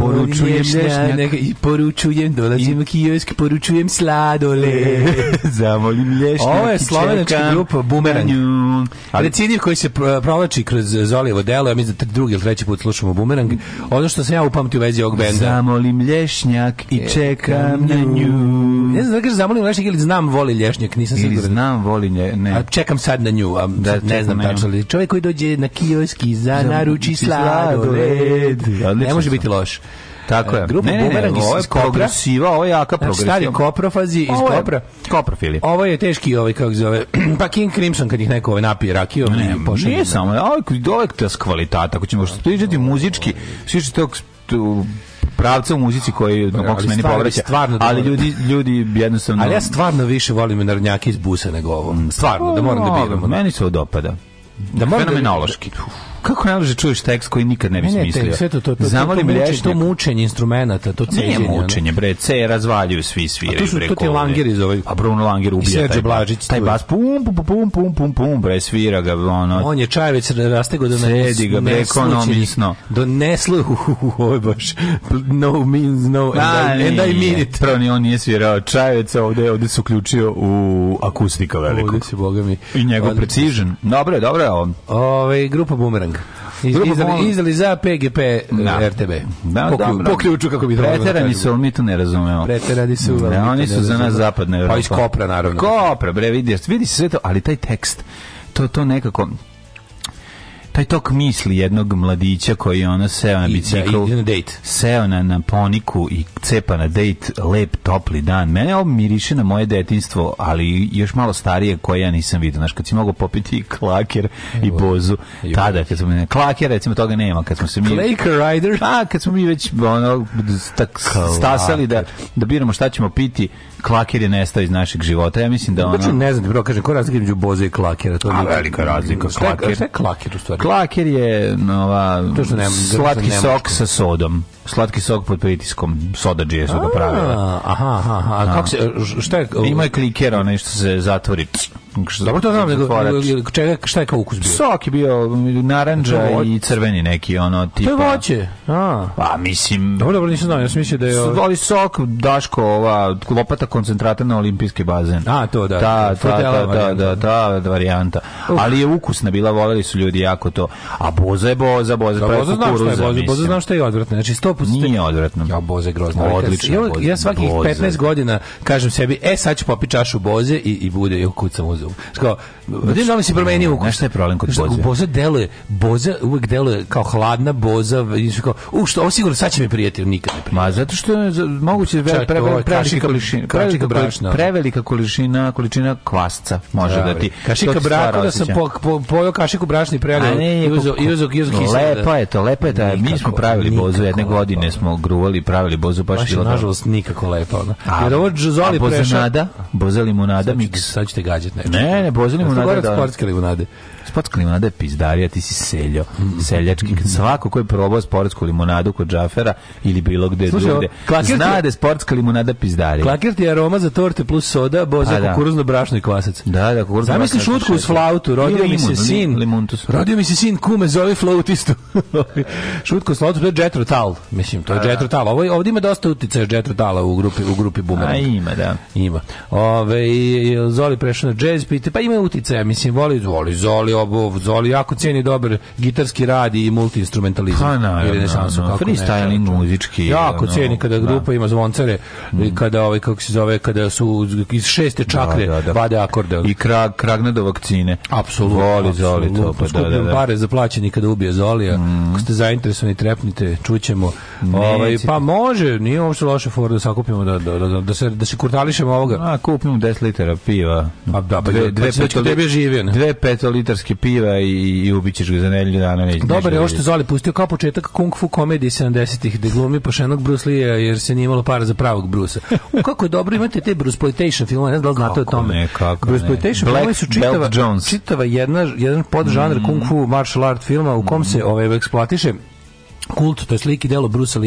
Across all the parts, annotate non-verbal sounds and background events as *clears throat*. Poručujem lješnjak. Da- I poručujem, dolazim I... kiosk, poručujem sladole. *laughs* Zamolim lješnjak. Ovo je slovenačka grupa Bumerang. Ali... Recidiv koji se provlači kroz Zolijevo delo, ja mislim da drugi ili treći put slušamo Bumerang. Ono što sam ja upamtio u vezi ovog benda. Zamolim lješnjak i e, čekam na nju. Ne znam da kažem zamolim lješnjak ili znam voli lješnjak, nisam siguran. Ili znam voli nje, ne. A čekam sad na nju, a da, ne znam tačno. Čovjek koji dođe na kioski i za naruči sladoled. Ne može biti biti loš. Tako je. E, grupa Bumerang ne, ovo je iz Kopra. Progresiva, ovo je jaka progresiva. Stari koprofazi iz ovo je, Kopra. Koprofili. Ovo je teški, ovaj, kako zove, *clears throat* pa King Crimson kad ih neko ovaj napije rakijom ne, i Nije ne, samo, ovo je uvek tas kvalitata. Ako ćemo što pričati muzički, sviče tog pravca u muzici koji na kog meni povraća. Stvarno, da ali ljudi ljudi jednostavno Ali ja stvarno više volim narodnjake iz busa nego ovo. Mm. Stvarno, da moram da biram. Da. Meni se ovo dopada. Da moram da- fenomenološki. Da, Kako ne može čuješ tekst koji nikad ne bi smislio? Ne, sve to, to, to, Zamoli to, to, mučenje, to mučenje pa instrumenta, to ceđenje. Nije mučenje, bre, ce, razvaljuju svi sviraju. A to su, bre, to ti Langer iz ovaj. A Bruno Langer ubija. I Serđe Blažić. Taj bas, pum, pum, pum, pum, pum, pum, bre, svira ga, ono. On je čajevec rastego do neslučenih. Sedi ga, bre, ekonomisno. Do neslu, *laughs* ovo je baš, no means no, and, A, I, and I mean it. Prvo ni on nije svirao čajevec, ovde, ovde su uključio u akustika velikog. Ovde se, boga mi. I njegov precision. Dobro, dobro, on. Ove, grupa Boomerang Boomerang. Iz, izdali, izdali za PGP e, da. RTB. Da, po, da, da, po ključu kako bi trebalo. Da Preterani su, mi to ne razumemo. Preterani su, ali da, oni su za nas zapadne Pa iz Kopra, naravno. Kopra, bre, vidi, vidi se sve to, ali taj tekst, to, to nekako taj tok misli jednog mladića koji ono seo na biciklu, I, na date. seo na, na poniku i cepa na date, lep, topli dan. Mene ovo miriše na moje detinstvo, ali još malo starije koje ja nisam vidio. Znaš, kad si mogao popiti klaker i bozu, Evo. tada, kad smo, klaker, recimo, toga nema. Kad smo se mi... Klaker Rider? A, pa, kad smo mi već ono, tak, stasali da, da biramo šta ćemo piti, klakir je nestao iz našeg života. Ja mislim da ono... Znači, ne znam, bro, kažem, koja je razlika između boze i klakera? To je A, velika razlika. Klaker. Šta je klakir u stvari? Klaker je nova, to što nema, slatki nema, sok sa sodom slatki sok pod pritiskom sodađije su ga pravila. Aha, aha, aha. Kako se, da. šta je? E, ima je kliker, onaj što se zatvori. Dobro to znam, nego, čega, šta je kao ukus bio? Sok je bio naranđa i crveni neki, ono, tipa... To je voće. A. Pa, mislim... Dobro, dobro, nisam znao, ja sam mislio da je... Ovo... sok, Daško, ova, lopata koncentrata na olimpijski bazen. A, to da. Ta, ta, ta, ta, da, ta varijanta. Ali je ukusna bila, voleli su ljudi jako to. A boza je boza, boza, da, boza znam šta je boza, boza znam šta je odvratno. Znači, 100 napustite. Nije odvratno. Ja, boze grozno. Odlično. Ja, ja svakih boze. 15 godina kažem sebi, e, sad ću popiti čašu boze i, i bude, i kucam u zub. Kao, vidim da mi se promenio ukus. Znaš je problem kod boze? Boza deluje, boza uvek deluje kao hladna boza, i kao, u što, ovo sigurno sad će mi prijeti, nikad ne prijeti. Ma, zato što je moguće pre, da pre, prevelika količina, prevelika količina, količina kvasca može da ti. Kašika brašna, da sam po, po, pojao kašiku brašni prelio i uzo, i uzo, i uzo, Lepa je to, lepa je da mi smo pravili bozu jedne godine godine smo gruvali, pravili bozu, baš, baš bilo nažalost nikako lepo. Ono. A, Jer ovo Džozoli preša... Bozanada, boza limunada, miks. Sad ćete gađati nešto. Ne, ne, boza limunada. Da, sportske limunade. Sportska limonada je pizdarija, ti si seljo, seljački. Svako ko je probao sportsku limonadu kod Džafera ili bilo gde Slušaj, drugde, zna da je sportska limonada pizdarija. Klakir ti je aroma za torte plus soda, boza, pa da. kukuruzno brašno i kvasac. Da, da, kukuruzno Zamisli šutku uz flautu, rodio mi se sin, limuntus. rodio mi se sin, kume zove flautistu. *laughs* šutku uz flautu, to je Jetro Tal. Mislim, to je pa da. Jetro Tal. Ovo, ovdje ima dosta uticaja Jetro Tala u grupi, u grupi Boomerang. A ima, da. Ima. Ove, Zoli prešao na jazz, pite, pa ima uticaja, mislim, voli, voli Zoli, Zobo, Zoli jako ceni dobar gitarski rad i multiinstrumentalizam. Ha, na, na, renesansu, na, freestyling muzički. Jako no, ceni kada da. grupa ima zvoncare mm. i kada ovaj kako se zove kada su iz šeste čakre da, da, da. vade akorde. I krag kragne do vakcine. Apsolutno. Voli Zoli to pa da, da, da. pare za plaćeni kada ubije Zolija. Mm. Ako ste zainteresovani trepnite, čućemo. Ovaj pa može, nije uopšte loša fora da sakupimo da da da, da se da se kurtališemo ovoga. A kupimo 10 litara piva. A da, pa dve, da, pa dve, dve, dve, dve, dve, dve, dve, dve, dve, dve, dve, dve, flaške piva i, i ubićeš ga za nedelju dana. Ne, Dobar je da ovo što Zoli pustio kao početak kung fu komedije 70-ih, gde glumi pošenog Bruce Lee jer se nije imalo para za pravog Bruce. U kako je dobro imate te Bruce Plantation filmove, ne znam da li znate o tome. Ne, kako Bruce Plantation filmove su čitava, čitava jedna, jedan podžanr mm. kung fu martial art filma u kom mm. se ovaj, eksploatiše kult, to je slike delo Bruce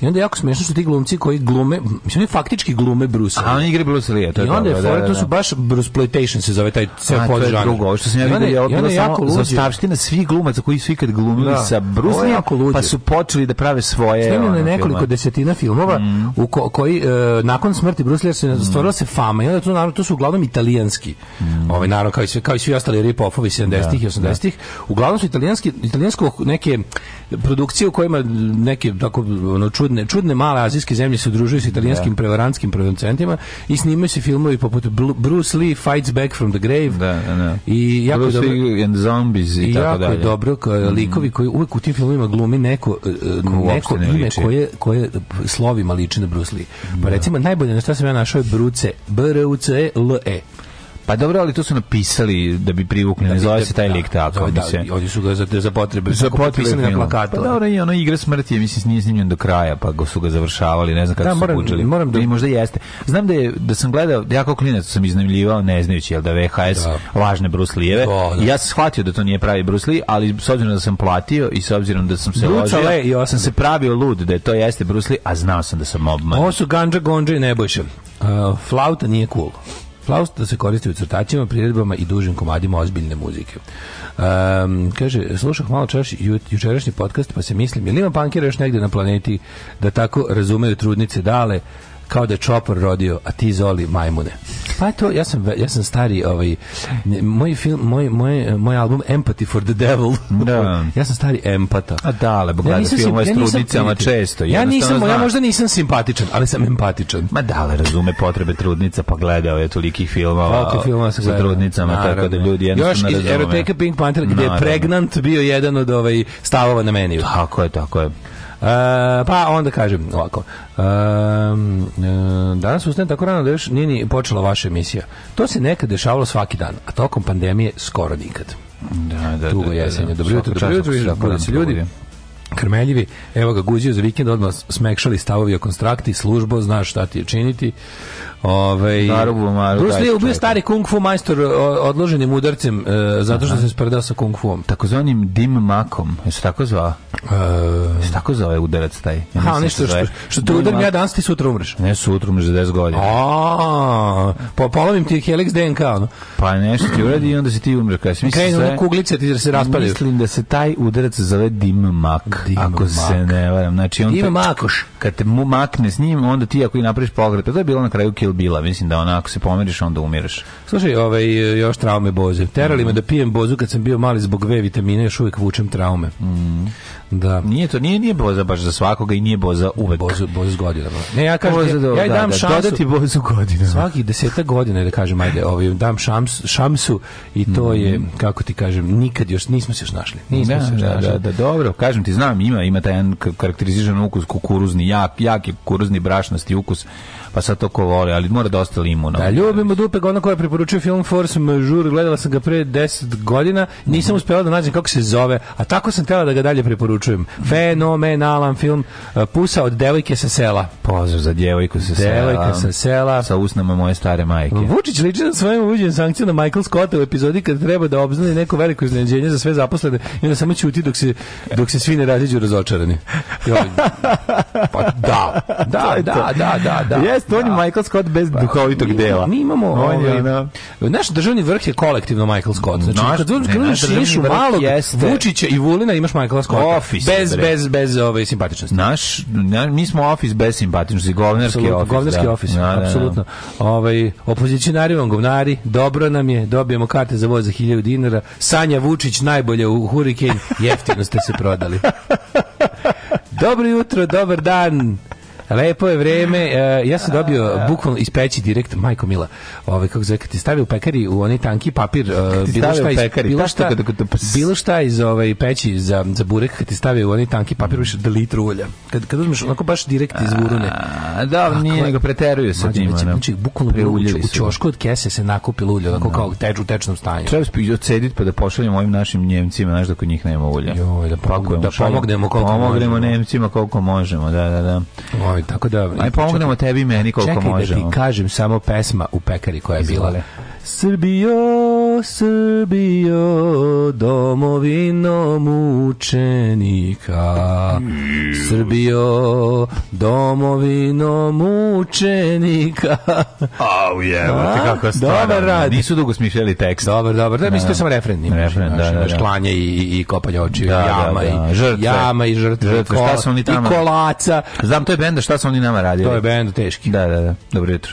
I onda jako smešno što ti glumci koji glume, mislim oni faktički glume Bruce Lee. A oni igre Bruce Lee, to je I onda je da, da, da. to da, su da. baš Brusploitation se zove taj sve podžanr. A to je drugo, što sam ja vidio je odbilo samo zastavština svih glumaca koji su ikad glumili da. sa Bruce Lee, pa su počeli da prave svoje. Snimljeno je nekoliko filma. desetina filmova mm. u ko, koji uh, nakon smrti Bruce se mhm. stvorila mm. se fama i onda to naravno to su uglavnom italijanski. Mm. Ovaj naravno kao i sve kao i svi ostali rip-offovi 70-ih da. i 80-ih, uglavnom su italijanski italijansko neke produkcije u kojima neke tako ono, čudne, čudne male azijske zemlje se udružuju s italijanskim da. prevarantskim producentima i snimaju se filmovi poput Bruce Lee Fights Back from the Grave da, da, da, i jako Bruce dobro, Lee and Zombies i, i tako jako dalje. dobro mhm. likovi koji uvek u tim filmovima glumi neko, e, e, Ko neko ne ime liči. koje, koje slovima liči na Bruce Lee. Pa da. recimo najbolje na šta sam ja našao je Bruce, B-R-U-C-E-L-E. e l e Pa dobro, ali to su napisali da bi privukli, da, ne zove se taj lik da, tako. Da, se... Da, ovdje su ga za, za potrebe, za potrebe na plakatu. Pa dobro, i ono igra smrti, mislim, nije snimljen do kraja, pa su ga završavali, ne znam kako da, su moram, učili. Moram da... Ili da, možda jeste. Znam da, je, da sam gledao, ja kao klinac sam iznajmljivao, ne znajući, jel da VHS, da. lažne Bruce Lijeve. Ja sam shvatio da to nije pravi Bruce Lee, ali s obzirom da sam platio i s obzirom da sam se Bruce ložio, i ja sam se pravio lud da je to jeste Bruce Lee, a znao sam da sam obman. Ovo su Ganja Gonđa i Nebojša. Uh, flauta nije cool. Flaust da se koristi u crtačima, priredbama i dužim komadima ozbiljne muzike. Um, kaže, slušah malo čaš jučerašnji podcast, pa se mislim, ili ima pankira još negde na planeti da tako razumeju trudnice dale, kao da je Čopor rodio, a ti Zoli majmune. Pa to, ja sam, ja sam stari, ovaj, moj, film, moj, moj, moj album Empathy for the Devil, da. *laughs* ja sam stari empata. A dale, ja nisam film ja nisam trudnicama često. Ja, nisam, ja možda nisam simpatičan, ali sam empatičan. Ma dale, razume potrebe trudnica, pa gledao je tolikih filmova pa, Koliko filmova sa trudnicama, Naravno. tako da ljudi jednostavno Još iz Eroteka Pink Panther, gdje je pregnant bio jedan od ovaj, stavova na meniju. Tako je, tako je. E, pa onda kažem ovako. Um, danas ustajem tako rano da još nije ni počela vaša emisija. To se nekad dešavalo svaki dan, a tokom pandemije skoro nikad. Da, da, da Tugo da, da. jesenje. Da, da. Dobro jutro, dobro jutro, dobro ljudi krmeljivi, evo ga guzio za vikend, odmah smekšali stavovi o konstrakti, službo, znaš šta ti je činiti. Ovaj Bruce Lee je ubio stari kung fu majstor odloženim udarcem e, zato što Aha. se spredao sa kung fuom. Takozvanim dim makom. Jesu tako zvao? Uh, tako zove udarac taj. Ja ha, nešto što, što te udarim ja danas ti sutra umreš. Ne, sutra umreš za 10 godina. A, pa polovim ti helix DNK. No? Pa nešto ti uradi i onda si ti umreš. Kaj, Krenu sve, kuglice ti da se raspadaju. Mislim da se taj udarac zove dim mak. Dim ako mak. se ne varam. Znači, on dim makoš. Kad te makne s njim, onda ti ako i napraviš pogreb. To je bilo na kraju kill bila. Mislim da onako se pomeriš, onda umireš. Slušaj, ovaj, još traume boze. Terali mm me da pijem bozu kad sam bio mali zbog V vitamina, još uvek vučem traume. Mhm. Da. Nije to, nije nije boza baš za svakoga i nije boza uvek. Boza boza s godinama. Ne, ja kažem boza, ja, ja da, dam da, da, da, šansu. ti bozu godinama. Svaki 10 godina da kažem ajde, ovaj dam šams, šansu i to mm. je kako ti kažem, nikad još nismo se još našli. Nismo da, se još da, našli. Da, da, dobro, kažem ti znam, ima ima taj jedan karakteriziran ukus kukuruzni, jak, jaki kukuruzni brašnosti ukus pa sad to ko voli, ali mora da dosta limuna. Da, ljubimo Dupek, ona koja preporučuje film Force Majeure, gledala sam ga pre 10 godina, nisam mhm. uspela da nađem kako se zove, a tako sam htjela da ga dalje preporučujem preporučujem. Fenomenalan film e, Pusa od devojke sa sela. Pozdrav za devojku sa sela. Devojka sa sela. Sa usnama moje stare majke. Vučić liči na svojim uđen sankcija na Michael Scott u epizodi kad treba da obznani neko veliko iznenađenje za sve zaposlene i onda samo ćuti dok se, dok se svi ne raziđu razočarani. Pa da, da, da, da, da, da. Jeste, on je da. Michael Scott bez pa, duhovitog mi, dela. Mi imamo... On ovaj, naš državni vrh je kolektivno Michael Scott. Znači, naš, kad, kad, kad, kad, kad, kad, kad, kad, kad, kad, kad, kad, kad, office. Bez, bre. bez, bez ove ovaj, simpatičnosti. Naš, na, mi smo office bez simpatičnosti, govnarski Absolut, office. Govnarski da. office, da, da, da. apsolutno. Da, ovaj, opozicionari vam govnari, dobro nam je, dobijemo karte za voz za 1000 dinara, Sanja Vučić najbolje u Hurricane, *laughs* jeftino ste se prodali. *laughs* Dobro jutro, dobar dan. Lepo je vreme. E, ja sam dobio bukvalno iz peći direkt, majko mila, ovaj, kako zove, kad ti stavi u pekari u onaj tanki papir, e, bilo šta, iz, bilo, šta, bilo šta iz ovaj, peći za, za burek, kad ti stavi u onaj tanki papir, više da litru ulja. Kad, kad uzmeš onako baš direkt iz vurune. Da, nije nego preteruju sa tim. Znači, bukvalno u čošku od kese se nakupilo ulje, onako da. kao teč, u tečnom stanju. Treba bi odsediti pa da pošaljemo ovim našim njemcima, znaš da kod njih nema ulja. Joj, da, da, da pomognemo koliko pomognemo Njemcima koliko možemo, da, da, da ovaj, tako da... Aj pomognemo tebi i meni koliko čekaj možemo. Čekaj da ti kažem samo pesma u pekari koja je bila. Srbijo, Srbijo, domovino mučenika. Srbijo, domovino mučenika. Au oh, je, kako stvarno. Dobar rad. Nisu dugo smišljali tekst. Dobar, dobar. Da, mislim, to da. samo refren. Refren, da, da, da. Klanje i, i kopanje očiju, da, jama, da, da. I, žrtve. jama i žrtve. žrtve. Ko, Šta su oni tamo? I kolaca. Znam, to je benda šta su oni nama radili? To je bend teški. Da, da, da. Dobro jutro.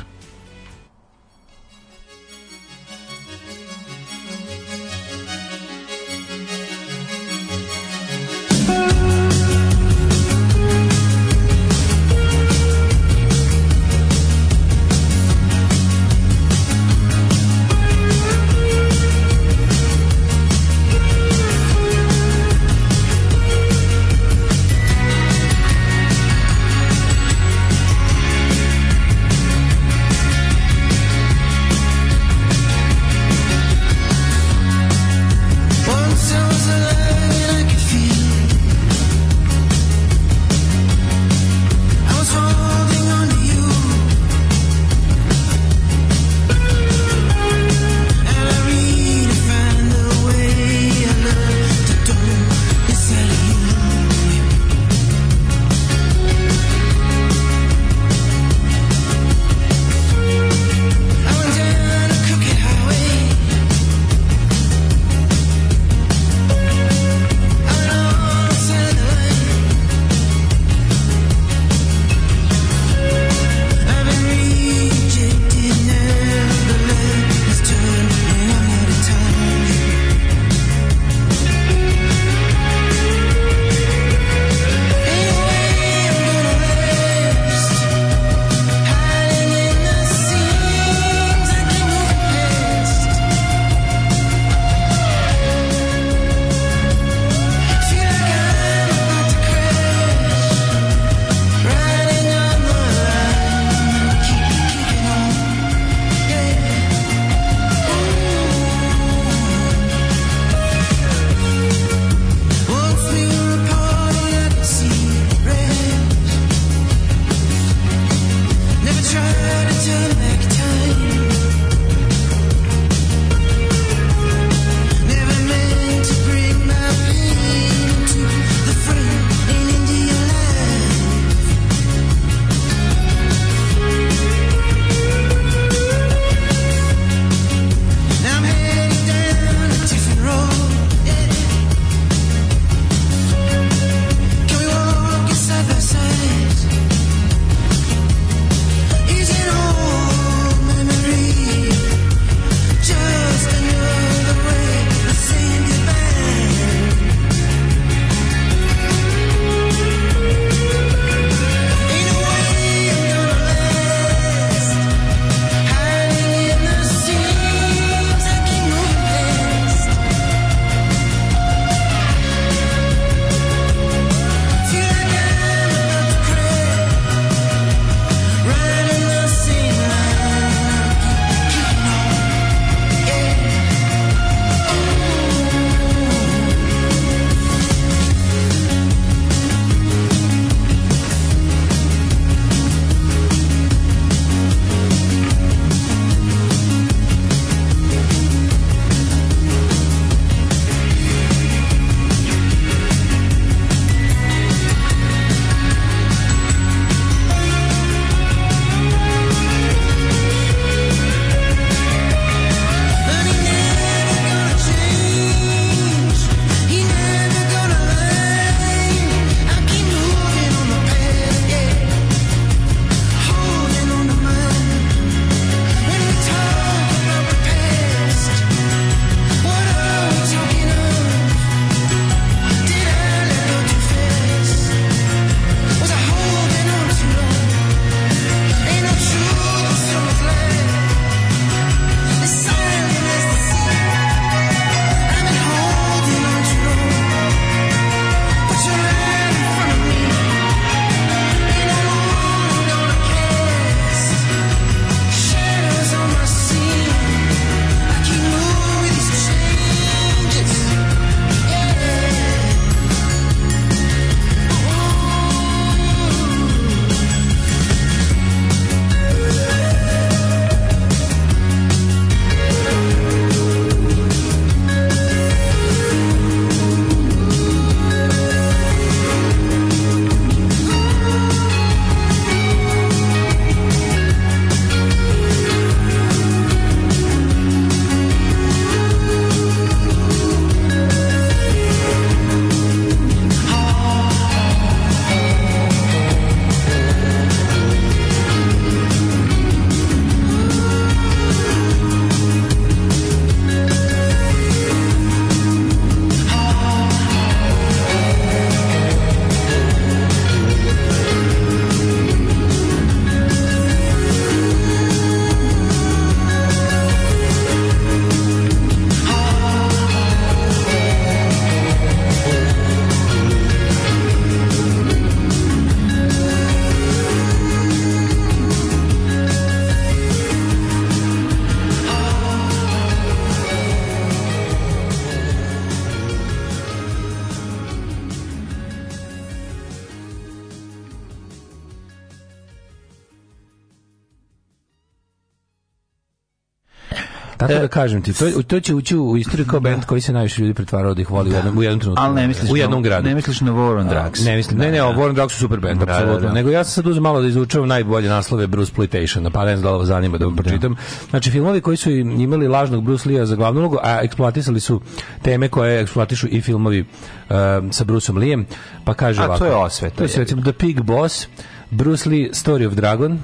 Tako e, da kažem ti, to, to će ući u istoriju kao da. band koji se najviše ljudi pretvarao da ih voli da. u jednom, u jednom trenutku. Ali ne misliš u jednom gradu. Ne misliš na War on da. Drugs. Ne mislim, da, ne, ne, War on Drugs su super band, apsolutno. Nego ja sam sad uzeo malo da izučavam najbolje naslove Bruce Plitation, pa ne znam da ovo zanima da vam pročitam. Znači filmovi koji su imali lažnog Bruce Lee za glavnu ulogu, a eksploatisali su teme koje eksploatišu i filmovi uh, sa Bruceom Lijem, pa kaže a, ovako. A to je osveta. To je, recimo, The Pig Boss, Bruce Lee, Story of Dragon,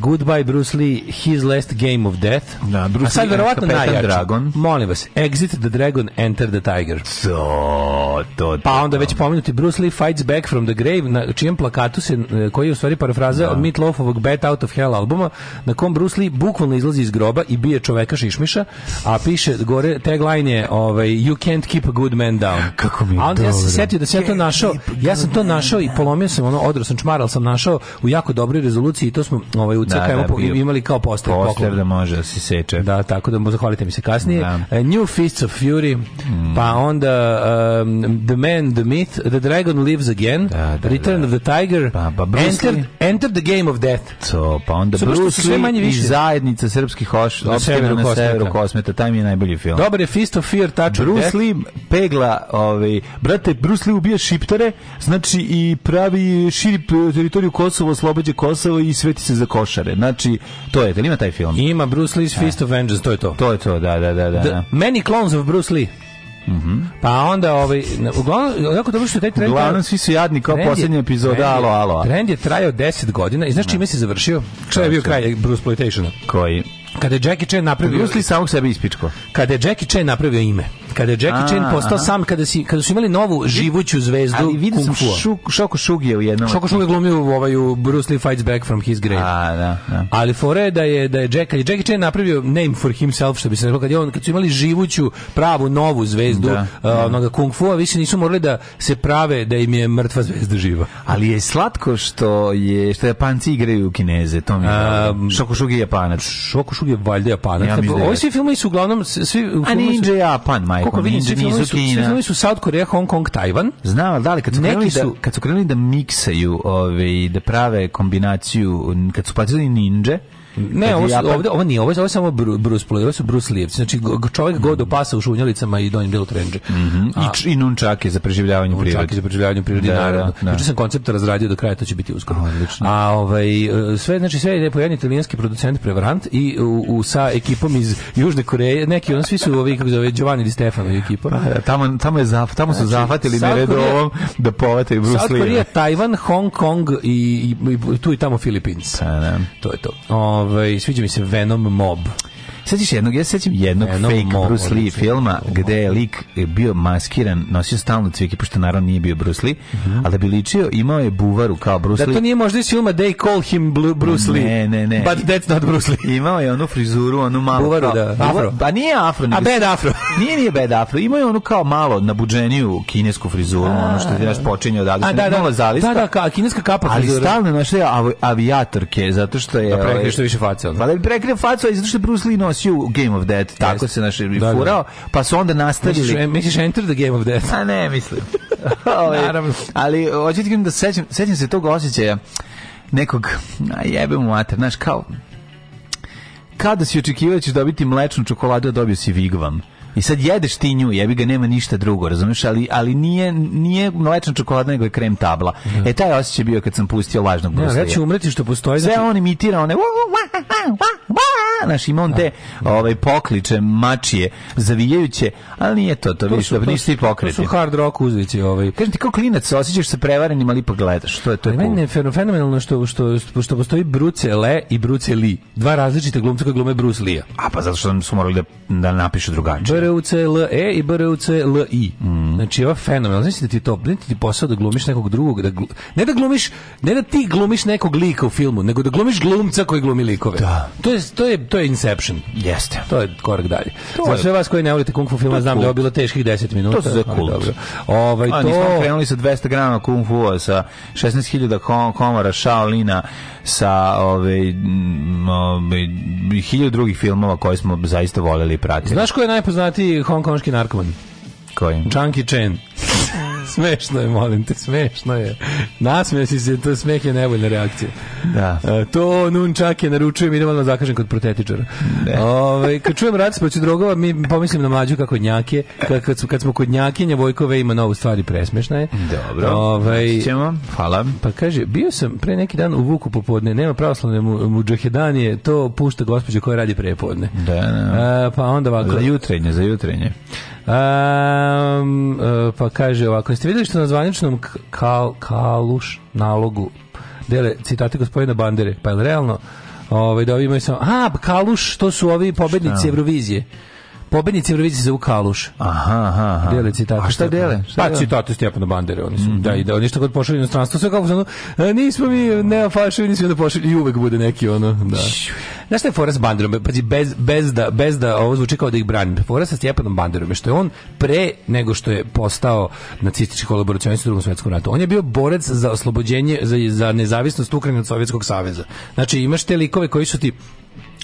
Goodbye Bruce Lee, His Last Game of Death. Da, Bruce A sad verovatno najjači. Dragon. Molim vas, Exit the Dragon, Enter the Tiger. So, to, to, pa onda već pomenuti Bruce Lee Fights Back from the Grave, na čijem plakatu se, e, koji je u stvari parafraza da. od Meat Loafovog Bat Out of Hell albuma, na kom Bruce Lee bukvalno izlazi iz groba i bije čoveka šišmiša, a piše gore, tagline je ovaj, You can't keep a good man down. Kako mi je onda dobro. ja se setio da sam ja to našao, ja sam to našao i polomio sam ono, odro sam čmar, ali sam našao u jako dobroj rezoluciji i to smo ovaj, u da, da, bio, imali kao poster Postav da može da se seče. Da, tako da mu zahvalite mi se kasnije. Da. E, New Fists of Fury, mm. pa onda um, The Man, The Myth, The Dragon Lives Again, da, da, Return da. of the Tiger, pa, pa enter, enter, the Game of Death. To, pa onda so, Bruce Lee manje i zajednica srpskih hoš, na severu kosmeta. kosmeta. Taj mi je najbolji film. Dobar je Fist of Fear, Touch Bruce Lee pegla, ovaj, brate, Bruce Lee ubija šiptare, znači i pravi širi teritoriju Kosova, oslobađa Kosovo i sveti se za koša košare. Znači, to je, ima taj film? Ima Bruce Lee's e. Fist of Vengeance, to je to. To je to, da, da, da. da. The da. many Clones of Bruce Lee. Mm -hmm. Pa onda ovaj uglavnom jako dobro što taj trend uglavnom svi su jadni kao poslednja epizoda alo alo. Trend je trajao 10 godina i znači čime se završio? čovek je bio kraj Bruce Plantation? Koji? kada je Jackie Chan napravio Bruce Lee samog sebe ispičko. Kada je Jackie Chan napravio ime, kada je Jackie Chan postao sam kada si kada su imali novu živuću zvezdu Ali vidio sam šuk, Šoko Šugi u jednom. Šoko Šugi glumio u ovaj Bruce Lee Fights Back from His Grave. A, da, da. Ali fore da je da je Jack, kad je Jackie Chan napravio name for himself što bi se reklo kad je on kad su imali živuću pravu novu zvezdu da, eh, da. onoga kung fu, a više nisu morali da se prave da im je mrtva zvezda živa. Ali je slatko što je što Japanci igraju u Kineze, to mi je. Šoko Šugi Japanac. Šoko je valjda Japanac. Ja da Ovi svi filmovi su uglavnom... Svi, A ninja Japan, majko. Koliko vidim, svi filmovi su, svi filmovi su South Korea, Hong Kong, Tajvan. Znam, da li kad su, krenuli, da, su, da- kad su krenuli da miksaju, ove, ovaj, da prave kombinaciju, kad su platili ninja, Ne, ovo, su, ovdje, ovo nije, ovo je, ovo samo Bruce Play, ovo su Bruce Lijevci. Znači, čovjek mm. god opasa u šunjalicama i donjem delu trenđe. Mm -hmm. A, I, I nunčake za preživljavanje u prirodi. Nunčake za preživljavanje prirode, da, naravno. Da, da. sam koncept razradio do kraja, to će biti uskoro. Odlično. A ovaj, e, sve, znači, sve je po jedan italijanski producent Prevarant i u, u, sa ekipom iz Južne Koreje, neki, on svi su ovi, kako zove, Giovanni Di Stefano i ekipa. Pa, da, tamo, tamo, je zaf, tamo su znači, zafatili neredu ovom da povate i Bruce Lee. Tajvan, Hong Kong i, i, i, tu i tamo Filipins. Pa, da. to je to. Ove, ovaj, ovaj, sviđa mi se Venom Mob. Sećaš jednog, ja sećam jednog Eno, fake mo, Bruce Lee znači, filma gde je lik bio maskiran, nosio stalno cvike, pošto naravno nije bio Bruce Lee, uh mhm. -huh. ali da bi ličio, imao je buvaru kao Bruce Lee. Da to nije možda iz filma They Call Him Blue Bruce Lee. Ne, ne, ne. But that's not Bruce Lee. Imao je onu frizuru, onu malu. Buvaru, da. Afro. Pa nije afro. Nego, A bad afro. *laughs* nije, nije bad afro. Imao je onu kao malo nabuđeniju kinesku frizuru, A, ono što ti daš počinje od Adisa. Da, da, da, zalista, da, da, ka, kineska kapa frizura. Ali stalno našli avijatorke, zato što je... Da prekriš što ovaj, više faca. Pa da bi prekrio facu, zato što Bruce Lee nosi verziju Game of Dead, Jest. tako se naš da, da, da, furao, pa su onda nastavili. Misliš, misliš Enter the Game of Dead? *laughs* A ne, mislim. *laughs* Ovaj, Naravno. Ali, hoću ti da sećam, sećam se tog osjećaja nekog, a jebe mu mater, znaš, kao, kada si očekivao da ćeš dobiti mlečnu čokoladu, a dobio si vigvam. I sad jedeš ti nju, jebi ga, nema ništa drugo, razumeš, ali, ali nije, nije mlečna čokolada, nego je krem tabla. Ja. E, taj osjećaj bio kad sam pustio lažnog bruslija. Ja, ja ću umreti što postoji. Sve znači... on imitira one... Znaš, ima on te da. ovaj, pokliče, mačije, zavijajuće, ali nije to, to, to vidiš, da pa nisi pokreti. To su hard rock uzvići. Ovaj. Kažem ti, kao klinac se osjećaš se prevarenim, ali ipak gledaš. To je, to je Meni je fenomenalno što, što, što postoji Bruce Le i Bruce Lee. Dva različite glumca koji glume Bruce Lee. A pa zato što su morali da, da napišu drugačije. BRUCLE i BRUCLI. Mm. Znači, ovo je fenomenalno. Znači da ti to, ne da ti posao da glumiš nekog drugog, da glu, ne da glumiš, ne da ti glumiš nekog lika u filmu, nego da glumiš glumca koji glumi likove. Da. To je, to je, to je Inception. Jeste. To je korak dalje. To Za sve vas koji ne volite kung fu filma, znam kult. da je bilo teških 10 minuta. To su za kult. Dobro. Ovaj, A, to... nismo krenuli sa 200 grama kung fu sa 16.000 komara Shaolina, sa ove, ove, hiljadu drugih filmova koje smo zaista voljeli i pratili. Znaš ko je najpoznatiji poznati hongkonški narkoman? Koji? Junkie Chen smešno je, molim te, smešno je. Nasmeje se, to smeh je nevoljna reakcija. Da. E, to to čak je naručujem, idemo da zakažem kod protetičara. Ove, ovaj, kad čujem rat protiv drogova, mi pomislim na mlađu kako njake, kad, kad, kad smo kod njakinja, Vojkove ima novu stvari presmešna je. Dobro. Ove, ovaj, ćemo. Hvala. Pa kaže, bio sam pre neki dan u Vuku popodne, nema pravoslavne mu, muđahedanije, to pušta gospođa koja radi prepodne. Da, da, da. E, pa onda ovako. Za jutrenje, za jutrenje. Um, pa kaže ovako, jeste videli što na zvaničnom kal, kaluš nalogu dele citate gospodina Bandere, pa je realno ovaj, da ovi imaju samo, a, pa kaluš, to su ovi pobednici Evrovizije. Pobednici Eurovizije za Ukaluš. Aha, aha, aha. Dele citate. A šta dele? Šta pa citate Stjepana Bandere, oni su. Mm -hmm. Da, i da oni što god pošalju inostranstvo, sve kao su e, nismo mi neofašovi, nismo da pošalju, i uvek bude neki ono, da. Na šta je fora Banderom? Pa bez, bez, da, bez da ovo zvuči kao da ih branim. Fora sa Stjepanom Banderom što je on pre nego što je postao nacistički kolaboracionist u drugom svetskom ratu. On je bio borec za oslobođenje, za, za nezavisnost Ukrajine od Sovjetskog saveza. Znači, imaš te likove koji su ti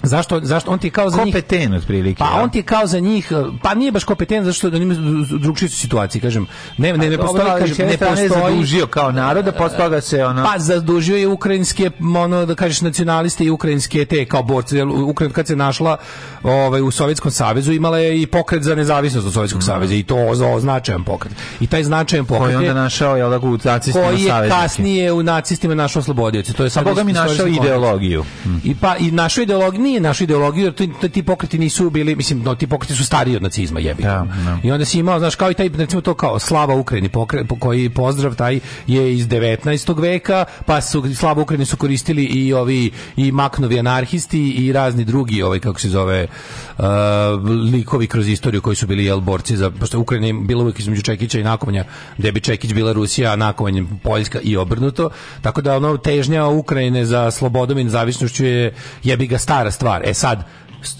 Zašto, zašto on ti kao za njih kompeten otprilike. Pa ja. on ti kao za njih, pa nije baš kompeten zato što da ima drugačiju situaciju, kažem. Ne, ne, ne postoji, dobro, kažem, ne postoji zadužio kao naroda, posle toga se ona Pa zadužio je ukrajinske ono da kažeš nacionaliste i ukrajinske te kao borce. Ukrajina kad se našla ovaj u Sovjetskom savezu imala je i pokret za nezavisnost od Sovjetskog mm. saveza i to o, značajan pokret. I taj značajan pokret koji je onda našao je da, u nacistima koji je kasnije u nacistima našao oslobodioce. To je pa sad Boga mi našao ideologiju. Mm. I pa i našu ideologiju nije našu ideologiju, jer ti, ti pokreti nisu bili, mislim, no, ti pokreti su stariji od nacizma, jebi. Ja, ja. Da, da. I onda si imao, znaš, kao i taj, recimo to kao Slava Ukrajini, pokre, koji pozdrav taj je iz 19. veka, pa su Slava Ukrajini su koristili i ovi, i Maknovi anarhisti i razni drugi, ovaj, kako se zove, uh, likovi kroz istoriju koji su bili jel, borci za, pošto Ukrajina je bila uvijek između Čekića i Nakovanja, gde bi Čekić bila Rusija, a Nakovanje Poljska i obrnuto, tako da ono težnja Ukrajine za slobodom i nezavisnošću je jebi ga stara stvar. E sad,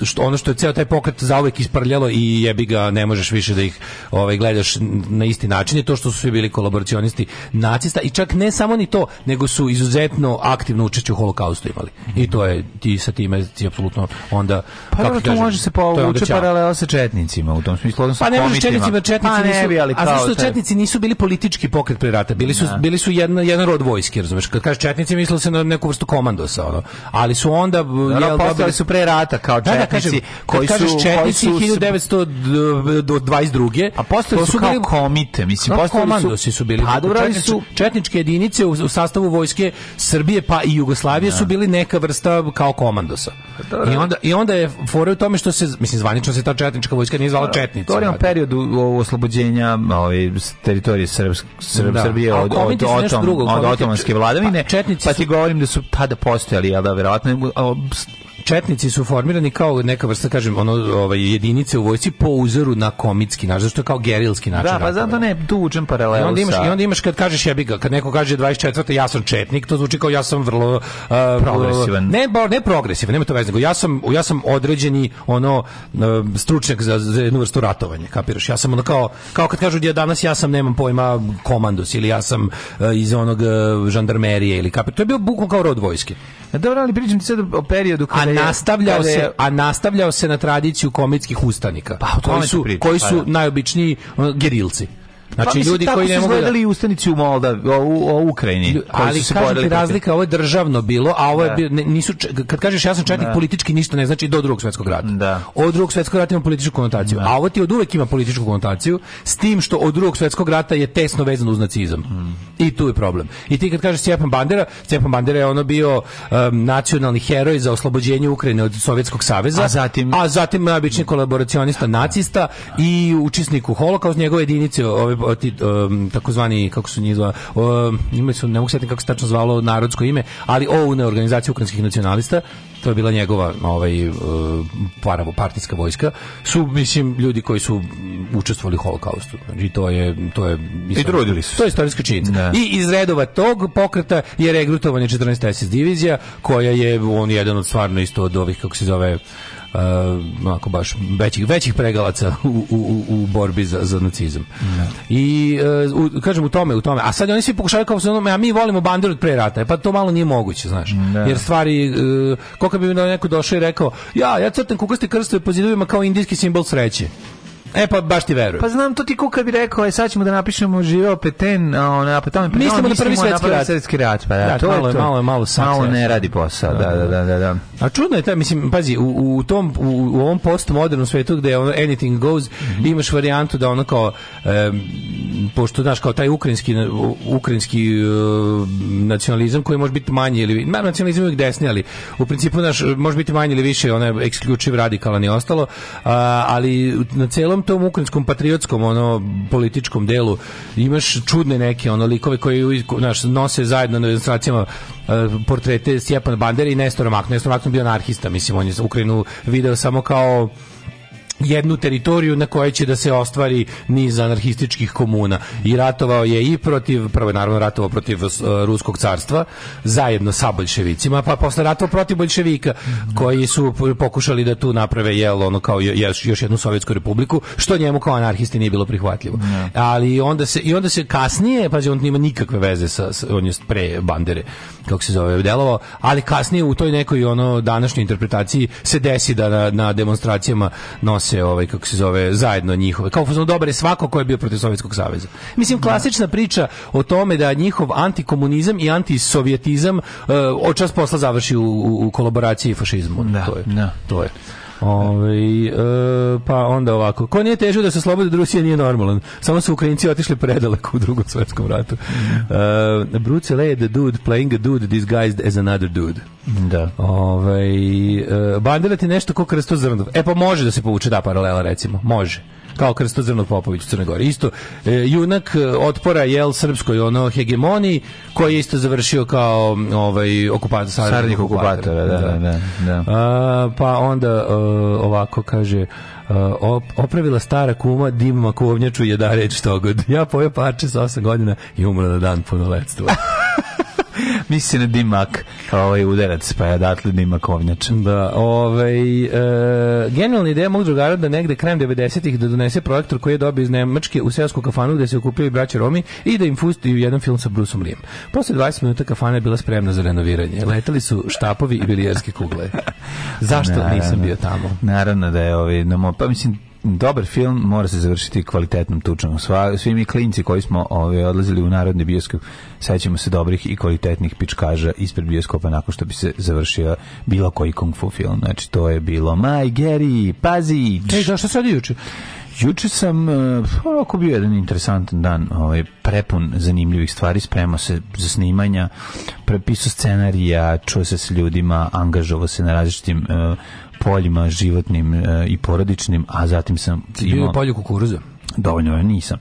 što ono što je ceo taj pokret zauvek isprljalo i jebi ga ne možeš više da ih ovaj gledaš na isti način je to što su svi bili kolaboracionisti nacista i čak ne samo ni to nego su izuzetno aktivno učešće u holokaustu imali i to je ti sa time ti apsolutno onda pa kako to može se povući paralelo sa četnicima u tom smislu odnosno pa ne može četnicima pa četnici pa, nisu ne bi, ali a zašto četnici nisu bili politički pokret pre rata bili su da. bili su jedan jedan rod vojske razumeš kad kaže četnici mislilo se na neku vrstu komandosa ono ali su onda da, jel, postali su pre rata kao da, Da četnici koji su koji su 1922. A posle su, su kao bili, komite, mislim, posle komandosi su bili. Pa dakle, dobro, su četničke jedinice u, u sastavu vojske Srbije pa i Jugoslavije da. su bili neka vrsta kao komandosa. Da, I onda i onda je fora u tome što se mislim zvanično se ta četnička vojska nije zvala da. četnici. Govorimo o periodu oslobođenja ovaj teritorije Srpske Srb, da. Srbije od od od, od otomanske vladavine. Pa, pa ti govorim da su tada postojali, al da verovatno četnici su formirani kao neka vrsta kažem ono ovaj jedinice u vojsci po uzoru na komitski način zašto kao gerilski način da pa zato ne tuđem paralelu i onda imaš i onda imaš kad kažeš jebi ga kad neko kaže 24 ja sam četnik to zvuči kao ja sam vrlo uh, progresivan ne bo, ne progresivan nema to veze nego ja sam ja sam određeni ono stručnjak za, za jednu vrstu ratovanja kapiraš ja sam ono kao kao kad kažu ja danas ja sam nemam pojma komandos ili ja sam uh, iz onog uh, žandarmerije ili kapir to je bio bukvalno kao rod vojske E, dobro, ali pričam ti sad o periodu kada a nastavljao je, kada se, a nastavljao se na tradiciju komitskih ustanika. Pa, koji su, koji pa su da. najobičniji gerilci. Znači pa, ljudi koji ne mogu da... i ustanici u Moldavi, u, u Ukrajini. Ali su se razlika, ovo je državno bilo, a ovo je da. bilo, nisu, kad kažeš ja sam četnik da. politički ništa ne znači do drugog svetskog rata. Da. Od drugog svetskog rata ima političku konotaciju. Da. A ovo ti od uvek ima političku konotaciju, s tim što od drugog svetskog rata je tesno vezano uz nacizam. Mm. I tu je problem. I ti kad kažeš Stjepan Bandera, Stjepan Bandera je ono bio um, nacionalni heroj za oslobođenje Ukrajine od Sovjetskog saveza, a zatim a zatim najobični kolaboracionista da. nacista i učesnik u holokaustu, njegove jedinice ove ti, um, takozvani, kako su njih zva, um, imali su, ne mogu setiti kako se tačno zvalo narodsko ime, ali OUNE, organizacija ukrajinskih nacionalista, to je bila njegova ovaj, e, paravo, partijska vojska, su, mislim, ljudi koji su učestvovali u holokaustu. Znači, to je... To je mislim, su. To je istorijska činjenica. Da. I iz redova tog pokreta je regrutovana 14. SS divizija, koja je on jedan od stvarno isto od ovih, kako se zove, Uh, onako baš većih, većih pregalaca u, u, u borbi za, za nacizam. Ne. Da. I uh, u, kažem u tome, u tome. A sad oni svi pokušavaju kao se a mi volimo banderu od pre rata. E pa to malo nije moguće, znaš. Ne. Da. Jer stvari, uh, koliko bi mi da neko došao i rekao, ja, ja crtam kukaste krstove po zidovima kao indijski simbol sreće. E pa baš ti verujem. Pa znam to ti ko bi rekao, aj e, sad ćemo da napišemo živeo Peten, a ona pa tamo mislimo da prvi svetski rat. Svetski rat, pa da, da to malo je malo malo malo ne radi posao. Da, da, da, da, da. da, da. da. A čudno je taj, mislim, pazi, u, u tom u, u ovom postmodernom svetu gde ono anything goes, mm -hmm. imaš varijantu da ono kao um, pošto znaš kao taj ukrajinski ukrajinski uh, nacionalizam koji može biti manji ili nacionalizam je desni, ali u principu naš može biti manji ili više, onaj eksključiv radikalan i ostalo, uh, ali na celom tom ukrajinskom patriotskom ono političkom delu imaš čudne neke ono likove koji naš nose zajedno na demonstracijama e, portrete Stjepana Bandere i Nestora Makno. Nestor Makno bio anarhista, mislim, on je Ukrajinu video samo kao jednu teritoriju na kojoj će da se ostvari niz anarhističkih komuna. I ratovao je i protiv, prvo je naravno ratovao protiv uh, Ruskog carstva, zajedno sa bolševicima, pa posle ratovao protiv bolševika, koji su pokušali da tu naprave jel, ono kao još, još jednu Sovjetsku republiku, što njemu kao anarhisti nije bilo prihvatljivo. Ne. Ali onda se, i onda se kasnije, pa on nema nikakve veze sa, on je pre bandere, kako se zove, delovao, ali kasnije u toj nekoj ono današnjoj interpretaciji se desi da na, na demonstracijama nosi se ovaj kako se zove zajedno njihove kao fuzon dobar je svako ko je bio protiv sovjetskog saveza mislim da. klasična priča o tome da njihov antikomunizam i antisovjetizam uh, eh, od posla završi u, u, u kolaboraciji i fašizmu da, to je da. to je Ove, ovaj, e, pa onda ovako. Ko nije težio da se slobodi od Rusije nije normalan. Samo su Ukrajinci otišli predaleko u drugom svetskom ratu. E, Bruce Lee the dude playing a dude disguised as another dude. Da. Ove, ovaj, e, bandira ti nešto ko kresto zrnov. E pa može da se povuče da paralela recimo. Može kao Krstozrno Popović u Crnoj Gori. Isto, e, junak e, otpora jel srpskoj ono hegemoniji, koji je isto završio kao ovaj, okupator, saradnik okupatora. Da, da, da, da. da. A, pa onda e, ovako kaže, Uh, opravila stara kuma Dima Makovnjaču je da reč što god. *laughs* Ja pojeo parče sa 8 godina i umro na dan punoletstva. *laughs* misli na dimak, ovaj udarac, pa je odatle dimak ovnjač. Da, ovaj, e, genijalna ideja mog drugara da negde krajem 90-ih da donese projektor koji je dobio iz Nemačke u selsku kafanu gde se okupljaju braće Romi i da im fustuju jedan film sa Brusom Lijem. Posle 20 minuta kafana je bila spremna za renoviranje. Letali su štapovi i bilijerske kugle. *laughs* Zašto naravno, nisam bio tamo? Naravno da je ovaj, no, pa mislim, dobar film mora se završiti kvalitetnom tučom. Sva, svi mi klinci koji smo ovaj, odlazili u narodni bioskop sećamo se dobrih i kvalitetnih pičkaža ispred bioskopa nakon što bi se završio bilo koji kung fu film. Znači, to je bilo My Geri, pazi! Ej, zašto sad juče? Juče sam e, ovako bio jedan interesantan dan, ovaj prepun zanimljivih stvari, spremao se za snimanja, prepisao scenarija, čuo se s ljudima, angažovao se na različitim uh, poljima životnim e, i porodičnim, a zatim sam imao... Bio polju kukuruza? Dovoljno nisam.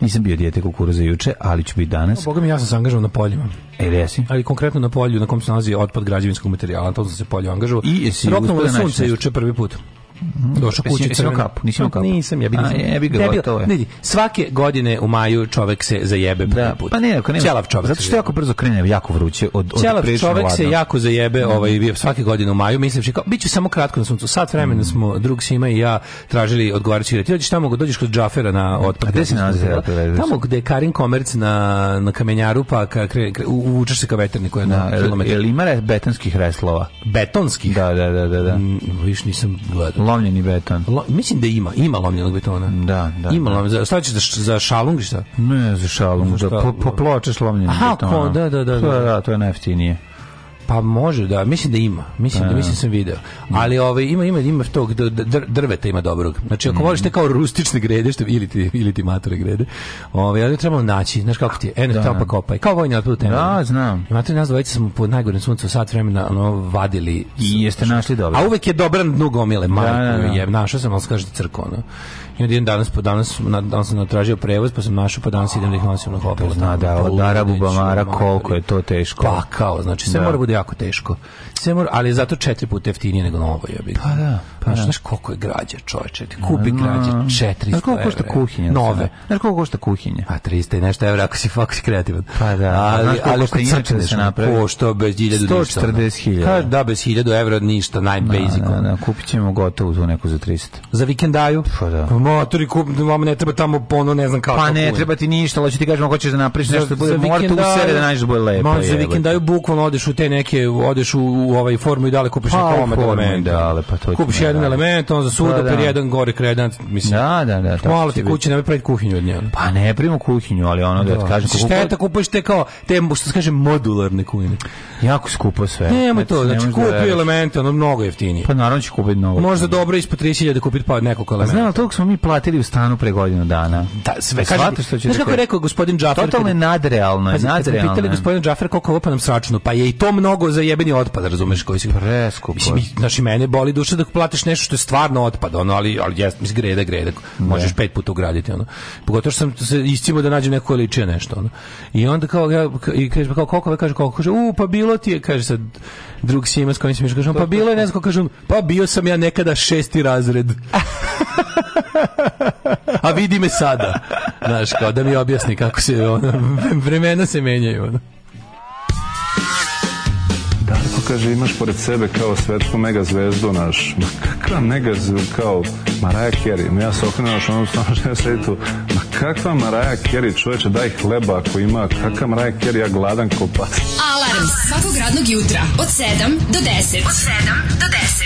Nisam bio dijete kukuruza juče, ali ću biti danas. Boga mi, ja sam se angažovan na poljima. E, jesi? Ali konkretno na polju na kom se nalazi otpad građevinskog materijala, to sam se polju angažovao. I jesi Roknulo da sunce juče prvi put. Mhm. došao kući crveno. Kapu, nisi imao kapu. Nisam, ja bih ja bih ga gotovo. Ne, svake godine u maju čovek se zajebe da, put. Pa ne, ako nema. Ćelav čovek. Zato što jako brzo krene, jako vruće od od Ćelav čovek vladno. se jako zajebe, mhm. ovaj bio svake godine u maju, mislim kao biću samo kratko na suncu. Sat vremena mhm. smo drug Sima i ja tražili odgovarajući igrač. Ti hoćeš tamo, go dođeš kod Džafera na otpad. Gde se nalazi? Tamo gde Karin Komerc na na kamenjaru pa ka kre, kre, uvučeš se ka veterni koja na da, kilometar. Jel ima betonskih reslova? Betonskih? Da, da, da, da, da. Mm, viš nisam gledao. Lomljeni beton. Lo, mislim da ima, ima lomljenog betona. Da, da. Ima da. Šta ćeš za, za šalung šta? Ne, za šalung, za da, šta? po, po ploče lomljenog Aha, betona. Aha, da, da, da, da. To, da. Pa, da, to je najeftinije. Pa može, da, mislim da ima. Mislim da, da. mislim da sam video. Ali ovaj ima ima ima tog dr, drveta ima dobrog. Znači ako mm. voliš te kao rustične grede što ili ti ili ti matore grede. Ovaj ali trebamo naći, znaš kako ti je. Eno da. tapa kopaj. Kao vojni otpad temelj. Da, znam. tu nas dvojica smo pod najgorim suncem sat vremena ono vadili i jeste našli dobro. A uvek je dobran dnu gomile, majko da, da, da. je. Našao sam, al skaže crkva, I onda idem danas, po danas, na, danas sam natražio prevoz, pa sam našao, pa danas idem da ih nosim na kopilo. Zna da, od Arabu Bamara da koliko je to teško. Pa kao, znači, sve da. mora bude jako teško. Sve mora, ali zato četiri puta jeftinije nego novo je. Pa da, pa znaš, da. znaš koliko je građa, čoveče, ti kupi građe 400 koliko košta kuhinja? Nove. Znaš koliko košta kuhinja? Pa 300 i nešto evra ako si fokus kreativan. Pa da, ali ali što inače da napravi. Košta bez 1000 ništa. 140.000. Kaže da bez 1000 evra ništa, najbasic. Da, da, kupit ćemo gotovo tu neku za 300. Za vikendaju? Pa da. Pa motor i kup, vam ne treba tamo ono ne znam kako. Pa ne treba ti ništa, hoćeš ti kažem, hoćeš da napraviš nešto da bude mortu u sebe da nađeš da bude lepo. Možeš za vikendaju bukvalno odeš u te neke, odeš u, u ovaj formu i dale kupiš pa, neki komad Dale, pa to kupiš jedan pa da. element, on za suda, da, da. jedan gore kredant, mislim. Da, da, da. Malo ti kući, ne pravi kuhinju od njega. Pa ne primu kuhinju, ali ono da, da kažem kako. Šteta kupuješ te kao te što se kaže, modularne kuhinje. Jako skupo sve. Nema to, znači da kupi elemente, ono mnogo jeftinije. Pa naravno da će kupiti novo. Možda dobro ispod 30.000 kupiti pa nekoliko pa elemenata. Znam, toliko smo mi mi platili u stanu pre godinu dana. Da, sve pa kažem. Što će ću da kako je rekao gospodin Džafer? Totalno je nadrealno. Je, pa, nadrealno. Pitali gospodin Džafer koliko ovo pa nam sračno. Pa je i to mnogo za jebeni otpad, razumeš? Koji si... Preskupo. Mislim, znači, mene boli duša da plaćaš nešto što je stvarno otpad, ono, ali, ali jes, mis greda, greda. Da. Možeš pet puta ugraditi, ono. Pogotovo što sam se istimo da nađem neko ličije nešto, ono. I onda kao, ja, i kaže, pa kao, koliko, kaže, koliko, kaže, u, pa bilo ti je, kaže sad, drug Sima s kojim se kaže, pa bilo je, ne znam, kažem, pa bio sam ja nekada šesti razred. *laughs* A vidi me sada. Znaš, kao da mi objasni kako se ono, vremena se menjaju. Ono. Darko kaže, imaš pored sebe kao svetsku megazvezdu naš. Ma kakva megazvezdu, kao Maraja Kerry. Ja se okrenuo što onom stano što Ma kakva Maraja Kerry, čoveče, daj hleba ako ima. Kakva Maraja Kerry, ja gladan ko pas. Alarm svakog radnog jutra od 7 do 10. Od 7 do 10.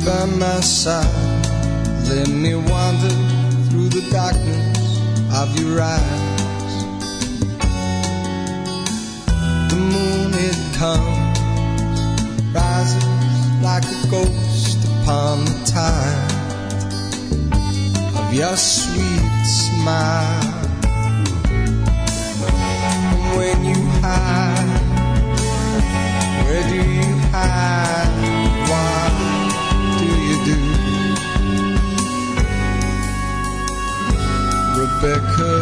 stay by my side. Let me wander through the darkness of your eyes. The moon it comes, rises like a ghost upon the tide of your sweet smile. And when you hide, where do you hide? because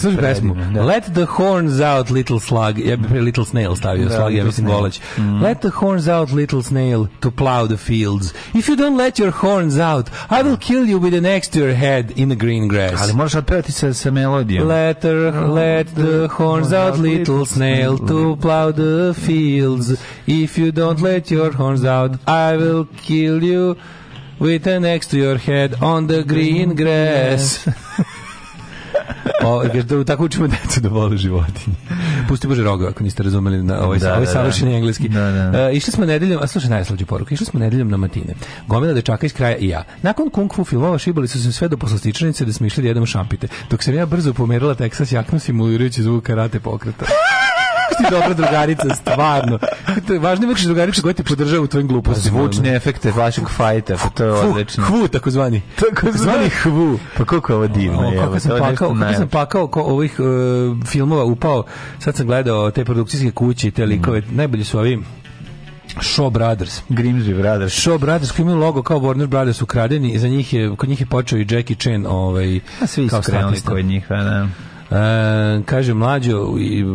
Slušaj pesmu. Da. Let the horns out, little slug. Ja bih pre little snail stavio da, slug, ja mislim goleć. Mm. Let the horns out, little snail, to plow the fields. If you don't let your horns out, I will kill you with an axe to your head in the green grass. Ali moraš otpevati sa, sa melodijom. Let, her, let the horns out, little snail, to plow the fields. If you don't let your horns out, I will kill you with an axe to your head on the green grass. O, ovaj, da. tako učimo decu da vole životinje. Pusti Bože roga, ako niste razumeli na ovaj, da, ovaj da, da. savršeni da. engleski. Da, da. Uh, išli smo nedeljom, a slušaj najslađu poruku, išli smo nedeljom na matine. Gomila dečaka iz kraja i ja. Nakon kung fu filmova šibali su se sve do poslastičanice da smo išli da jedemo šampite. Dok sam ja brzo pomerila Texas jaknu simulirajući zvuk karate pokreta. *laughs* si dobra drugarica, stvarno. Važno je imaš drugaricu koja te podržava u tvojim glupostima. Zvučne efekte vašeg fajta, pa to je odlično. Hvu, takozvani. Takozvani hvu. Pa koliko je ovo divno. O, kako, sam pakao, kako sam pakao ko ovih uh, filmova upao, sad sam gledao te produkcijske kuće te likove, mm. najbolji su ovim. Show Brothers. Grimsby Brothers. Show Brothers koji imaju logo kao Warner Brothers ukradeni i za njih je, kod njih je počeo i Jackie Chan ovaj, a svi kao krenuli kod njih, a pa da. E, kaže mlađo,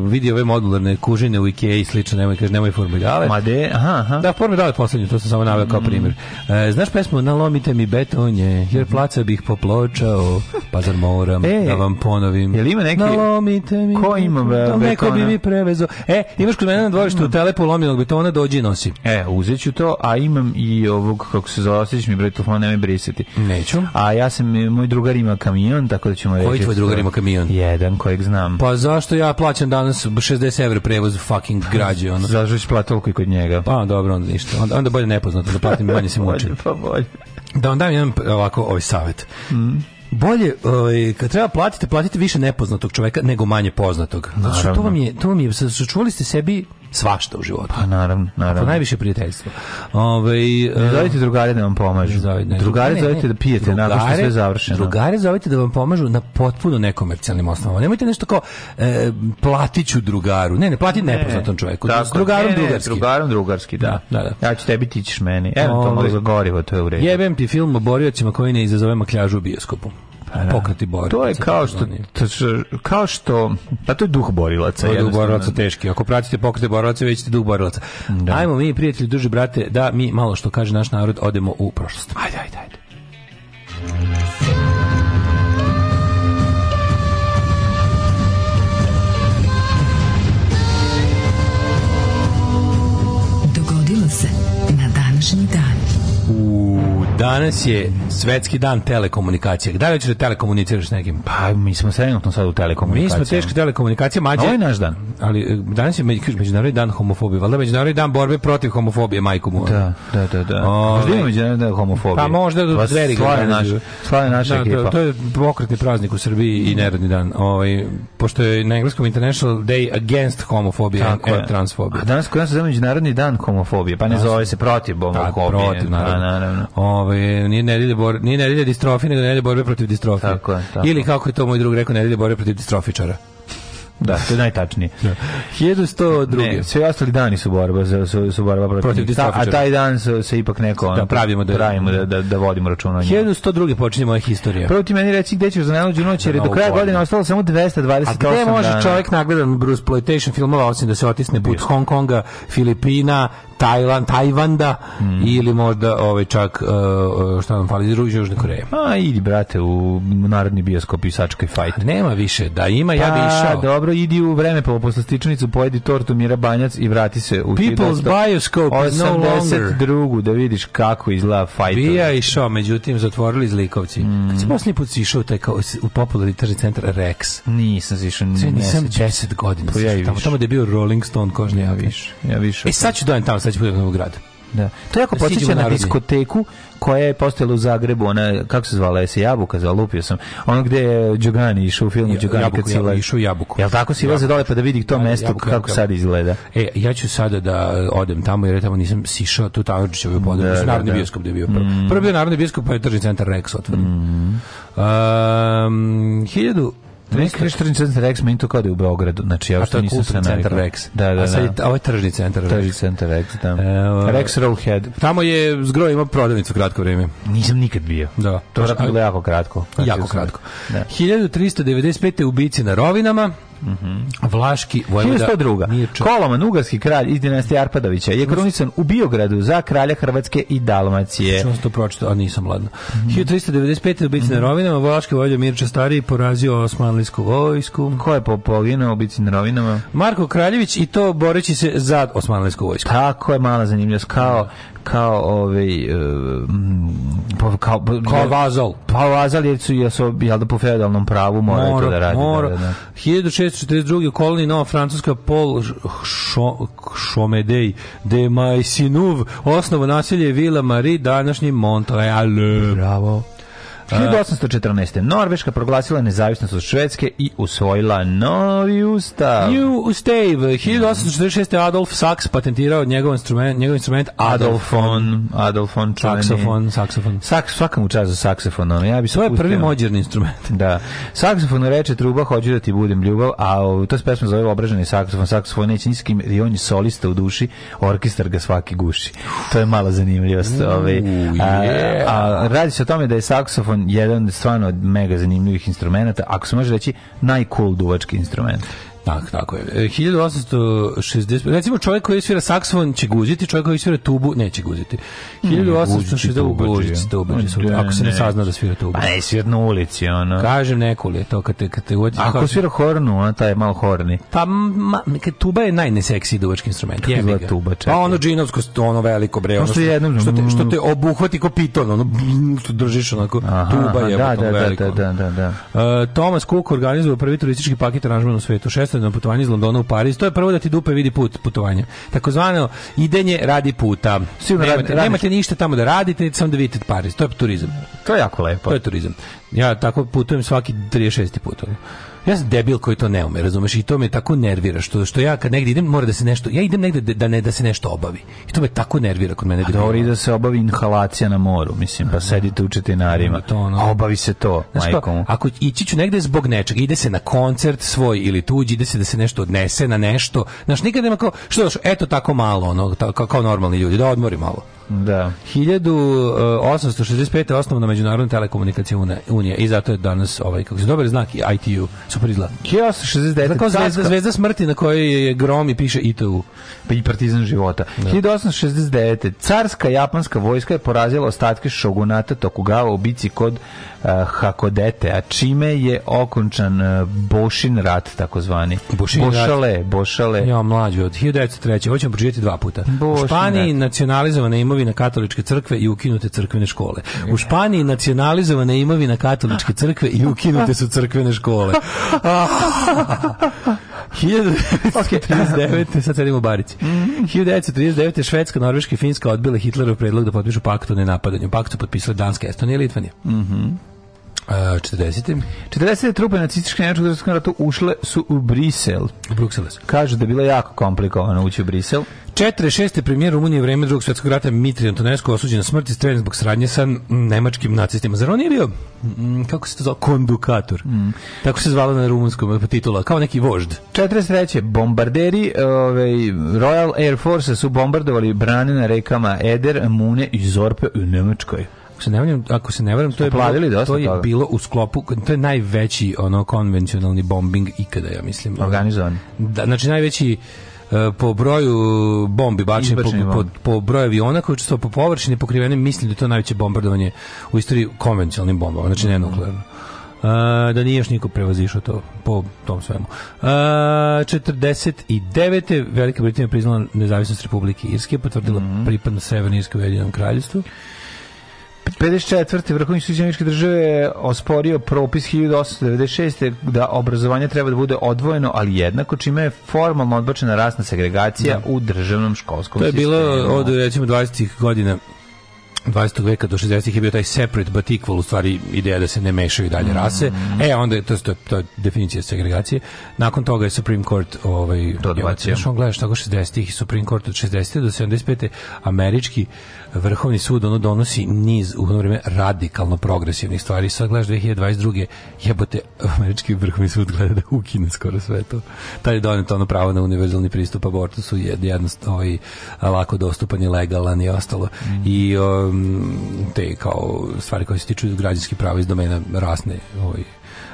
vidi ove modularne kužine u Ikea i slično, nemoj, kaže, nemoj formidale. Ma de, aha, aha. Da, formidale poslednje, to sam samo naveo kao mm. primer. E, znaš pesmu Nalomite mi betonje, jer mhm. placa bih popločao, pa zar moram *laughs* e, da vam ponovim. Jel ima neki... Nalomite mi... Ko ima betona? Neko bi mi prevezo. E, imaš kod mene na dvorištu mm. telepu betona, dođi nosi. E, uzeću to, a imam i ovog, kako se zove, osjećaš mi broj telefona, nemoj brisati. Neću. A ja sam, moj drugar ima kamion, tako da ćemo reći... Koji tvoj drugar ima kamion? Jedan Dragan kojeg znam. Pa zašto ja plaćam danas 60 evra prevoz fucking građe? Ono. Zašto ću platiti toliko i kod njega? Pa dobro, onda ništa. Onda, onda bolje nepoznato da platim manje se *laughs* mučim. pa bolje. Da vam dam jedan ovako ovaj savjet. Mm bolje oj, ovaj, kad treba platite, platite više nepoznatog čovjeka nego manje poznatog. Znači to vam je to vam je sačuvali ste sebi svašta u životu. Pa naravno, naravno. Pa najviše prijateljstvo. Ovaj ne zovite drugare da vam pomažu. Zove, drugare zovite da pijete drugare, nakon što sve završeno. Drugare zovite da vam pomažu na potpuno nekomercijalnim osnovama. Nemojte nešto kao e, platiću drugaru. Ne, ne, plati ne, nepoznatom čoveku. Tako, drugarom ne, drugarski. drugarom drugarski, da. da, da. da. Ja ću tebi tićeš meni. Eventualno ovaj, za gorivo, to je u redu. Jebem ti film o boriocima koji ne izazove makljažu u bioskopu. Da. pokreti borilaca. To je kao što, kao što, pa to je duh borilaca. To je duh borilaca teški. Ako pratite pokrete borilaca, vidite duh borilaca. Da. Ajmo mi, prijatelji, duže brate, da mi malo što kaže naš narod, odemo u prošlost. Ajde, ajde, ajde. Danas je svetski dan telekomunikacije. Da li ćeš da telekomuniciraš s nekim? Pa mi smo trenutno sad u telekomunikaciji. Mi smo teški telekomunikacije, mađe. Ovo je naš dan ali e, danas je međunarodni dan homofobije, valjda međunarodni dan borbe protiv homofobije, majko moja. Da, da, da, da. O, ovaj. možda ima međunarodni dan homofobije. Pa možda do pa dveri slave naš, slave naša da, ekipa. To, to je pokretni praznik u Srbiji i neradni dan. Ovaj pošto je na engleskom International Day Against Homophobia Tako and, and Transphobia. A danas kod nas je međunarodni dan homofobije, pa ne zove se protiv pa, homofobije. Da, protiv, pa, naravno. Da, naravno. Ovaj nije nedelje bor, nije nedelje distrofi, nego nedelja borbe protiv distrofije. Tako je, tako. Ili kako je to moj drug rekao, nedelja borbe protiv distrofičara. Da, to je najtačnije. da. 1102. Ne, svi ostali dani su borba za su, su borba protiv, protiv ta, a taj dan se, se ipak neko da, ono, da, pravimo da pravimo da, da, da vodimo račun o njemu. 1102. počinje moja historija. Prvo ti meni reci gde ćeš za najluđu noć jer je do kraja godine ostalo samo 228 A gde može da- čovjek nagledan Bruce Ploitation filmova osim da se otisne put Hong Konga, Filipina, Tajland, Tajvanda mm. ili možda ovaj čak uh, šta nam fali iz Južne Koreje. Ma pa, idi brate u narodni bioskop i sačekaj fajt. Nema više, da ima pa, ja bi pa, išao. dobro, idi u vreme po pa posle stičnicu pojedi tortu Mira Banjac i vrati se u People's Bioscope is no longer drugu da vidiš kako izgleda fajt. Bi ja išao, međutim zatvorili zlikovci. Mm. Kad sam posljednji put sišao išao taj kao u popularni tržni centar Rex. Nisam išao, nisam 10 godina. Pa ja tamo, tamo gde je bio Rolling Stone kožni ja više. Ja više. E sad ću dojem tamo sad će budem u grad. Da. To jako da podsjeća na diskoteku koja je postojala u Zagrebu, ona, kako se zvala, je se Jabuka, zalupio sam, ono gde je Đugani išao u filmu ja, Đugani jabuku, kad si le... Jabuku. Jel tako si laze dole pa da vidi to da, mesto jabuku, kako jabuku. sad izgleda? E, ja ću sada da odem tamo jer tamo nisam sišao tu Tanurčićevu području, da, da, Narodni da. bioskop da je bio prvo. Mm. Prvo bio Narodni bioskop pa je tržni centar Rex otvorio. Mm. Um, 1000 Nekada tržni centar Rex meni to kao da je u Beogradu, znači ja što nisam sa centar Rex. Da, da, da. A sad da. je, ovo je tržni centar Rex. Tržni centar Rex, da. E, Rex Rollhead. Tamo je zgro ima prodavnicu kratko vrijeme. Nisam nikad bio. Da. To je bilo jako kratko. jako kratko. Da. 1395. ubici na Rovinama, Mhm. Vlaški vojvoda. 1102. Koloman, ugarski kralj iz dinastije Arpadovića, je krunisan u Biogradu za kralja Hrvatske i Dalmacije. Što sam to pročitao, a nisam ladno. Mm -hmm. 1395. u bici mm -hmm. na mhm. Rovinama, Vlaški vojvoda Mirča Stariji porazio Osmanlijsku vojsku. Ko je poginuo u bici na Rovinama? Marko Kraljević i to boreći se za Osmanlijsku vojsku. Tako je, mala zanimljivost, kao da kao ovaj e, mm, pa kao pa, kao vazal pa vazal jer su je so jel da po feudalnom pravu moraju mora, to da radi mora. Da, da. 1642 koloni Nova Francuska Paul Chomedey de Maisinuv osnovo naselje Vila Marie današnji Montreal bravo 1814. Norveška proglasila nezavisnost od Švedske i usvojila novi ustav. New ustav. 1846. Adolf Sachs patentirao njegov instrument, njegov instrument Adolfon. Adolfon, čuveni. Saksofon, saksofon. Saks, svaka mu čast za saksofonom. Ja bi to je prvi mođerni instrument. Da. Saksofon reče truba, hoću da ti budem ljubav, a to se pesma zove obraženi saksofon. Saksofon neće niskim i on je solista u duši, orkestar ga svaki guši. To je mala zanimljivost. Mm, ovaj. a, a, radi se o tome da je saksofon jedan stvarno mega zanimljivih instrumenta, ako se može reći najcool duvački instrument. Tak, tako je. 1860, e, recimo čovjek koji svira saksofon će guziti, čovjek koji svira tubu neće guziti. 1860 u Božić, ako se ne, ne sazna da svira tubu. Pa ne svira na ulici, ono. Kažem neko li to kad te, kad te uđe. Ako kažem, svira hornu, ona taj je malo horni. Pa ma, tuba je najneseksi duvački instrument. Je bila tuba, čekaj. Pa ono džinovsko, ono veliko bre, ono što, jednom, što, te, što te obuhvati ko piton, ono što držiš onako, Aha, tuba je da, da, da, veliko. Da, da, da, da. Uh, Thomas Cook organizuje prvi turistički paket aranžman u svetu. 600 na putovanje iz Londona u Pariz, to je prvo da ti dupe vidi put putovanja. Takozvano idenje radi puta. Sigurno nemate, radi, nemate ništa tamo da radite, niti samo da vidite Pariz. To je turizam. To je jako lepo. To je turizam. Ja tako putujem svaki 36. put. Ja sam debil koji to ne ume, razumeš? I to me tako nervira što što ja kad negdje idem mora da se nešto ja idem negdje da ne da se nešto obavi. I to me tako nervira kod mene. A dobro i da se obavi inhalacija na moru, mislim, pa da. sedite u četinarima. Da, to ono. A obavi se to, znači, pa, Ako ići ću negdje zbog nečega, ide se na koncert svoj ili tuđi, ide se da se nešto odnese na nešto. Znaš, nikad nema kao što, eto tako malo, ono, kao, kao normalni ljudi, da odmori malo. Da. 1865. je eh, osnovna međunarodna telekomunikacija Unija i zato je danas ovaj, kako se dobar znak ITU, super izgleda. Kios 69. Kao zvezda, zvezda smrti na kojoj je grom i piše ITU. Pa i partizan života. Da. 1869. Carska japanska vojska je porazila ostatke šogunata Tokugawa u bici kod Eh, Hakodete, a čime je okončan eh, Bošin rat, takozvani. Bošin Bošale, rat. Bošale. Ja, mlađo, od 1903. Hoćemo pročitati dva puta. Bošin u Španiji rat. nacionalizovana imovina katoličke crkve i ukinute crkvene škole. U Španiji nacionalizovana imovina katoličke crkve i *laughs* ukinute su crkvene škole. 1939. *laughs* sad sedimo u Barici. 1939. Mhm. Švedska, Norveška i Finska odbile Hitlerov predlog da potpišu pakt o nenapadanju. Pakt su potpisali Danska, Estonija i Litvanija. Mhm. Mm Uh, 40. 40. trupe nacističke nemačkog rata ušle su u Brisel. U Brukseles. Kažu da je bilo jako komplikovano ući u Brisel. 4. 6. premijer Rumunije vreme drugog svjetskog rata Mitri Antonescu osuđen na smrt i streljen zbog sradnje sa nemačkim nacistima. Zar on je bio, mm, kako se to zvao, kondukator? Mm. Tako se zvala na rumunskom pa titula, kao neki vožd. 43. Bombarderi ovaj, Royal Air Force su bombardovali brane na rekama Eder, Mune i Zorpe u Nemačkoj. Ako se ne varam, ako se ne varam, to je bilo, to je toga. bilo u sklopu to je najveći ono konvencionalni bombing ikada, ja mislim. Organizovan. Da, znači najveći e, po broju bombi bačene po, po, po, broju aviona koji su po površini pokrivene mislim da je to najveće bombardovanje u istoriji konvencionalnim bombama znači ne nuklearno Uh, da nije još niko prevazišao to po tom svemu. Uh, e, 49. Velika Britanija priznala nezavisnost Republike Irske, potvrdila mm -hmm. pripadnost Severne Irske u Jedinom kraljevstvu. 54. Vrhovni sud američke države osporio propis 1896. da obrazovanje treba da bude odvojeno, ali jednako, čime je formalno odbačena rasna segregacija da. u državnom školskom sistemu. To je bilo od, recimo, 20. godina 20. veka do 60. je bio taj separate but equal, u stvari ideja da se ne mešaju dalje rase. Mm. E, onda je, to, to, to je definicija segregacije. Nakon toga je Supreme Court ovaj, to odbacio. Još on gledaš tako 60. i Supreme Court od 60. do 75. američki Vrhovni sud ono donosi niz u ono vreme radikalno progresivnih stvari. Sad gledaš 2022. jebote, američki vrhovni sud gleda da ukine skoro sve to. Taj je donet ono pravo na univerzalni pristup abortusu je jednostavno i lako dostupan i legalan i ostalo. Mm. I um, te kao stvari koje se tiču građanskih prava iz domena rasne ovaj,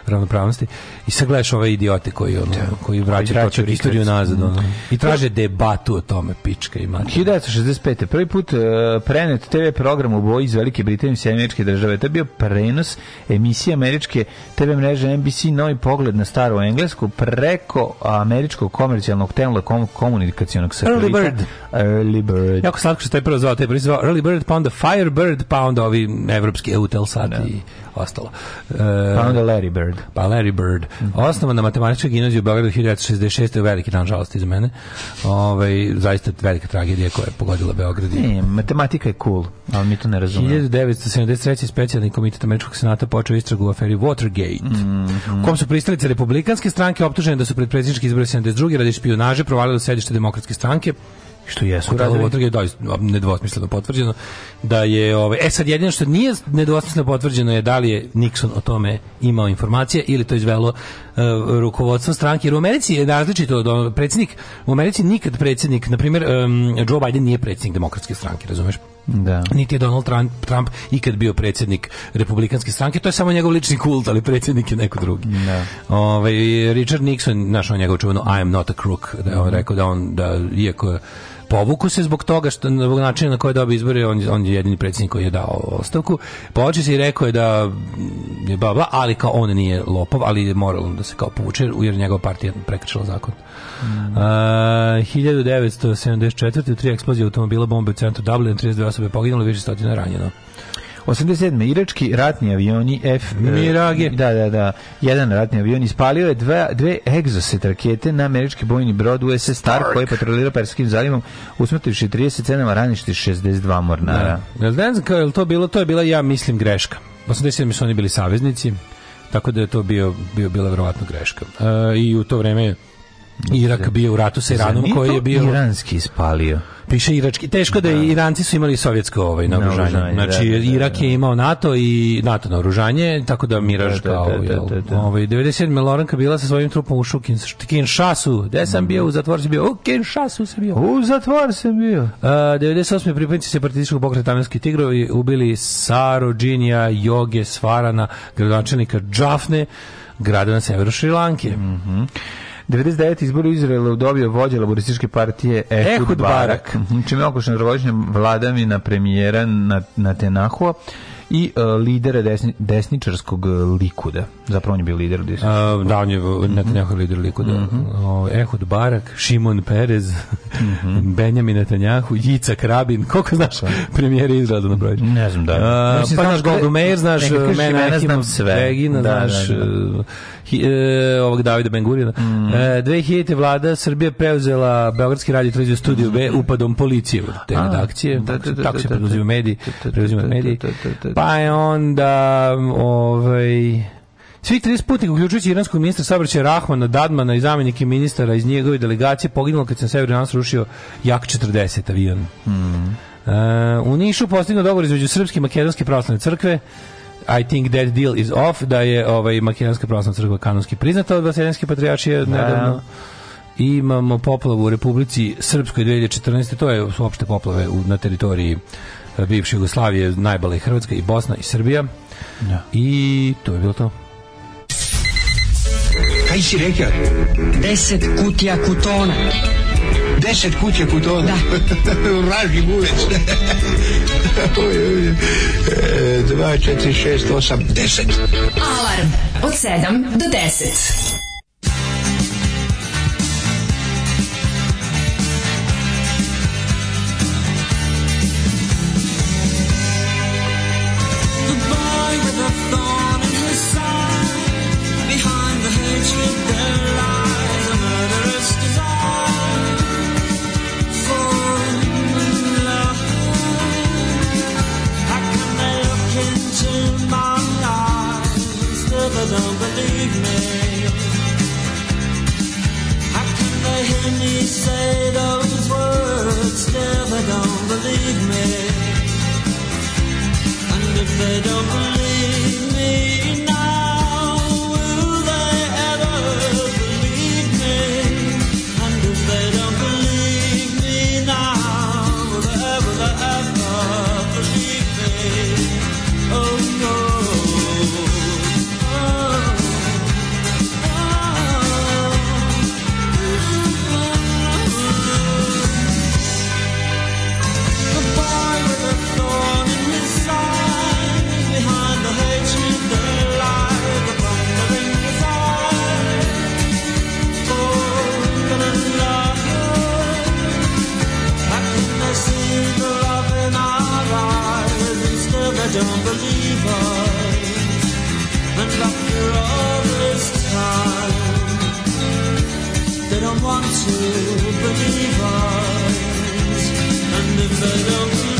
ravnopravnosti i sad gledaš ove idiote koji ono, da. koji vraćaju istoriju nazad ono, da. i traže debatu o tome pička i mati 1965. prvi put uh, prenet TV program u boji iz Velike Britanije i Sjemeničke države to je bio prenos emisije američke TV mreže NBC Novi pogled na staru Englesku preko američkog komercijalnog tenla kom komunikacijonog satelita Early Bird Early Bird jako slatko što je prvo zvao, te je zvao Early Bird pa onda Firebird pa onda ovi evropski Eutelsat da. i ostalo. Pa e, pa onda Larry Bird. Pa Larry Bird. Mm -hmm. Osnovan na matematičkoj gimnaziji u Beogradu 1966. Veliki dan žalosti za mene. Ove, ovaj, zaista velika tragedija koja je pogodila Beograd. Ne, matematika je cool, ali mi to ne razumemo. 1973. specijalni komitet Američkog senata počeo istragu u aferi Watergate, mm -hmm. kom su pristalice republikanske stranke optužene da su pred predsjednički izbor 72. radi špionaže provalili u sedište demokratske stranke što jesu Hotel Watergate, da, da nedvosmisleno potvrđeno da je ovaj e sad jedino što nije nedvosmisleno potvrđeno je da li je Nixon o tome imao informacije ili to izvelo uh, rukovodstvo stranke jer u Americi je različito od predsjednik u Americi nikad predsjednik na primjer um, Joe Biden nije predsjednik demokratske stranke razumeš da. Niti je Donald Trump, Trump ikad bio predsjednik republikanske stranke, to je samo njegov lični kult, ali predsjednik je neko drugi. Da. Ove, ovaj, Richard Nixon, našao njegov čuveno I am not a crook, da je on mhm. rekao da on, da, iako povuku se zbog toga što zbog načina na koji je dobio izbore, on, on je jedini predsjednik koji je dao ostavku. Počeo se i rekao je da mm, je baba ali kao on nije lopov, ali je moralno da se kao povuče jer njegova partija prekršila zakon. Mm. A, 1974. tri eksplozije automobila bombe u centru Dublina, 32 osobe poginulo, više stotina ranjeno. 87. Irački ratni avioni F e, Mirage. Da, da, da. Jedan ratni avion ispalio je dve, dve egzoset rakete na američki bojni brod USS Star koji patrolirao Perskim zalivom usmrtivši 37, a raništi 62 mornara. Da. Ja, ne znam kao to bilo, to je bila, ja mislim, greška. 87. su oni bili saveznici, tako da je to bio, bio bila verovatno greška. E, I u to vreme Dakle, Irak bio u ratu sa Iranom koji je bio iranski ispalio. Piše irački. Teško da, da Iranci su imali sovjetsko ovaj naoružanje. Na da, znači da, da, Irak da. je imao NATO i NATO naoružanje, tako da Miraž da, da, kao da, ovaj 97 Loran bila sa svojim trupom u Šukin Šasu Gde sam mhm. bio u zatvoru sam bio. U Kinšasu sam bio. U zatvor sam bio. Uh, 98 pripadnici separatističkog pokreta Tamilski tigrovi ubili Saro Džinija Joge Svarana, gradonačelnika Džafne grada na severu Šrilanke. Mhm. Mm 99. izbor u Izraelu dobio vođa laborističke partije Ehud, Ehud Barak, Barak. *laughs* čime je okušen vladavina premijera na, Natenahua i uh, lidera desni, desničarskog e, likuda. Zapravo on je bio lider desničarskog. Uh, da, on je mm lider likuda. Mm -hmm. Ehud Barak, Šimon Perez, mm -hmm. *laughs* Benjamin Netanjahu, Jica Krabin. Koliko znaš premijera Izraela da na broju? Ne znam da. Uh, pa znaš Goldu Meir, znaš Mena Ahima, Regina, da, znaš... Da, da. E, e, ovog Davida Bengurina. Mm. E, 2000. vlada Srbije preuzela Beogradski radio televiziju studiju B mm. upadom policije od te redakcije. Da, da, da, Tako se preuzimaju mediji. Preuzimaju mediji. Pa je onda ovaj, Svih 30 putnika, uključujući iranskog ministra saobraćaja Rahmana Dadmana i zamenike ministara iz njegove delegacije, poginulo kad se na severu nas rušio jak 40 avion. Mm. Uh, u Nišu postignu dogovor između Srpske i Makedonske pravoslavne crkve. I think that deal is off, da je ovaj, Makedonska pravoslavna crkva kanonski priznata od Vaseljanske patrijačije da. nedavno. Imamo poplavu u Republici Srpskoj 2014. To je uopšte poplave u, na teritoriji eh, bivše Jugoslavije, najbala i Hrvatska i Bosna i Srbija. Da. I to je bilo to. Kaj si rekao? 10 kutija kutona. 10 kuće kod ono. Da. *laughs* Raži guvec. *laughs* Dva, četiri, šest, osam, deset. Alarm od sedam do deset. say those words, still they don't believe me. And if they don't believe me, don't believe us. And after all this time, they don't want to believe us. And if they don't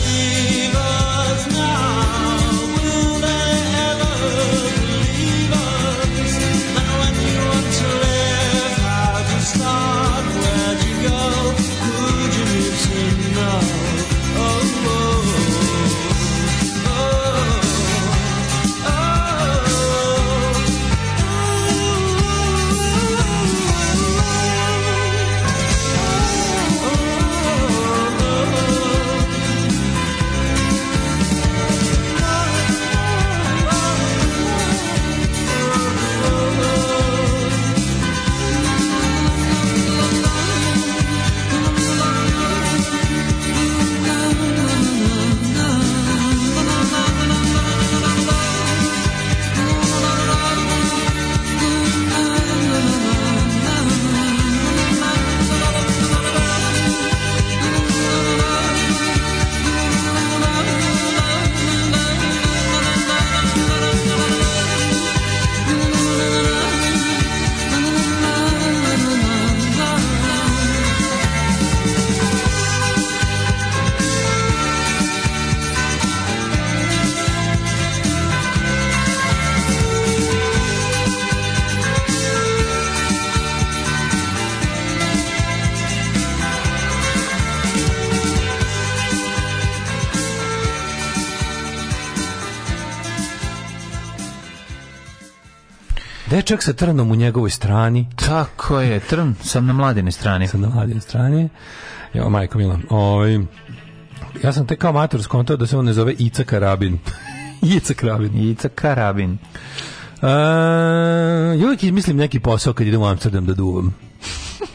dečak sa trnom u njegovoj strani. Tako je, trn, sam na mladine strani. Sam na mladine strani. Jo, majko Mila, ovaj, ja sam tek kao matur skontao da se on ne zove Ica Karabin. *laughs* Ica Karabin. Ica Karabin. Uh, uvijek mislim neki posao kad idem u Amsterdam da duvam.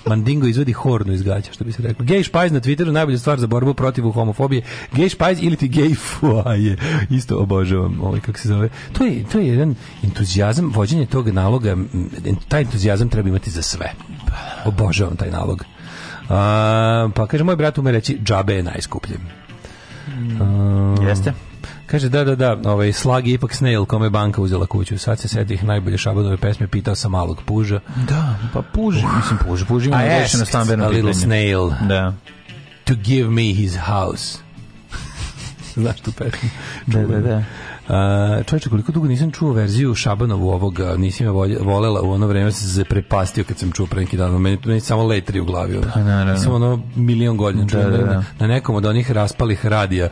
Mandingo izvadi hornu iz gaća, što bi se reklo. Gay Spice na Twitteru najbolja stvar za borbu protiv homofobije. Gay Spice ili ti gay fuaje. Isto obožavam, ovaj, kako se zove. To je, to je jedan entuzijazam, vođenje tog naloga, taj entuzijazam treba imati za sve. Obožavam taj nalog. A, pa kaže, moj brat ume reći, džabe je najskuplji. Um, Jeste. Kaže, da, da, da, ovaj, slag je ipak Snail, kome je banka uzela kuću. Sad se setih najbolje Šabadove pesme, pitao sam malog Puža. Da, pa Puž, mislim Puž, Puž ima rešeno stambeno pitanje. A little Snail da. to give me his house. *laughs* Znaš tu pesmu? da, da, da. Uh, čovječe, koliko dugo nisam čuo verziju Šabanovu ovog, nisam je volela u ono vreme, se prepastio kad sam čuo pre neki dan, meni, meni samo letri u glavi. Pa, naravno. Nisam ono milion godina da, čuo. Da, da, da. Na nekom od onih raspalih radija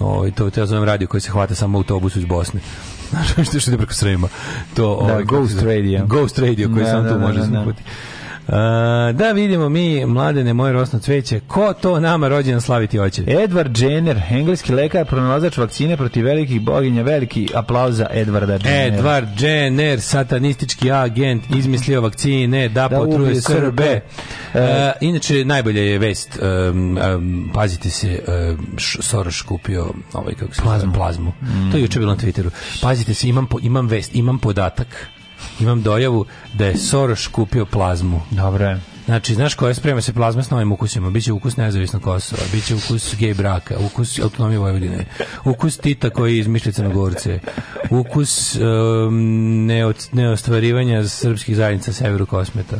Ovaj to te ja zovem radio koji se hvata samo autobusu iz Bosne. *laughs* Znaš što što ide preko Srema. To da, ovaj, Ghost Radio. Ghost Radio koji da, sam da, tu da, može da, da da vidimo mi, mladene moje rosno cveće, ko to nama rođendan slaviti hoće? Edward Jenner, engleski lekar, pronalazač vakcine protiv velikih boginja, veliki aplauz za Edwarda Jennera. Edward Jenner, satanistički agent, izmislio vakcine da, da potruje Srbe. E, e, inače, najbolje je vest, um, um, pazite se, um, Soroš kupio ovaj, kako se plazmu. plazmu. Mm. To je juče bilo na Twitteru. Pazite se, imam, imam vest, imam podatak imam dojavu da je Soroš kupio plazmu. Dobro je. Znači, znaš koje sprema se plazma s novim ukusima? Biće ukus nezavisno Kosova, biće ukus gej braka, ukus autonomije Vojvodine, ukus Tita koji na Crnogorce, ukus um, neot, neostvarivanja srpskih zajednica severu Kosmeta.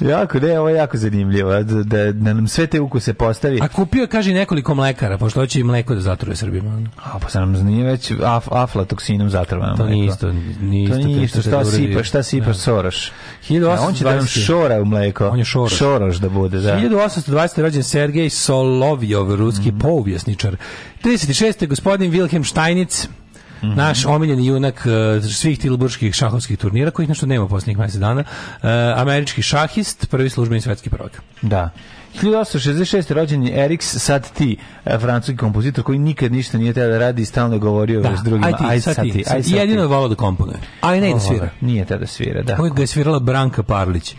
Jako, je ovo je jako zanimljivo, da, da, da nam sve te ukuse postavi. A kupio, kaže, nekoliko mlekara, pošto hoće i mleko da zatruje Srbima. A, pa sam nam nije već af, aflatoksinom zatrovano To nije isto. Nije to nije isto, šta da sipaš, šta sipaš da. Soroš? Ja, e, on će da nam šora u mleko. On je Šoroš. Šoroš da bude, da. 1820. rođen Sergej Solovjov, ruski mm povjesničar. 36. gospodin Wilhelm Steinitz, Mm -hmm. naš omiljeni junak uh, svih tilburških šahovskih turnira kojih nešto nema posljednjih mjesec dana uh, američki šahist prvi službeni svetski prvak da 1866. rođen je sad ti, e, francuski kompozitor koji nikad ništa nije tada da radi i stalno je govorio da, s drugima. Aj ti, aj sad ti. Aj sad jedino je volao da komponuje. A ne da svira. Nije tada svira, da. Kako ga je svirala Branka Parlić.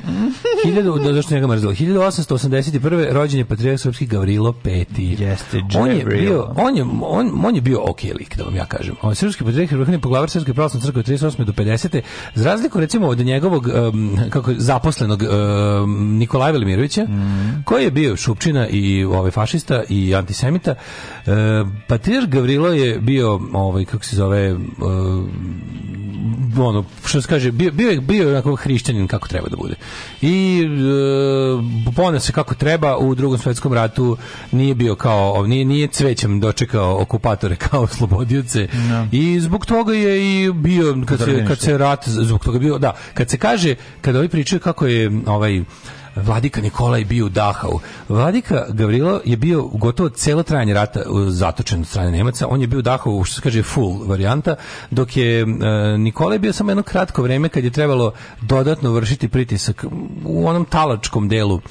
1000, *laughs* da, zašto njega mrzelo? 1881. rođen je patrijarh srpski Gavrilo V. Jeste, on je bio, on je, on, on je bio ok lik, da vam ja kažem. On je srpski patrijarh vrhovni poglavar Srpske pravoslavne crkve od 38. do 50. Za razliku recimo od njegovog um, kako, zaposlenog um, Nikolaj Velimirovića, mm. koji je bio Šupčina i ovaj fašista i antisemita. E, Patriarh Gavrilo je bio ovaj kako se zove e, ono što se kaže bio bio je bio onako hrišćanin kako treba da bude. I e, poneo se kako treba u Drugom svetskom ratu nije bio kao ovaj, nije nije cvećem dočekao okupatore *laughs* kao oslobodioce. No. Da. I zbog toga je i bio kad se, kad se rat zbog toga bio da kad se kaže kada ovi pričaju kako je ovaj Vladika Nikolaj bio u Dachau. Vladika Gavrilo je bio gotovo celo trajanje rata zatočen od strane Nemaca. On je bio u Dachau, što se kaže, full varijanta, dok je e, Nikolaj bio samo jedno kratko vreme kad je trebalo dodatno vršiti pritisak u onom talačkom delu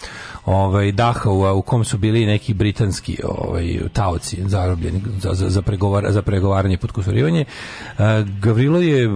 ovaj Dahau u kom su bili neki britanski ovaj taoci zarobljeni za za za, pregovar, za pregovaranje podkusurivanje. E, Gavrilo je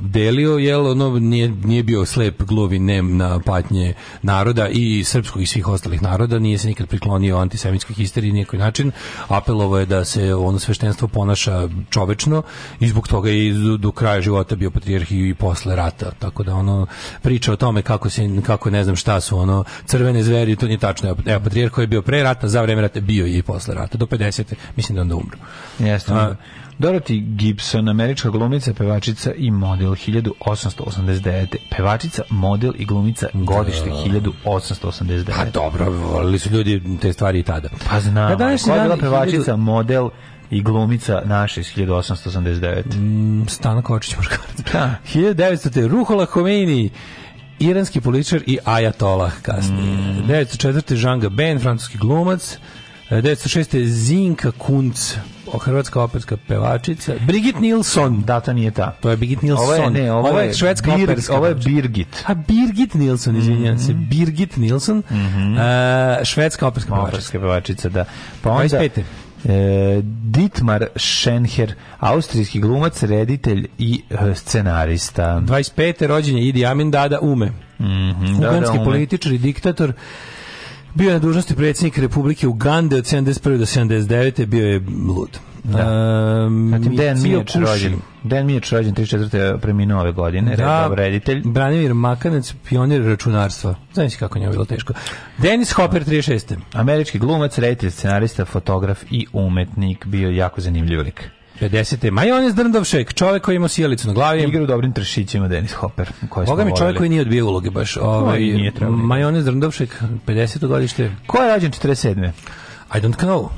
delio jel ono nije, nije bio slep glovi nem na patnje naroda i srpskog i svih ostalih naroda, nije se nikad priklonio antisemitskoj histeriji na neki način. Apelovao je da se ono sveštenstvo ponaša čovečno i zbog toga je do, do kraja života bio patrijarh i posle rata. Tako da ono priča o tome kako se kako ne znam šta su ono crvene zveri nije to nije tačno. Evo, patrijarh koji je bio pre rata, za vreme rata, bio je i posle rata, do 50. Mislim da onda umro. Jeste. A, Dorothy Gibson, američka glumica, pevačica i model 1889. Pevačica, model i glumica godište 1889. Da, da, da. Pa dobro, volili su ljudi te stvari i tada. Pa znam, da, koja je bila pevačica, model i glumica naše iz 1889. Mm, Stan Kočić muškarac. Da. 1900. Ruhola Khomeini iranski političar i ajatola kasnije. Mm. 1904. Žanga Ben, francuski glumac. 1906. Zinka Kunc, hrvatska operska pevačica. Brigit Nilsson. Da, to nije ta. To je Brigit Nilsson. Ovo je, ne, ovo, ovo je, je švedska Bir, operska. Ovo je Birgit. A Birgit Nilsson, izvinjam mm -hmm. se. Mhm. Birgit Nilsson, mm -hmm. uh, švedska operska pevačica. Operska pevačica, da. Pa onda, 25. E, Dietmar Schenher, austrijski glumac, reditelj i e, scenarista. 25. rođen Idi Amin Dada Ume. Mm -hmm, Uganski da, da, političar i diktator. Bio je na dužnosti predsjednik Republike Ugande od 71. do 79. Bio je lud. Da. Um, ehm, Zatim Dan Mijeć rođen. Dan Mijeć rođen 34. preminuo ove godine, da, reditelj. Branimir Makanec, pionir računarstva. Znaš kako njemu bilo teško. Denis Hopper 36. Američki glumac, reditelj, scenarista, fotograf i umetnik, bio jako zanimljiv lik. 50. Majones Drndovšek, čovek koji ima sjelicu na glavi. Igra u dobrim tršićima Denis Hopper. Koji Boga mi čovjek koji nije odbio uloge baš. Ovaj, Majones Drndovšek, 50. godište. Ko je rađen 47. I don't know.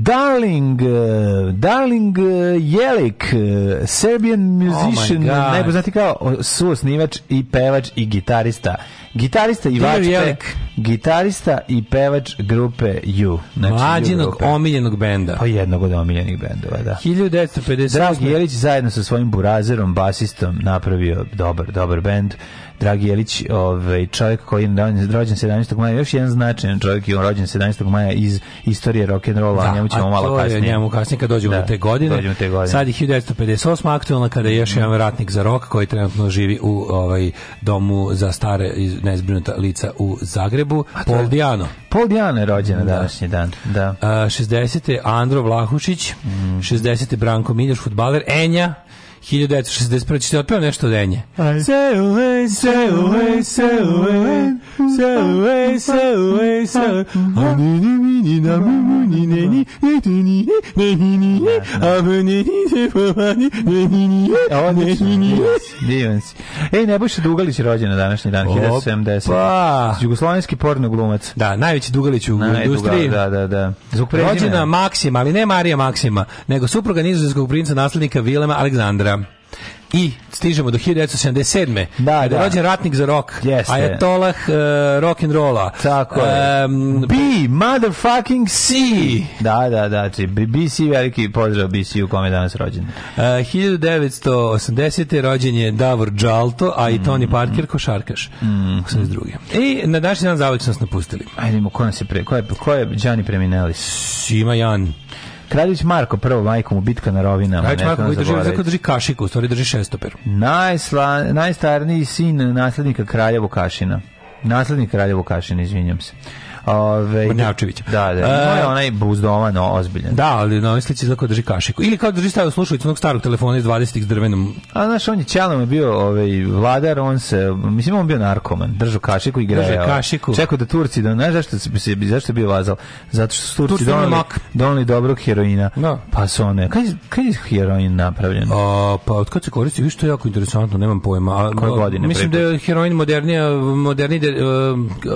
Darling, eh, Darling eh, Jelik, eh, Serbian oh musician, oh najpoznati kao suosnivač i pevač i gitarista Gitarista i vač, gitarista i pevač grupe U. Znači Mlađinog grupe. omiljenog benda. Pa jednog od omiljenih bendova, da. 1950. Dragi Jelić zajedno sa svojim burazerom, basistom, napravio dobar, dobar bend. Dragi Jelić, ovaj čovjek koji je rođen 17. maja, još jedan značajan čovjek je rođen 17. maja iz istorije rock and rolla, da, njemu ćemo malo kasnije. Njemu kasnije kad dođemo da, do te godine. Dođemo te godine. Sad je 1958 aktuelna kada je još jedan ratnik za rok koji trenutno živi u ovaj domu za stare iz nezbrinuta lica u Zagrebu. Paul Diano. Paul Diano je rođen na da. današnji dan. Da. Uh, 60. Andro Vlahušić, mm. 60. Branko Miljaš, futbaler, Enja, 1961. Čite otpeo nešto od Enje? Sail away, sail away, sail away, sail away, sail away, sail away. A ni ni mi ni na mu mu ni ne ni, ne ti pa, ni, ne ni ni, a mu ne ni se povani, ne ni ni, ne ni ni. Divan si. Ej, Nebojša Dugalić je rođen na današnji dan, 1970. Pa! Jugoslovenski porno glumac. Da, najveći Dugalić u Naj, industriji. Da, da, da. da. Zbog Rođena Maksima, ali ne Marija Maksima, nego supruga nizozemskog princa naslednika Vilema Aleksandra. I stižemo do 1977. Da, da. rođen ratnik za rok. Jeste. Ajatolah uh, e, rock and rolla. Tako je. Um, B, motherfucking C. Da, da, da. Či, znači, BC, veliki pozdrav BC u kome je danas rođen. E, uh, 1980. rođen je Davor Džalto, a i Tony mm. Parker, košarkaš. Mm. 82. I na današnji dan zavljeno nas napustili. Ajde, ko nas je pre... Ko je, ko je Gianni Preminelli? Sima Jan. Kraljević Marko prvo majkom mu bitka na Rovinama. Kraljević Marko koji drži, zapravo drži kašiku, u stvari drži šestoper. Najsla, najstarniji sin naslednika kralja Vukašina. Naslednik kralja Vukašina, izvinjam se. Ove, Brnjavčevića. Da, da. Ima e, je onaj buzdovan, ozbiljan. Da, ali na ovoj slici izlako drži kašiku. Ili kao drži stavio slušalicu onog starog telefona iz 20-ih s drvenom. A znaš, on je čelom je bio ovaj, vladar, on se, mislim, on bio narkoman. Držao kašiku i grejao. Držao kašiku. Čekao da Turci, da, znaš zašto, se, zašto je bio vazal? Zato što su Turci, Turci donali, mak. donali dobrog heroina. Da. Pa su one, kad, kad je heroin napravljen? A, pa od kad se koristi, viš to je jako interesantno, nemam pojma. A, Koje godine? Mislim priput? da je heroin modernije, moderni, de, e,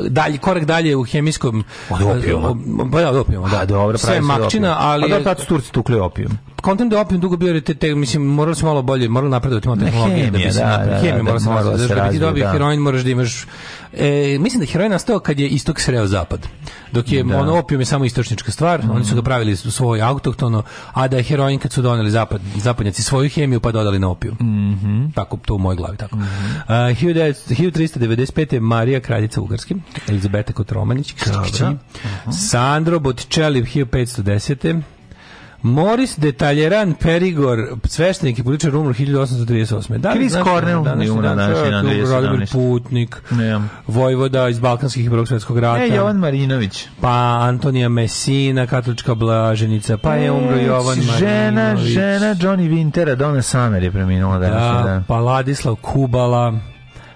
dalji, korak dalje u hemijsku turskom... Od opijuma. Pa ja od opijuma, da. A, dobro, Sve makčina, ali... Pa da, tad su Turci tukli opijum. kontam da je opium dugo bio te, te mislim morali smo malo bolje, morali napredovati malo tehnologije da bi se da, da hemija da, morala se da, da, da, da, bi dobio heroin moraš da imaš e, mislim da heroin nastao kad je istok sreo zapad. Dok je da. ono opijum je samo istočnička stvar, mm. oni su ga pravili svoj autohtono, a da je heroin kad su doneli zapad, zapadnjaci svoju hemiju pa dodali na opijum. Mm -hmm. Tako to u mojoj glavi tako. Mm -hmm. uh, 1395 je Marija kraljica Ugarske, Elizabeta Kotromanić, uh mhm. -huh. Sandro Botticelli 1510 Moris Detaljeran Perigor, sveštenik i političar umro 1838. Da, Chris Cornell, dan, Juna, dan, čovjek, Putnik, ne. Vojvoda iz Balkanskih i Prvog svjetskog rata. E, Jovan Marinović. Pa Antonija Messina, katolička blaženica, pa je umro e, Jovan Marinović. Žena, žena Johnny Wintera, Donna Summer je preminula danas. Da, da, pa Ladislav Kubala,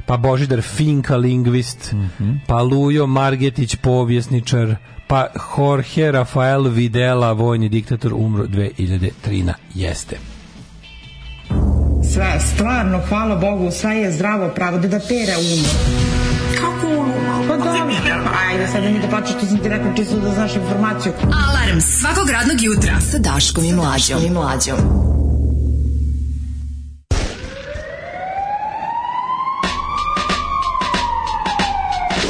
pa Božidar Finka, lingvist, mm -hmm. pa Lujo Margetić, povjesničar, pa Jorge Rafael Videla, vojni diktator, umro 2013. Jeste. Sve, stvarno, hvala Bogu, sve je zdravo pravo, da pa da pere umro. Kako umro? Pa da, ajde, sad da mi da plaćaš, ti sam ti rekao čisto da znaš informaciju. Alarm svakog radnog jutra sa Daškom i Mlađom. Daškom i Mlađom.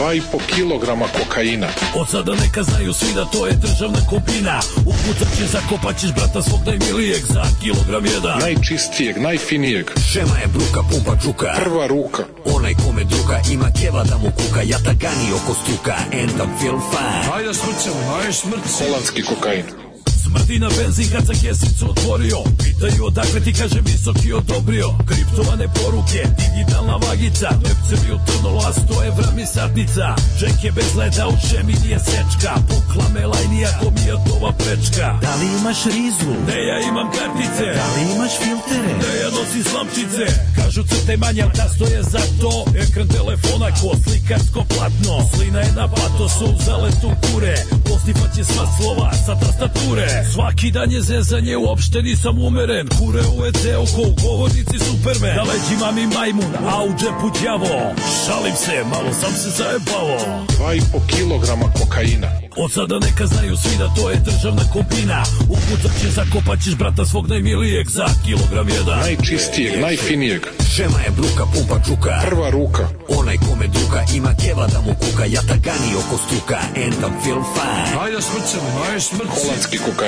2,5 kilograma kokaina. Od sada neka znaju svi da to je državna kopina. Upucat će zakopat ćeš brata svog najmilijeg za kilogram jedan. Najčistijeg, najfinijeg. Šema je bruka, pumpa čuka. Prva ruka. Onaj kome druga ima keva da mu kuka. Ja tagani oko struka, end I feel fine. Ajde smrcem, ajde smrcem. Holandski kokain. Smrdi na benzin kad sam kesicu otvorio Pitaju odakle ti kaže visoki odobrio Kriptovane poruke, digitalna vagica Lepce mi utrnulo, a sto evra mi satnica Čeke bez leda, u čemi nije sečka Pukla me lajnija, ko mi je tova prečka Da li imaš rizu? Ne, ja imam kartice Da li imaš filtere? Ne, ja nosim slamčice Kažu crte manja, da stoje za to Ekran telefona ko slikarsko platno Slina je na patosu, zaletu kure Postipaće sva slova sa tastature Svaki dan je zezanje, uopšte nisam umeren Kure u ceo ko u govornici Superman Na leđima mi majmun, a u džepu djavo Šalim se, malo sam se zajebavo po kilograma kokaina Od sada neka znaju svi da to je državna kopina Ukucat će, zakopat ćeš brata svog najmilijeg Za kilogram jedan Najčistijeg, najfinijeg Šema je bruka, pumpa čuka Prva ruka Onaj kome druga ima keva da mu kuka Ja gani oko struka, and I'm feel fine Ajde smrcem, ajde smrcem Holandski kuka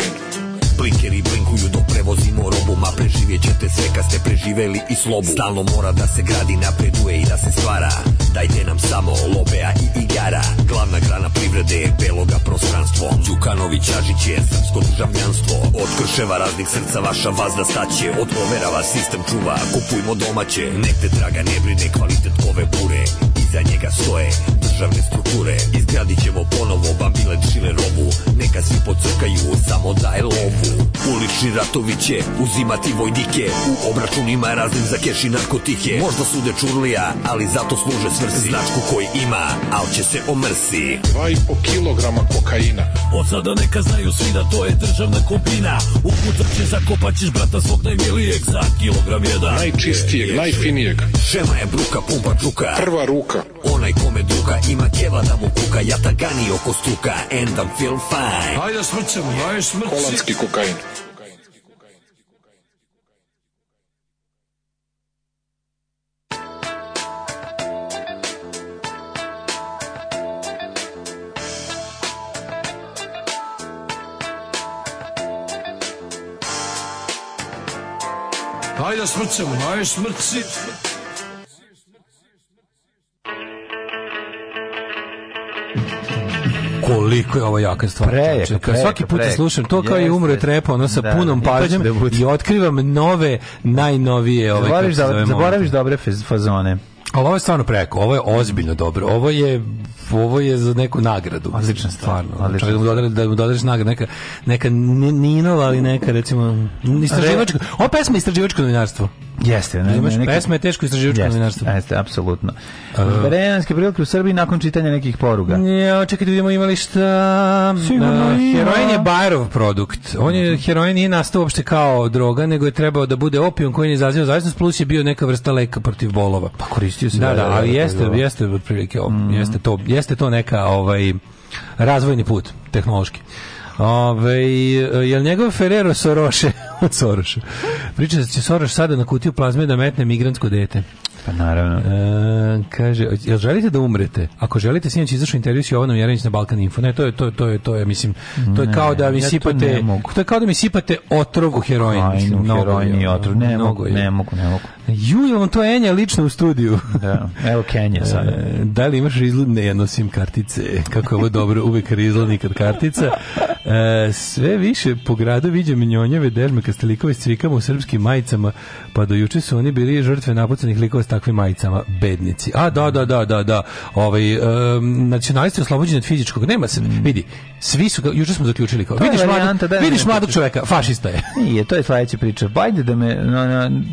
Blinkeri blinkuju dok prevozimo robu Ma preživjet ćete sve kad ste preživeli i slobu Stalno mora da se gradi, napreduje i da se stvara Dajte nam samo lobea i igara Glavna grana privrede je beloga prostranstvo Đukanović Ažić je srpsko državljanstvo Od krševa raznih srca vaša vazda staće Od overava sistem čuva, kupujmo domaće Nek te draga ne brine kvalitet ove bure iza njega stoje državne strukture Izgradit ćemo ponovo bambile čile robu Neka svi pocrkaju, samo daje lovu Ulični ratovi će uzimati vojnike U obračunima raznim za keš i narkotike Možda su dečurlija, ali zato služe svrsi Značku koji ima, al će se omrsi po kilograma kokaina Od sada neka znaju svi da to je državna kopina U kutak će zakopaćeš brata svog najmilijeg Za kilogram jedan Najčistijeg, najfinijeg Šema je bruka, pumpa čuka Prva ruka kuka Onaj kome duka ima keva da mu kuka Ja tagani oko stuka and I'm feel fine Ajde smrćamo, ajde smrći Holandski kokain Ajde smrćamo, ajde smrći Koliko je ovo jaka stvar. Prejeka, svaki put prejeka, slušam to kao i umro je trepa, ono sa da, punom da. pažnjom da i otkrivam nove, najnovije ove, zaboraviš, da, zaboraviš dobre fazone. Ali ovo je stvarno preko, ovo je ozbiljno dobro. Ovo je ovo je za neku nagradu. Odlična stvar. Odlična. Da mu dodariš, da mu dodariš nagradu. Neka, neka Ninova, ali neka, recimo, istraživačko. Ova pesma je istraživačko novinarstvo. Jeste, ne, imaš neki... pesma je teško istraživačko jeste, novinarstvo. Jeste, apsolutno. Uh, Vremenske prilike u Srbiji nakon čitanja nekih poruga. Ja, čekaj da vidimo imali šta. Sigurno uh, heroin je Bajerov produkt. On je heroin nije nastao uopšte kao droga, nego je trebao da bude opijum koji je izaziva zavisnost plus je bio neka vrsta leka protiv bolova. Pa koristio se. Da, da, da, da ali da, da, da jeste, jeste otprilike, mm. jeste to, jeste to neka ovaj razvojni put tehnološki. Ove, ovaj, je li njegov Ferrero Soroše? *laughs* Soroš. Priča da će Soroš sada na kutiju plazme da metne migrantsko dete. Pa naravno. E, kaže, jel želite da umrete? Ako želite, sinoć izašao intervju s Jovanom Jeremić na Balkan Info. Ne, to je to je, to je to je mislim, to je kao da mi ja sipate, to, to, je kao da mi sipate otrov u heroin, Ajno, mislim, mnogo heroin i otrov. ne mogu, ne mogu, ne mogu. Ju, imamo to Enja lično u studiju. Da, evo Kenja sad. E, da li imaš izgled? jedno sim kartice. Kako je ovo dobro, uvek rizla, kad kartica. E, sve više po gradu viđem njonjeve dežme kastelikove s cvikama u srpskim majicama, pa do juče su oni bili žrtve napucanih likova s takvim majicama, bednici. A, da, da, da, da, da. Ovaj, um, nacionalisti oslobođeni od fizičkog, nema se, mm. vidi, svi su, juče smo zaključili kao, to vidiš, da, da, da, mladog, vidiš mladog čoveka, fašista je. Nije, to je sledeća priča. Bajde pa da me, no,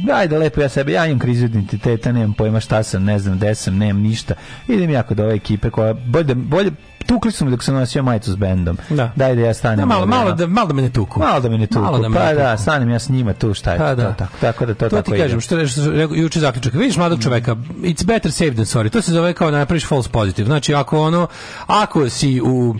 no, ajde lepo, ja se sebe, ja imam krizu identiteta, nemam pojma šta sam, ne znam gde sam, nemam ništa. Idem jako do ove ekipe koja bolje, da, bolje tukli su me dok sam nosio majicu s bendom. Da. Daj da ja stanem. Da, malo, malo, da, malo da me ne tuku. Malo da me ne tuku. Malo da me pa ne da, tuku. da, stanem ja s njima tu, šta je pa to, da. tako, tako da to, to tako ti kažem, što reš, juče zaključak, vidiš mladog mm. čoveka, it's better safe than sorry, to se zove kao da false positive. Znači, ako ono, ako si u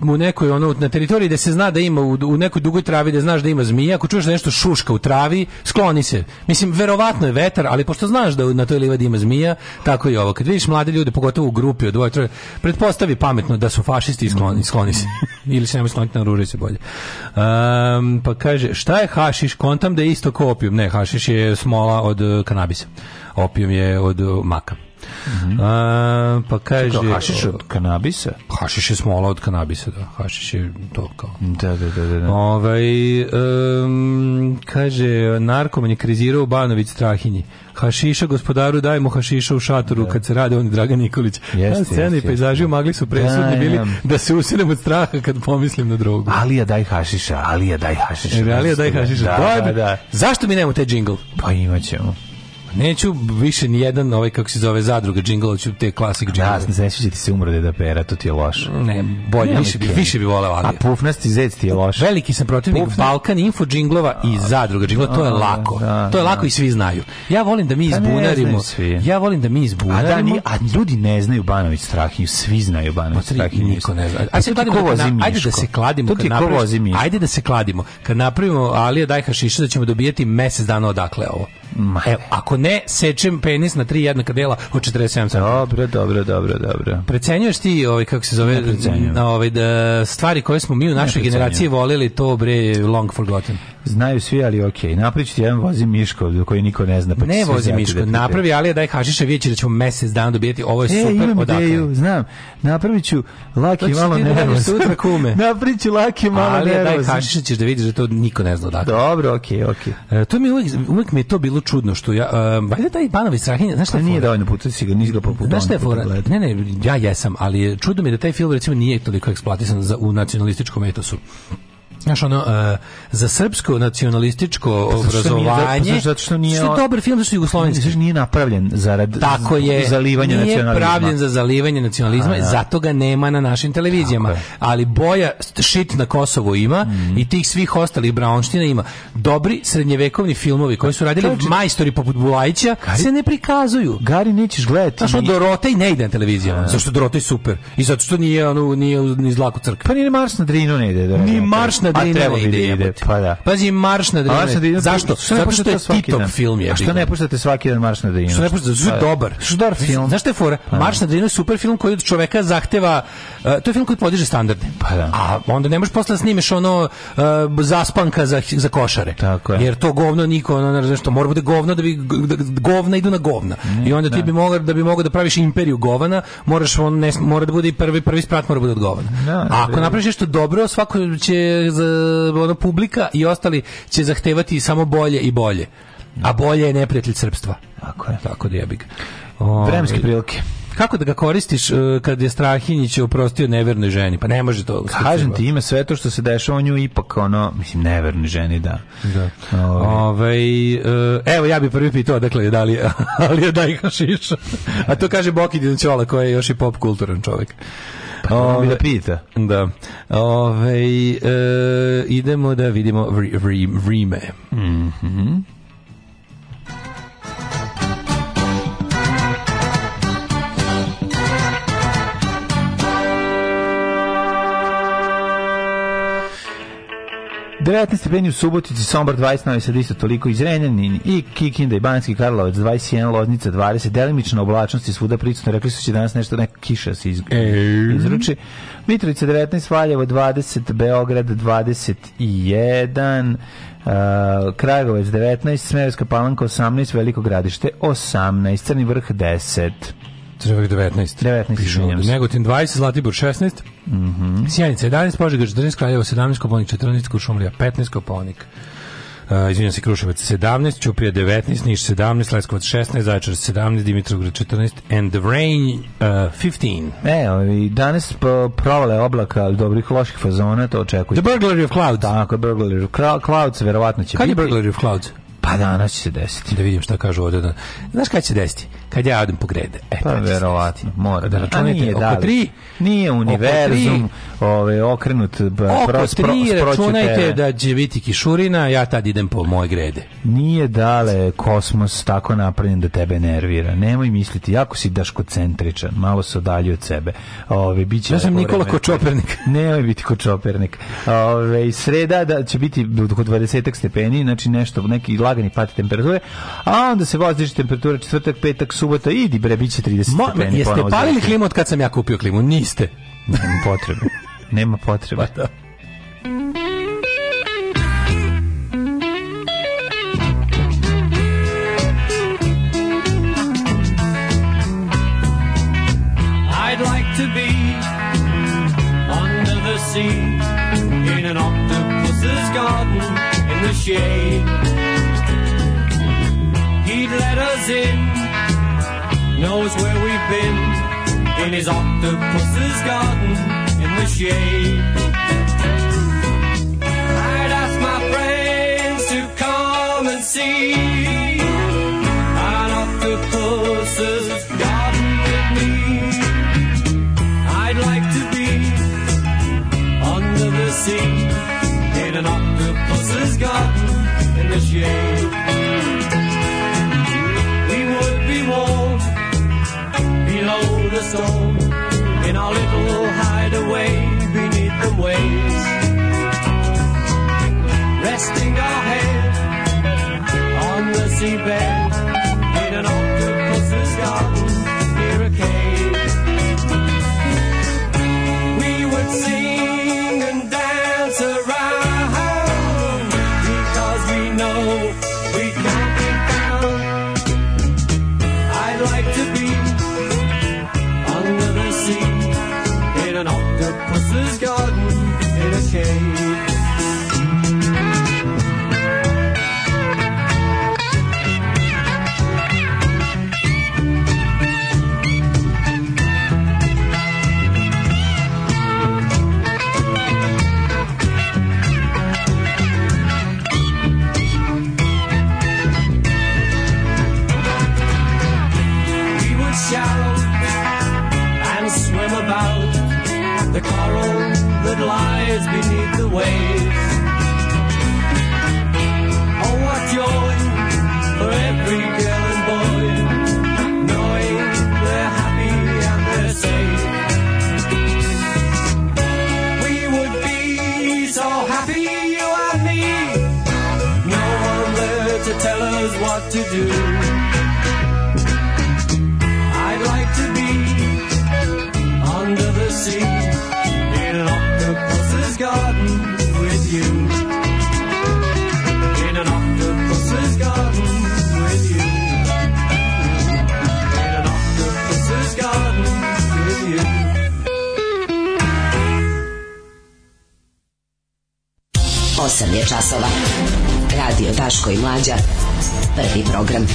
u nekoj ono na teritoriji da se zna da ima u, u nekoj dugoj travi da znaš da ima zmija, ako čuješ nešto šuška u travi, skloni se. Mislim verovatno je vetar, ali pošto znaš da na toj livadi ima zmija, tako i ovo. Kad vidiš mlade ljude, pogotovo u grupi od dvoje, troje, pretpostavi pametno da su fašisti i skloni, skloni se. *laughs* Ili se nemoj skloniti na ruži se bolje. Um, pa kaže, šta je hašiš? Kontam da je isto ko opijum. Ne, hašiš je smola od eh, kanabisa. Opijum je od eh, maka. Mm -hmm. A, pa kaže... Čekao, hašiš od kanabisa? Hašiš je smola od kanabisa, da. Hašiš je to kao... Da, da, da. da, da. Ovaj, um, kaže, narkoman je krizirao Banović Strahinji hašiša gospodaru daj mu hašiša u šatoru da. kad se rade on Dragan Nikolić. Jeste, scena i pejzaži u magli su da, presudni da, bili da se usinem od straha kad pomislim na drogu. Alija daj hašiša, Alija daj hašiša. Alija daj hašiša. Da, da, da. Zašto mi nemamo te džingl? Pa imaćemo. Neću više ni jedan ovaj kako se zove zadruga džingla, hoću te klasik džingla. Da, se sećaš ti se umrde da pera, to ti je loše. Ne, bolje ne, više bi više bi voleo A pufnasti zec ti je loše. Veliki sam protivnik Pufna. Balkan info džinglova i zadruga džingla, to je lako. Da, to je da. lako i svi znaju. Ja volim da mi pa izbunarimo. Ja volim da mi izbunarimo. A da ni, a ljudi ne znaju Banović Strahinju, svi znaju Banović pa Strahinju. Niko ne zna. Pa ajde, da ajde da se kladimo kad napravimo. Ajde da se kladimo. Kad napravimo ali daj hašiš da ćemo dobijati mesec dana odakle ovo. Ma. Evo, ako ne, sečem penis na tri jednaka dela od 47 cm. Dobro, dobro, dobro, dobro. Precenjuješ ti, ovaj, kako se zove, na ovaj, da stvari koje smo mi u našoj generaciji volili, to bre long forgotten. Znaju svi, ali okej. Okay. Napraviću ti jedan vozi Miško, do koji niko ne zna. Pa ne vozi da Miško, da napravi, ali daj Hašiša, vidjet će da ćemo mesec dana dobijeti. Ovo je e, super, imam odakle. ideju, znam. Napravit ću laki malo da nervoz. Sutra kume. *laughs* Napravit ću laki malo nervoz. Ali daj Hašiša ćeš da vidiš da to niko ne zna odakle. Dobro, okej, okay, okej. Okay. E, to mi uvijek, uvijek mi je to bilo bilo čudno što ja um, valjda taj Banović Strahinja, znaš šta? Nije dovoljno puta si ga nisi ga poput. Znaš šta je fora? Ne, ne, ja jesam, ali čudno mi je da taj film recimo nije toliko eksploatisan za, u nacionalističkom etosu. Znaš, ono, uh, za srpsko nacionalističko pa obrazovanje... Nije, pa zato što nije... Što je dobar film, zašto je jugoslovenski. Zato što nije napravljen zarad Tako je, zalivanje nije nacionalizma. pravljen za zalivanje nacionalizma, A, da. zato ga nema na našim televizijama. Ali boja šit na Kosovu ima mm. i tih svih ostalih braunština ima. Dobri srednjevekovni filmovi koji su radili Kači, majstori poput Bulajića Gari, se ne prikazuju. Gari nećeš gledati. Znaš, ono, Dorotej ne ide na televizijama. Zašto Dorotej super. I zato što nije, ono, nije ni zlaku crkva Pa ni Mars na Drinu ne ide. Da ni da, da. Mars na na Drinu da ide. ide, ide. Pa da. Pazi, marš na Drinu. Zašto? Što Zato što je Titov film je. A što ne puštate svaki dan marš na Drinu? Što ne puštate? Zvu pa da. dobar. Što dobar film? Znaš što je fora? Pa da. Marš na Drinu je super film koji od čoveka zahteva uh, to je film koji podiže standarde. Pa da. A onda ne možeš posle snimeš ono uh, zaspanka za za košare. Tako je. Jer to govno niko ono ne razumeš što mora bude govno da bi da, govna idu na govna. Mm, I onda da. ti bi mogao da bi mogao da praviš imperiju govana, moraš on ne mora da bude i prvi prvi sprat mora bude od govana. Da, Ako napraviš nešto dobro, svako će ono publika i ostali će zahtevati samo bolje i bolje. A bolje je neprijatelj srpstva. Tako je. Tako da jebik. Vremenske prilike kako da ga koristiš uh, kad je Strahinjić oprostio nevernoj ženi? Pa ne može to. Kažem ti ime sve to što se dešava nju ipak ono, mislim nevernoj ženi da. Da. Ove, uh, evo ja bi prvi pitao dakle da li *laughs* ali da ih A to kaže Bokidin Ćola koji je još i pop kulturan čovjek. Pa da Ove, da pita. Da. Ove, e, idemo da vidimo vri, vri, vrime. Mhm. Mm 19 stepeni u Subotici, Sombor 20, Sad isto toliko, iz i Kikinda i Banski Karlovac 21, Loznica 20, delimična oblačnost je svuda prisutno, rekli su da će danas nešto, neka kiša se iz, izruči. Mitrovica 19, Valjevo 20, Beograd 21, Uh, Kragovac 19, Smerovska palanka 18, Veliko gradište 18, Crni vrh 10. Crvenik 19. 19. Pišu ovde. Negotin 20, Zlatibor 16, mm -hmm. Sjenica 11, Požega 14, Kraljevo 17, Koponik 14, Kušumlija 15, Koponik Uh, e, izvinjam se, Kruševac 17, Ćuprija 19, Niš 17, Leskovac 16, Zaječar 17, Dimitrovgrad 14, and the rain uh, 15. E, ovi, e, danas provale oblaka, ali dobrih loših fazona, to očekujete. The burglary of clouds. Tako, burglary of clouds, verovatno će Kad biti. Kad je burglary of clouds? Pa danas će se desiti. Da vidim šta kažu ovde. Da. Znaš kada će se desiti? kad ja odem pogrede. E, pa verovatno, mora da, da- računate nije, oko da tri. Nije univerzum ove, ovaj, okrenut oko pros, tri računajte da će biti kišurina, ja tad idem po moje grede. Nije dale kosmos tako napravljen da tebe nervira. Nemoj misliti, jako si daškocentričan, malo se odalji od sebe. Ove, ovaj, biće ja sam Nikola Kočopernik. *laughs* nemoj biti Kočopernik. Ove, ovaj, sreda da će biti oko 20 stepeni, znači nešto, neki lagani pad temperature, a onda se vozdiže temperatura četvrtak, petak, subota, idi bre, bit će 30 Mo, stepeni. Jeste palili klimu od kad sam ja kupio klimu? Niste. Nema potrebe. Nema potrebe. *laughs* Pa da. I'd like to be under the sea in an octopus's garden in the shade knows where we've been in his octopus's garden in the shade. I'd ask my friends to come and see. stone in our little hideaway beneath the waves. Resting our head on the seabed in an octopus's garden near a cave. We would sing. 8 je časova. Radio Daško i Mlađa. Prvi program.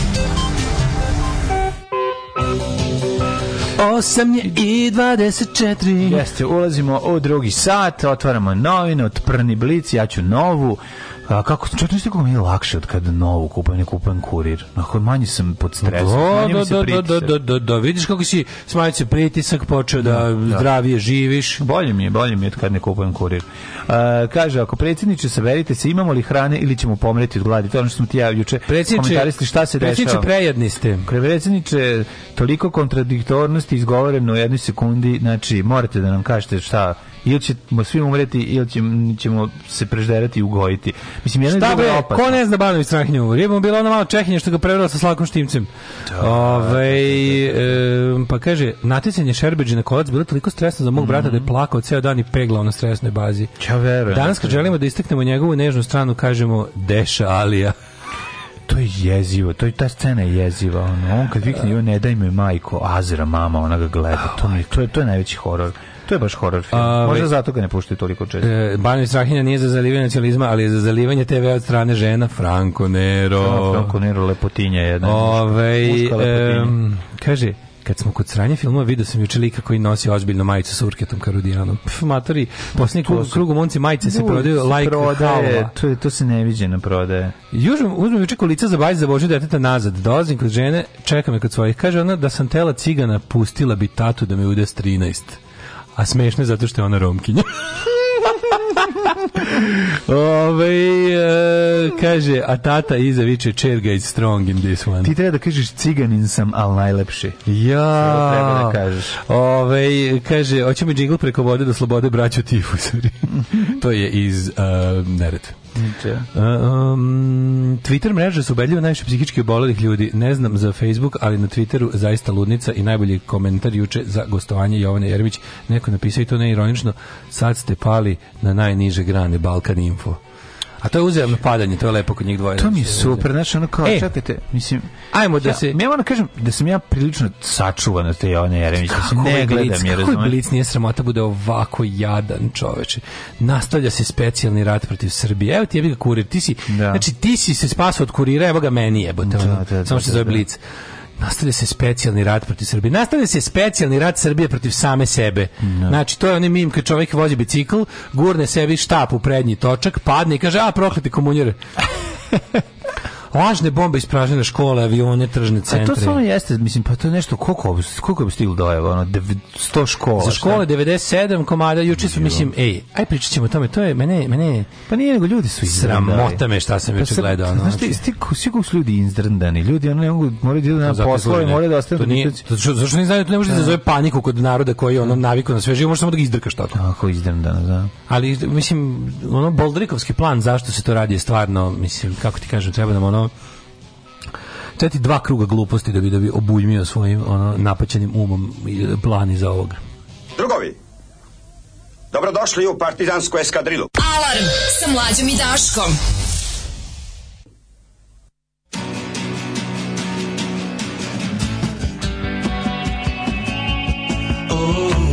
8 je i 24. Jeste, ulazimo u drugi sat, otvaramo novine, Prni blic, ja ću novu. A kako, čak nešto mi je lakše od kad novu kupujem, ne kupujem kurir. Nakon manje sam pod da, stresom, da, manje da, mi se pritisak. Da, da, da, da, vidiš kako si smanjio se pritisak, počeo da, da, zdravije živiš. Bolje mi je, bolje mi je od kada ne kupujem kurir. A, kaže, ako predsjedniče, saberite se, imamo li hrane ili ćemo pomreti od gladi. To je ono što smo ti ja juče komentarisali, šta se predsjedniče, dešava. Predsjedniče, prejedni ste. Predsjedniče, toliko kontradiktornosti izgovoreno u jednoj sekundi, znači morate da nam kažete šta ili ćemo svi umreti ili ćemo, ćemo se prežderati i ugojiti. Mislim, jedna Šta bre, ko ne zna Banović strahinja umri? Jebamo bilo ona malo Čehinja što ga prevrlo sa slakom štimcem. Da, da, Ove, ovaj, da, e, pa kaže, natjecanje Šerbeđe na kolac bilo toliko stresno za mog mm -hmm. brata da je plakao ceo dan i peglao na stresnoj bazi. Ja verujem. Danas kad želimo da istaknemo njegovu nežnu stranu, kažemo Deša Alija to je jezivo, to je ta scena je jeziva, ono, on kad vikne, joj, ne daj mi majko, Azra, mama, ona ga gleda, to, mi, to, je, to je najveći horor. To je baš horor film. A, Možda zato ga ne puštaju toliko često. E, Banović Strahinja nije za zalivanje nacionalizma, ali je za zalivanje TV od strane žena Franco Nero. Ja, da, Franco Nero lepotinja jedna. Ove, muška, e, kaže, kad smo kod sranja filmova video sam juče lika koji nosi ozbiljnu majicu sa urketom Karudijanom. Pf, matori, pa posljednji krug, krugu momci majice se prodaju like prodaje, halva. To, se ne viđe na prodaje. Južem, uzmem juče kolica za bajs za božnju deteta nazad. Dolazim kod žene, čeka me kod svojih. Kaže ona da sam tela cigana pustila bi tatu da me ude s 13. A smešne je zato što je ona romkinja. *laughs* Ove, e, kaže, a tata iza viče Čerga is strong in this one. Ti treba da kažeš ciganin sam, ali najlepši. Ja. Ovo treba da kažeš. Ove, kaže, hoćemo džingl preko vode do slobode braću tifusari. *laughs* to je iz uh, Neretve. Um, Twitter mreže su ubedljivo najviše psihički obolelih ljudi. Ne znam za Facebook, ali na Twitteru zaista ludnica i najbolji komentar juče za gostovanje Jovane Jeremić. Neko napisao i to neironično. Sad ste pali na najniže grane Balkan Info. A to je uzemno padanje, to je lepo kod njih dvoje. To mi je super, znači ono kao, e, čekajte, mislim, ajmo da ja, se... Ja moram kažem da sam ja prilično sačuvan od te Jovane Jeremić, da ne ovaj gledam, blic, jer ovaj razumem. Blic nije sramota da bude ovako jadan čoveče. Nastavlja se specijalni rat protiv Srbije. Evo ti jebi ga kurir, ti si, da. znači ti si se spasao od kurira, evo ga meni jebote. Da, da, da, Samo što se da, zove da. Blic. Da, da nastavlja se specijalni rat protiv Srbije. Nastavlja se specijalni rat Srbije protiv same sebe. No. Da. Znači, to je onaj mim kad čovjek vozi bicikl, gurne sebi štap u prednji točak, padne i kaže, a, prokleti komunjer. *laughs* Lažne bombe ispražene škole, avione, tržne centre. A to samo jeste, mislim, pa to je nešto, koliko, koliko bi stiglo dojeva, ono, 100 škola. Za škole 97 komada, juče su, mislim, ej, aj pričat ćemo o tome, to je, mene, mene... Pa nije nego ljudi su izdrndani. Sramota me šta sam pa juče gledao. Pa ono, znaš ti, ti, sigurno su ljudi izdrndani, ljudi, ono ne mogu, moraju da idu na poslove, moraju da ostane. To nije, zašto ne znaju, to ne može da, da zove paniku kod naroda koji je onom naviku na sve živo, može samo da ga izdrkaš tako. Ako izdrndano, da. Ali, mislim, ono, Boldrikovski plan zašto se to radi je stvarno, mislim, kako ti kažem, treba nam ono ono dva kruga gluposti da bi da bi obujmio svojim ono napaćenim umom i plan iz ovoga. Drugovi, dobrodošli u partizansku eskadrilu. Alarm sa mlađim i Daškom. Oh.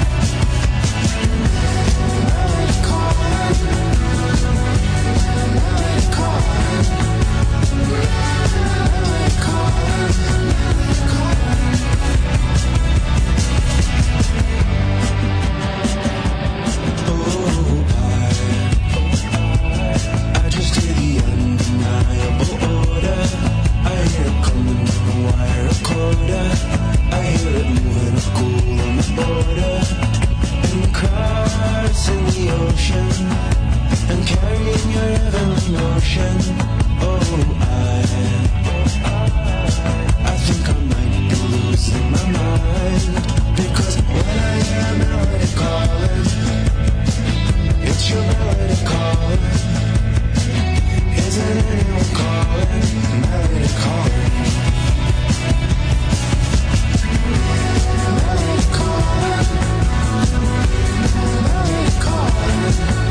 I hear it moving up cool on the border. the cars the ocean. And carrying your heavenly Oh, I, I think I might be losing my mind. Because when I melody calling, it's your melody calling. Isn't anyone calling? Melody calling. Thank you.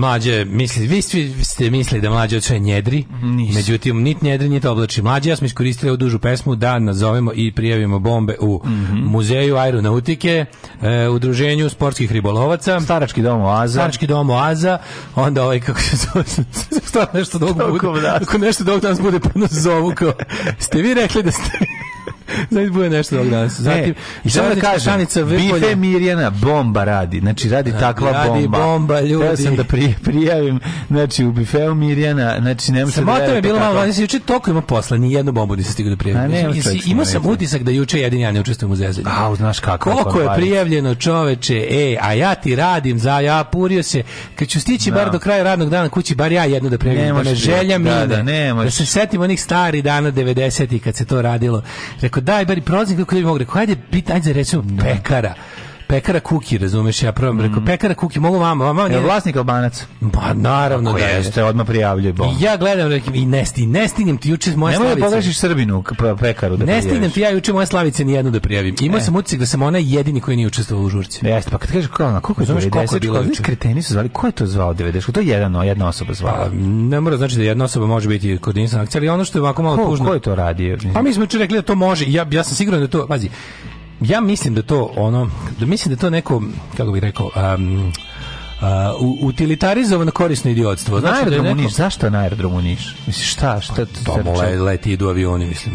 mlađe, misli, vi svi ste mislili da mlađe oče njedri, Nis. međutim, nit njedri, nit oblači mlađe. Ja smo iskoristili ovu dužu pesmu da nazovemo i prijavimo bombe u mm -hmm. muzeju aeronautike, e, udruženju sportskih ribolovaca. Starački dom Oaza. Starački dom Oaza. Onda ovaj, kako se zove, *laughs* nešto dok da bude, ako nešto dok da nas bude, pa nas zovu kao, ste vi rekli da ste... *laughs* Znači bude nešto ovog danas. E, zatim, e, I samo da kažem, bife Mirjana bomba radi. Znači radi takva radi bomba. Radi bomba, ljudi. Teo sam da prijavim, znači u bifeu Mirjana, znači nema se da Samo Samota je bilo malo, ali se juče toliko ima posla, ni jednu bombu nisam stigao da prijavim. A ne, znači, čovječ, imao sam utisak da juče jedin ja ne učestvujem u zezanju. A, znaš kako. Koliko je prijavljeno čoveče, e, a ja ti radim, za ja purio se, kad ću stići no. Da. bar do kraja radnog dana kući, bar ja jednu da prijavim, da ne željam da, da, da se setim onih stari dana 90-ih kad se to radilo. Rekao daj, bari prolazim kako da bi mogu, rekao, hajde, pita, ajde, recimo, da. pekara pekara kuki, razumeš, ja prvo mm. rekao, mhm. pekara kuki, mogu vama, vama nije... Je vlasnik Albanac? Pa naravno Ako da jeste, odmah prijavljuje bom. ja gledam, rekim, i ne, sti, ne stignem ti juče moje Nemoj da slavice. Nemoj da pogrešiš Srbinu, pekaru da Ne stignem ti ja juče moje slavice ni jednu da prijavim. Imao e. sam utisak da sam onaj jedini koji nije učestvovao u žurci. Jeste, pa kad kažeš kao, na koliko je zoveš, koliko bilo juče? Kreteni su zvali, ko je to zvao 90? To je jedna, jedna osoba zvala. Pa, ne mora znači da jedna osoba može biti koordinisan akcija, ali ono što je ovako malo ko, tužno. Ko je to radio? Pa mi smo juče rekli da to može. Ja, ja sam siguran da to, pazi, ja mislim da to ono, da mislim da to neko, kako bih rekao, um, uh, utilitarizovano korisno idiotstvo. Znači, da aerodromu Niš, zašto na aerodromu Niš? Misliš, šta? šta pa, to pa, le, leti idu avioni, mislim,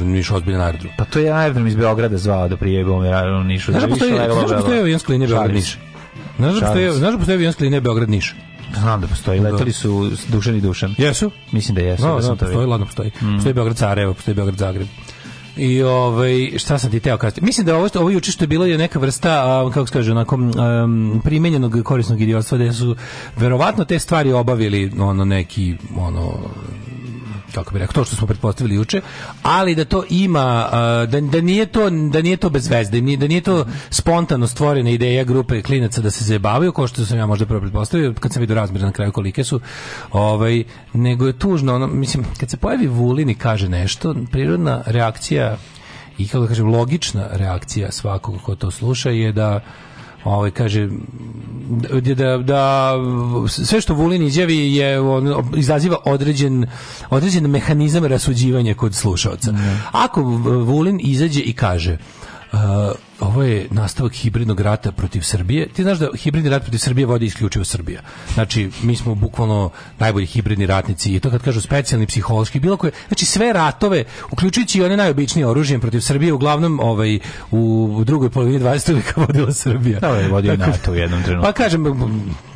Niš na aerodrom. Pa to je aerodrom iz Beograda zvao da prije bom aerodrom Nišu. Da da znaš da postoji, znaš da postoji avionska linija Beograd Niš? Znaš da postoji, znaš da postoji avionska linija Beograd Niš? Znam da postoji, da. leteli su Dušan i Dušan. Jesu? Mislim da jesu. No, da, pa da, postoji, ladno postoji. Mm. Postoji Beograd Sarajevo, postoji Beograd Zagreb. I ovaj šta sam ti teo kazati? Mislim da ovo ovo juče što je bilo je neka vrsta kako se kaže onako um, primenjenog korisnog idiotstva da su verovatno te stvari obavili ono neki ono kako bi rekao, to što smo pretpostavili juče, ali da to ima, da, da, nije, to, da nije to bez veze, da nije, da nije to spontano stvorena ideja grupe klinaca da se zabavaju, kao što sam ja možda prvo pretpostavio, kad sam vidio razmjera na kraju kolike su, ovaj, nego je tužno, ono, mislim, kad se pojavi Vulin i kaže nešto, prirodna reakcija i kako da kažem, logična reakcija svakog ko to sluša je da ovaj kaže da, da, da sve što Vulin izjavi je on, izaziva određen određen mehanizam rasuđivanja kod slušaoca. Ako Vulin izađe i kaže uh, ovo je nastavak hibridnog rata protiv Srbije. Ti znaš da hibridni rat protiv Srbije vodi isključivo Srbija. Znači, mi smo bukvalno najbolji hibridni ratnici i to kad kažu specijalni psihološki bilo koje, znači sve ratove, uključujući i one najobičnije oružje protiv Srbije, uglavnom ovaj u drugoj polovini 20. veka vodila Srbija. Da, je vodio dakle, NATO u jednom da. trenutku. Pa kažem,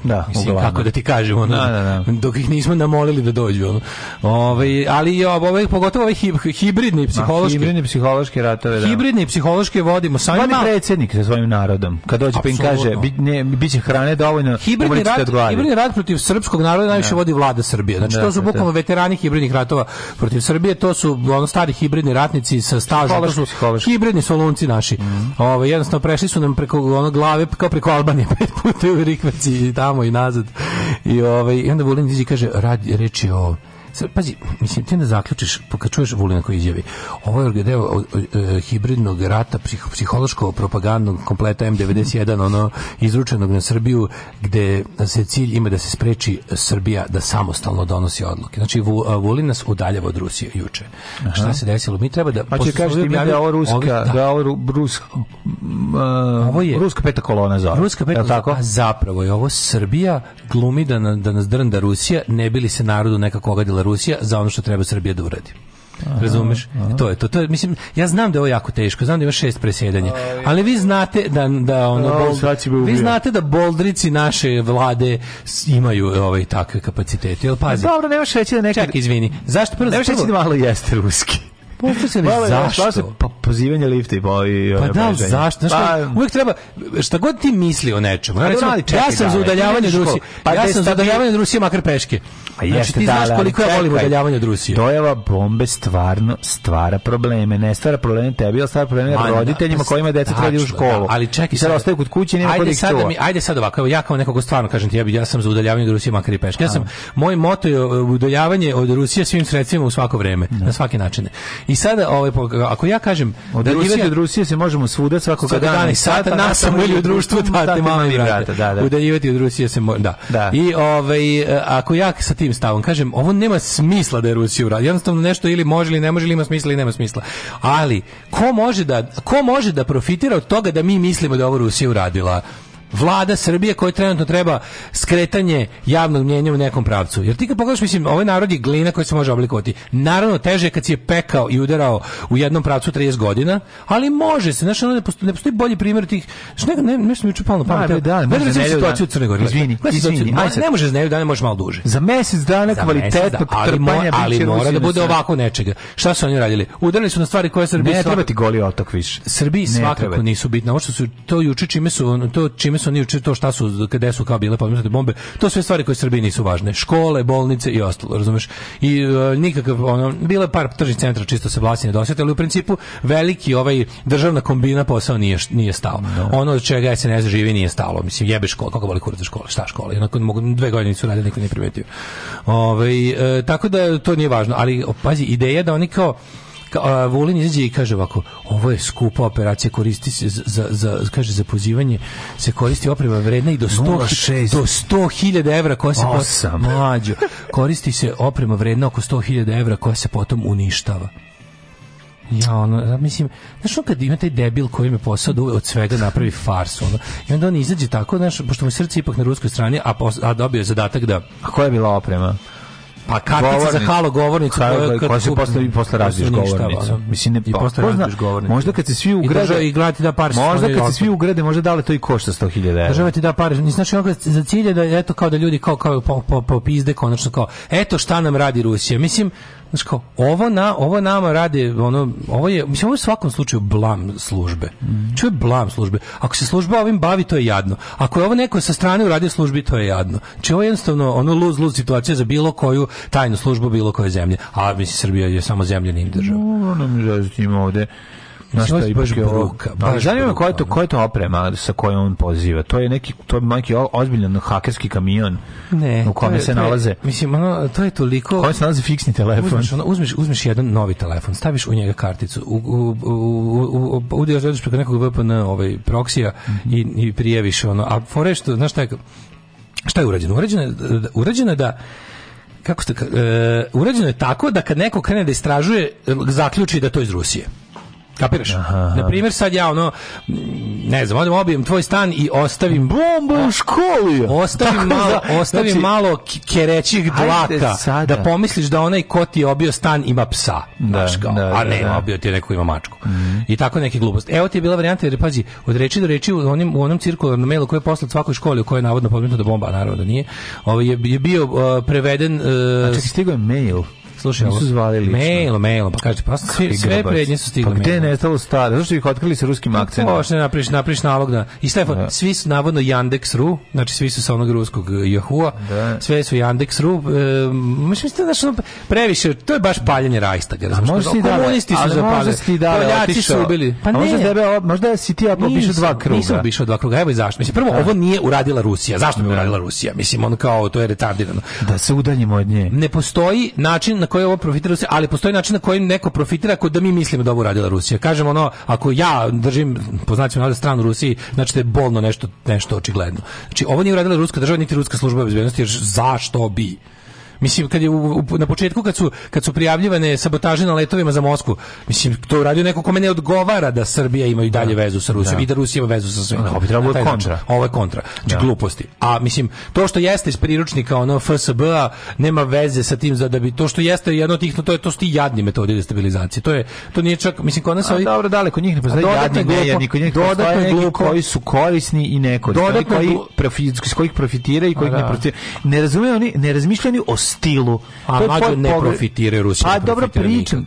da, mislim, kako da ti kažemo, ono, da, da, da. dok ih nismo namolili da dođu. Ono. Ovaj, ali ovaj, pogotovo ovaj hibridni psihološki. hibridni psihološki ratove, da. Hibridni psihološki vodimo sami oni mal... predsjednik sa svojim narodom. Kad dođe pa im kaže, bi, ne, biće hrane dovoljno, hibridni rat, hibridni rat protiv srpskog naroda najviše vodi vlada Srbije. Znači, da, to su da, da. bukvalno veterani hibridnih ratova protiv Srbije, to su ono, stari hibridni ratnici sa stažom, to su psihološki. hibridni solunci naši. Mm. Ove, jednostavno, prešli su nam preko ono, glave, kao preko Albanije, *laughs* pet puta u Rikvaci i tamo i nazad. I, ove, i onda Vulin kaže, rad, reči o Sad, pazi, mislim, ti da zaključiš, pa kad čuješ Vulina koji izjavi, ovo je deo e, hibridnog rata psihološko-propagandnog kompleta M91, ono, izručenog na Srbiju, gde se cilj ima da se spreči Srbija da samostalno donosi odluke. Znači, Vulin nas udaljava od Rusije juče. Aha. Šta se desilo? Mi treba da... Pa će kažete da ovo ruska, da, da ovo ruska, ovo je ruska peta kolona za. Ruska peta, je tako? zapravo je ovo Srbija glumi da, na, da nas drnda Rusija, ne bili se narodu nekako ogadila Rusija za ono što treba Srbija da uradi. Aha, Razumeš? Aha. To je to. To je mislim ja znam da je ovo jako teško, znam da ima šest presjedanja. Ali vi znate da da ono A, bold, vi znate da boldrici naše vlade imaju ovaj takve kapacitete. Jel pazi. Dobro, nemaš reći da neka Ček, izvini. Zašto prvo? Nemaš reći da malo jeste ruski. Profesore, zašto? Se, pa pozivanje lifta i pa i e, Pa da, zašto? Znaš, pa, uvek treba šta god ti misli o nečemu. Ja, pa recimo, ja sam za udaljavanje od Rusije. Pa ja sam za udaljavanje od Rusije makar peške. Pa znači, jeste, ti znaš da, koliko ja volim udaljavanje od Rusije. Dojava bombe stvarno stvara probleme, ne stvara probleme tebi, ali stvara probleme Man, da, roditeljima pa, kojima deca treba u da, školu. ali čekaj, sad ostaju kod kuće, nema kod sada mi, ajde sad ovako, ja kao nekog stvarno kažem ti, ja, bi, ja sam za udaljavanje od Rusije makar i peške. Ja sam moj moto je e, udaljavanje od Rusije svim sredstvima u svako vreme, na svaki način. I sada, ovaj, ako ja kažem... Od da Rusije, od Rusije se možemo svuda svakog dana, dana i sata, na samo ili u društvu tate, mame i brata. Da, da. Udaljivati od Rusije se može, da. da. I ovaj, e, ako ja sa tim stavom kažem, ovo nema smisla da je Rusija uradila. Jednostavno nešto ili može ili ne može, ili ima smisla ili nema smisla. Ali, ko može da, ko može da profitira od toga da mi mislimo da je ovo Rusija uradila? vlada Srbije koja trenutno treba skretanje javnog mnjenja u nekom pravcu. Jer ti kad pogledaš, mislim, ovaj narod je glina koja se može oblikovati. Naravno, teže je kad si je pekao i udarao u jednom pravcu 30 godina, ali može se. Znaš, ne, postoji, ne postoji bolji primjer tih... Znaš, ne, ne, nešto mi učupalo na pamet. Da, da, može ne, ne, situaciju u Crnoj Gori. Izvini, izvini. Ne može ne, da ne možeš malo duže. Za mesec dana kvalitetnog trpanja ali, mora da bude ovako nečega. Šta su oni radili? Udarili su na stvari koje Srbiji... Ne treba ti goli otok više. Srbiji svakako nisu bitne. Ovo što su, to juče čime su, to čime spomenuli su oni to šta su, gde su kao bile podmetnute bombe, to sve stvari koje Srbiji nisu važne. Škole, bolnice i ostalo, razumeš? I uh, nikakav, ono, bile par tržnih centra čisto se vlasine dosjeti, ali u principu veliki ovaj državna kombina posao nije, nije stao. Da. Ono od čega ne živi nije stalo. Mislim, jebe škola, kako boli kurac škole, šta škola? Onako, mogu, dve godine su radili, niko nije primetio. ovaj e, tako da to nije važno, ali pazi, ideja da oni kao Ka, Vulin izađe i kaže ovako, ovo je skupa operacija, koristi se za, za, za kaže, za pozivanje, se koristi oprema vredna i do 100.000 do 100.000 evra koja se potom, mlađo, koristi se oprema vredna oko 100.000 evra koja se potom uništava. Ja, ono, mislim, znaš, on kad ima taj debil koji me posao da od svega napravi farsu, ono, i onda on izađe tako, znaš, pošto mu srce ipak na ruskoj strani, a, pos, a dobio je zadatak da... A koja je bila oprema? Pa kartica za halo govornicu koja, koja se postavi posle razdiš govornicu. Mislim ne I posle razdiš govornicu. Možda kad se svi ugrade i, i da par Možda kad se svi ugrade, možda dale to i košta 100.000 €. Država ti da par, ne znači ono za cilje da eto kao da ljudi kao kao popizde po, po, po konačno kao eto šta nam radi Rusija. Mislim Znaš kao, ovo, na, ovo nama radi, ono, ovo je, mislim, ovo je u svakom slučaju blam službe. Mm. Znači, Čo blam službe? Ako se služba ovim bavi, to je jadno. Ako je ovo neko sa strane uradi službi, to je jadno. Či znači, ovo je jednostavno ono luz, luz situacija za bilo koju tajnu službu bilo koje zemlje. A, mislim, Srbija je samo zemlja, nije država. No, ono mi da ovde Znaš šta baš bruka. zanima me koja je to koja je da. to oprema sa kojom on poziva. To je neki to je neki ozbiljan hakerski kamion ne, u kome se nalaze. Mislim ono to je toliko Koji se nalazi fiksni telefon. Uzmeš, ono, uzmeš, uzmeš jedan novi telefon, staviš u njega karticu, u u u u dođeš preko nekog VPN ovaj proksija mhm. i i prijaviš ono. A fore što znaš šta je šta je urađeno? Urađeno je, da, urađeno je da kako ste, e, urađeno je tako da kad neko krene da istražuje, zaključi da to iz Rusije. Kapiraš? Na primjer sad ja ono ne znam, odem obijem tvoj stan i ostavim bombu u školi. Ostavim Tako malo, da, ostavim znači, malo kerećih dlaka da pomisliš da onaj ko ti je obio stan ima psa. Da, kao, da, a da, ne, da. obio ti je neko ima mačku. Mm -hmm. I tako neke gluposti. Evo ti je bila varijanta jer pazi, od reči do reči u onim u onom cirkularnom mailu koji je poslat svakoj školi u kojoj je navodno pomenuta da bomba, naravno da nije. Ovaj je, je bio uh, preveden uh, a čekaj, stigao je mail. Slušaj, nisu zvali lično. Mailom, mailom, pa kažete, pa sve, sve prednje su stigle Pa gde je nestalo stare? Zašto ih otkrili sa ruskim pa akcentom? Možeš ne napriš, napriš nalog da... I Stefan, da. svi su navodno Yandex.ru, znači svi su sa onog ruskog e, Yahoo-a, da. sve su Yandex.ru, e, mislite da što previše, to je baš paljenje Reichstaga, razumiješ? si ti da, komunisti si zapalili, Poljaci su ubili. Pa ne. Možda, tebe, možda si ti obišao dva kruga. Nisam obišao dva kruga, evo i zašto. Mislim, prvo, da. ovo nije uradila Rusija. Zašto bi da. uradila Rusija? Mislim, on kao, to je retardirano. Da se udaljimo od nje. Ne postoji način na koji ovo profitira Rusija, ali postoji način na kojim neko profitira ako da mi mislimo da ovo radila Rusija. Kažem ono, ako ja držim po na stranu Rusiji, znači da je bolno nešto, nešto očigledno. Znači, ovo nije uradila ruska država, niti ruska služba bezbednosti, jer zašto bi? Mislim kad je u, u, na početku kad su kad su prijavljivane sabotaže na letovima za Mosku, mislim to radio neko kome ne odgovara da Srbija ima i dalje da. vezu sa Rusijom, da. i da Rusija ima vezu sa svojim. Da, ovo da je kontra. kontra. Ovo je kontra. Znači da. gluposti. A mislim to što jeste iz priručnika ono FSB-a nema veze sa tim za da bi to što jeste jedno od tih to je to sti jadni metode destabilizacije. To je to nije čak mislim kod nas ovi dobro daleko njih ne postoji jadni nejadni, kod njih postoje neki koji su korisni i neko koji profi, kojih profitira i kojih pa ne da. profitira. Ne razumeju oni, ne razmišljaju o stilu. A mađo ne profitire Rusi. Pa, pa dobro pričam.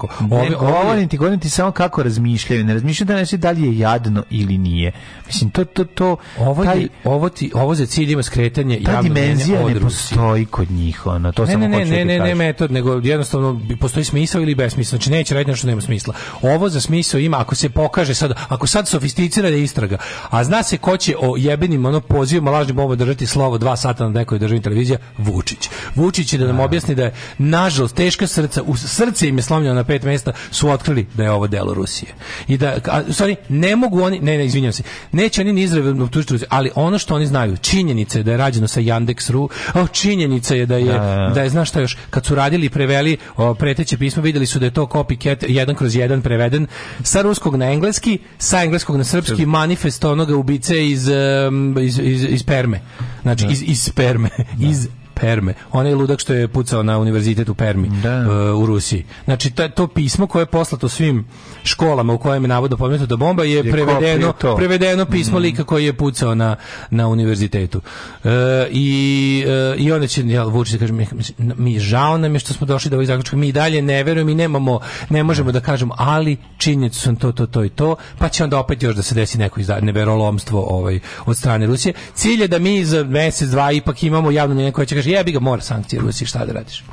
Govorim ti, govorim ti samo kako razmišljaju. Ne razmišljaju da nešto da li je jadno ili nije. Mislim, to, to, to... Ovo, taj, je, ovo, ti, ovo za cilj ima skretanje Ta dimenzija ne postoji kod njih. Ono, to ne, ne, ne, da ne, ne, ne metod, nego jednostavno postoji smisao ili besmisao. Znači, neće raditi nešto nema smisla. Ovo za smisao ima, ako se pokaže sad, ako sad sofisticira da istraga, a zna se ko će o jebenim ono pozivima lažnim bombama držati slovo dva sata na nekoj državnoj televizija, Vučić. Vučić je da nam da. objasni da je, nažalost, teška srca, u srce im je slomljeno na pet mesta, su otkrili da je ovo delo Rusije. I da, a, sorry, ne mogu oni, ne, ne, izvinjam se, neće oni ni izravno optužiti ali ono što oni znaju, činjenica je da je rađeno sa Yandex.ru, a činjenica je da je, da, da, da je, znaš šta još, kad su radili i preveli o, preteće pismo, videli su da je to copycat jedan kroz jedan preveden sa ruskog na engleski, sa engleskog na srpski manifest onoga ubice iz, um, iz, iz, iz, Perme. Znači, iz, iz Perme. iz Perme. Onaj ludak što je pucao na univerzitet u Permi da. E, u Rusiji. Znači ta, to pismo koje je poslato svim školama u kojem je navodno da bomba je prevedeno prevedeno pismo mm. lika koji je pucao na na univerzitetu. E, i e, i onda će ja Vučić da kaže mi, mi žao nam je što smo došli do ovih zaključka. Mi dalje ne verujem i nemamo ne možemo da kažemo ali činjenicu sam to to to i to pa će onda opet još da se desi neko izda neverolomstvo ovaj od strane Rusije. Cilj je da mi za mjesec dva ipak imamo javno neko koje će kaže sankcije, znači, ja bi ga mora sankcije Rusiji, da šta da radiš?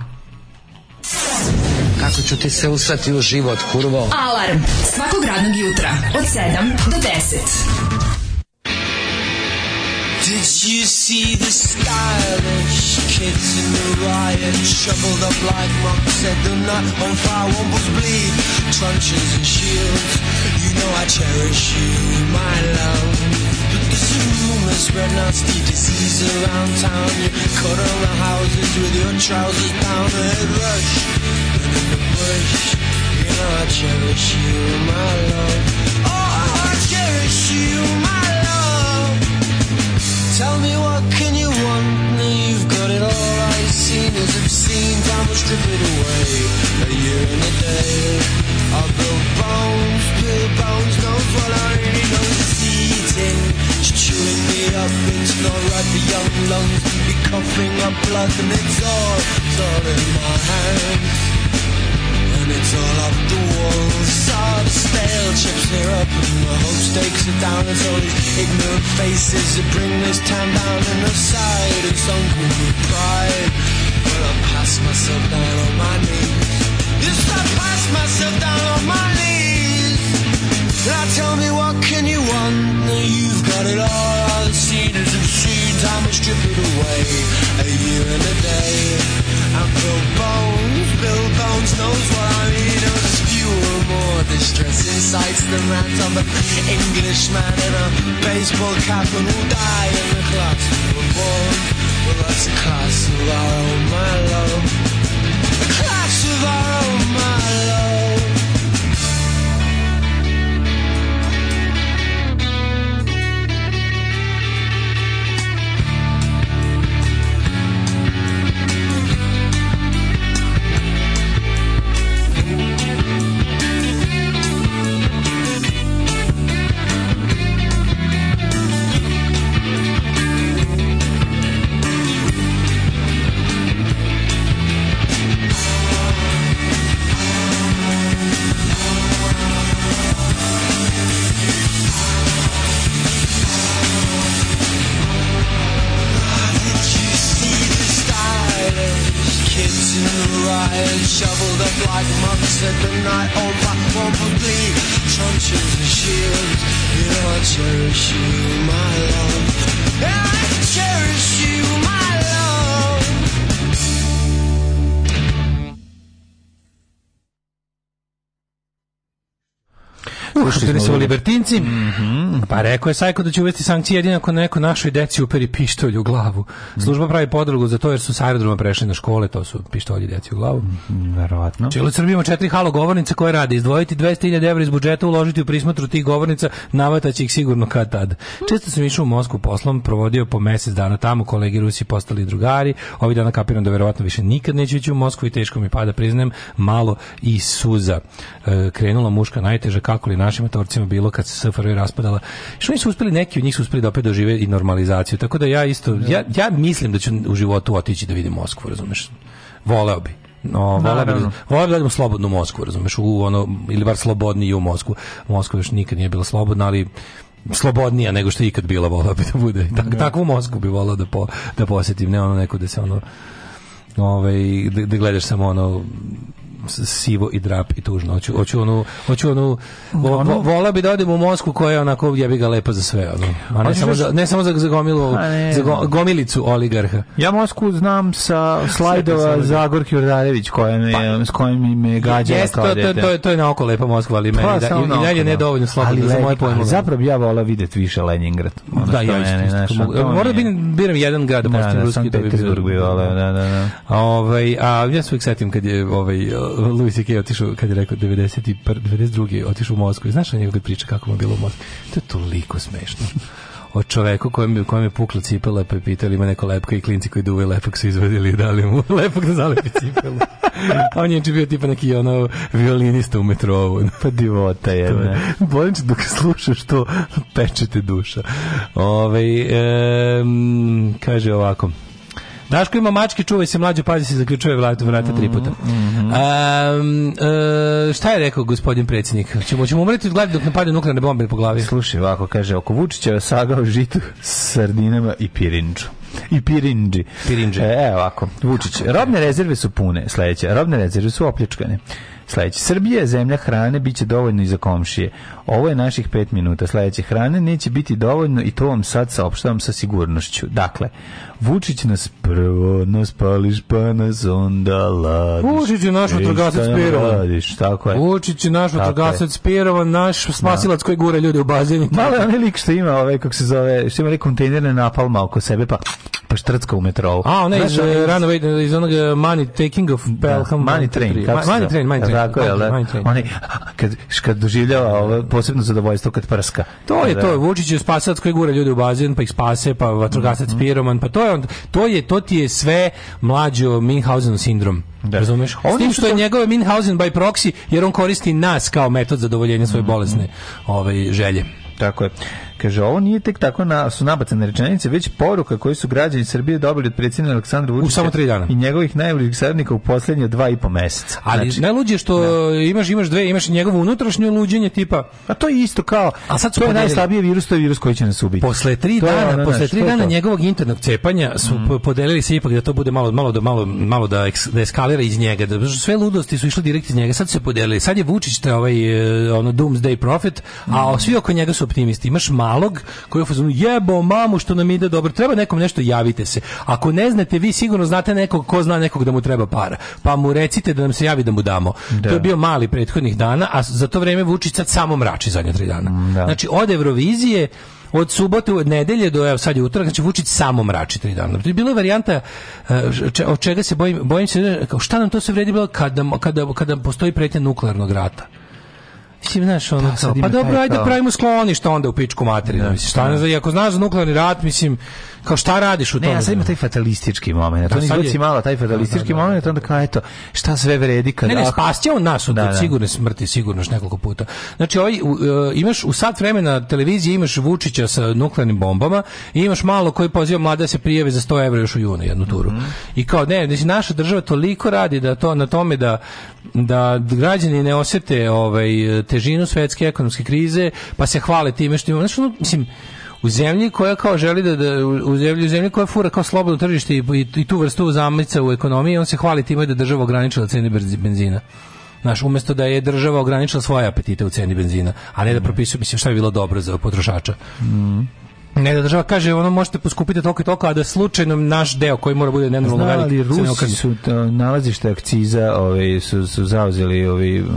Kako ću ti se usrati u život, kurvo? Alarm svakog radnog jutra od 7 do 10. Did you see the stylish kids in the riot? Shoveled up like monks, said the night on fire, one bleed. Truncheons and shields, you know I cherish you, my love. But this is rumors spread nasty disease around town. You cut all the houses with your trousers down. Hey, rush, and bush. You know I cherish you, my love. Oh, I cherish you, my love. Tell me what can you want? Now you've got it all. I've seen is obscene. Time will strip it away. A year and a day. I'll bones, build bones. Knows what I really don't see bleeding. She's chewing me up, it's not right for young lungs to be coughing up blood, and it's all, it's all in my hands. And it's all up the walls, all the stale chips near up, and the hope stakes are down. It's all these ignorant faces that bring this town down, and the side is uncle with pride. But I pass myself down on my knees. Yes, I pass myself down on my knees. Now tell me what can you want? Now you've got it all. All the cedars and seeds, I'm strip it away. A year and a day. I'm Bill Bones. Bill Bones knows what I mean. Oh, there's fewer more distressing sights than that of an Englishman in a baseball cap and who die in the class we were born. Well, that's a class of our own, my love. A class of our own. Finci. Mm -hmm. Pa rekao je Sajko da će uvesti sankcije jedino ako neko našoj deci uperi pištolj u glavu. Služba pravi podlogu za to jer su sa aerodroma prešli na škole, to su pištolji deci u glavu. Mhm, verovatno. verovatno. Čilo Srbima četiri halo govornice koje radi? izdvojiti 200.000 evra iz budžeta, uložiti u prismatru tih govornica, navataće ih sigurno kad tad. Često sam išao u Mosku poslom, provodio po mesec dana tamo, kolegi Rusi postali drugari, ovih dana kapiram da verovatno više nikad neću ići u Mosku i teško mi pada, priznajem, malo i suza. E, krenula muška najteže kako li našim torcima bilo kad se SFRJ raspadala. Što nisu uspeli neki od njih su uspeli da opet dožive i normalizaciju. Tako da ja isto da. ja, ja mislim da ću u životu otići da vidim Moskvu, razumeš? Voleo bih. No, voleo da, bih. voleo bi da, da idemo slobodnu Moskvu, razumeš? U ono ili bar slobodni u Moskvu. Moskva još nikad nije bila slobodna, ali slobodnija nego što je ikad bila volao bi da bude. Tak, no. Takvu Moskvu bi volao da, po, da posetim, ne ono neko da se ono ovaj, da, da gledaš samo ono sivo i drap i tužno. Hoću, hoću onu, hoću onu, hm, vo, vo, vola bi da odem u Mosku koja je onako jebi ga lepa za sve. Ono. A ne, samo za, ne samo za, za, gomilu, pa ne, za go, gomilicu oligarha. Ja Mosku znam sa slajdova Zagorki Urdarević koja me, pa, s kojim me gađa jest, kao to, dete. To, je, to je oko lepa Moskva, ali pa meni da, i, i dalje da. ne dovoljno slobodno za moje pojmove. Zapravo ja vola videti više Leningrad. Da, ja isto. Moram da biram jedan grad da, da, da da, da, da, da, da, da, da, da, da, da, da, da, da, da, da, da, da, da, Louis C.K. otišao, kad je rekao 91, 92. otišao u Moskvu. I znaš na njegove priče kako mu je bilo u Moskvu? To je toliko smešno. o čoveku kojem, kojem je pukla cipela pa je pitali ima neko lepko i klinci koji duve lepog su izvadili i dali mu *laughs* lepog da zalepi cipelu. A on je bio tipa neki ono violinista u metrovu. Pa divota je. Ne. Bolim se dok slušaš to pečete duša. Ove, ovaj, e, kaže ovako. Daško ima mačke, čuvaj se mlađo, pazi se, zaključuje vrata, vrata tri puta. Um, šta je rekao gospodin predsjednik? Ćemo, ćemo umreti od gladi dok ne padne nuklearne bombe po glavi. Slušaj, ovako kaže, oko Vučića sagao žitu s sardinama i pirinču i pirinđi. Pirinđi. E, e ovako, Vučić. Robne rezerve su pune, sledeće. Robne rezerve su opljačkane. Sledeće. Srbija je zemlja hrane, bit će dovoljno i za komšije. Ovo je naših pet minuta. Sledeće. Hrane neće biti dovoljno i to vam sad saopštavam sa sigurnošću. Dakle, Vučić nas prvo nas pališ pa nas onda ladiš. Vučić je naš vatrogasac Pirova. tako je. Vučić je naš vatrogasac Pirova, naš spasilac da. koji gura ljude u bazenu. Malo je onaj lik što ima ove, kako se zove, što ima onaj kontejnerne napalma oko sebe, pa pa štrcka u metrou. A, ne, iz, eh, rano iz onog eh, Money Taking of da, Pelham. Da, money Train. Kako money Train, Money Train. Tako je, da? kad, kad doživljava ovo posebno zadovoljstvo kad prska. To je da. to, Vučić je spasilac koji gura ljude u bazen, pa ih spase, pa vatrogasac mhm. Piroman, pa to je je on, to je to ti je sve mlađo Minhausen sindrom. Da. Razumeš? S što je njegove Minhausen by proxy, jer on koristi nas kao metod zadovoljenja svoje mhm. bolesne ove, ovaj, želje. Tako je. Kaže, ovo nije tek tako na, su nabacane rečenice, već poruka koju su građani Srbije dobili od predsjednika Aleksandra Vučića. U samo tri dana. I njegovih najbližih saradnika u posljednje dva i po meseca. Ali znači, najluđe što ne. Da. imaš, imaš dve, imaš njegovo unutrašnje luđenje tipa... A to je isto kao... A sad su to je najslabije virus, to je virus koji će nas ubiti. Posle tri to dana, ono posle tri dana njegovog internog cepanja su mm. podelili se ipak da to bude malo, malo, da, malo, malo da, eks, da eskalira iz njega. Da, sve ludosti su išle direkt iz njega. Sad se podelili. Sad je Vučić taj ovaj, e, ono, Doomsday Prophet, a mm. svi oko njega su optimisti. Imaš nalog koji je fazonu jebo mamu što nam ide dobro. Treba nekom nešto javite se. Ako ne znate, vi sigurno znate nekog ko zna nekog da mu treba para. Pa mu recite da nam se javi da mu damo. Da. To je da. bio mali prethodnih dana, a za to vreme Vučić sad samo mrači zadnja tri dana. Mm, da. Znači od Evrovizije od subote od nedelje do evo sad je utorak, znači Vučić samo mrači tri dana. Znači, Bila je varijanta eh, če, od čega se bojim, bojim se, eh, šta nam to se vredi bilo kada, kada, kada postoji pretnja nuklearnog rata. Mislim, znaš, ono, pa, pa dobro, ajde pravimo sklonište onda u pičku materinu, da, mislim, šta ne da. znam, ako znaš za da nuklearni rat, mislim, kao šta radiš u tome? Ne, ja sad ima taj fatalistički moment. Da, to izvuci malo taj da, da, fatalistički da, da, moment, onda kao eto, šta sve vredi kad... Ne, ne, spasće on nas od da, da. sigurne smrti, sigurno nekoliko puta. Znači, ovaj, u, e, imaš u sat vremena na televiziji imaš Vučića sa nuklearnim bombama i imaš malo koji poziva mlada se prijave za 100 evra još u junu jednu turu. Mm -hmm. I kao, ne, znači, naša država toliko radi da to na tome da da građani ne osete ovaj težinu svetske ekonomske krize, pa se hvale time što imamo. Znači, ono, mislim, u zemlji koja kao želi da, da u zemlji u zemlji koja fura kao slobodno tržište i, i, i tu vrstu zamica u ekonomiji on se hvali time da država ograničila cene benzina Znaš, umesto da je država ograničila svoje apetite u ceni benzina, a ne da mhm. propisuje, mislim, šta je bilo dobro za potrošača. Mm. Ne da država kaže ono možete poskupiti toliko i toliko, a da slučajno naš deo koji mora bude nenormalno velik. Ali Rusi su da, nalazište akciza, ovaj su su zauzeli ovi uh,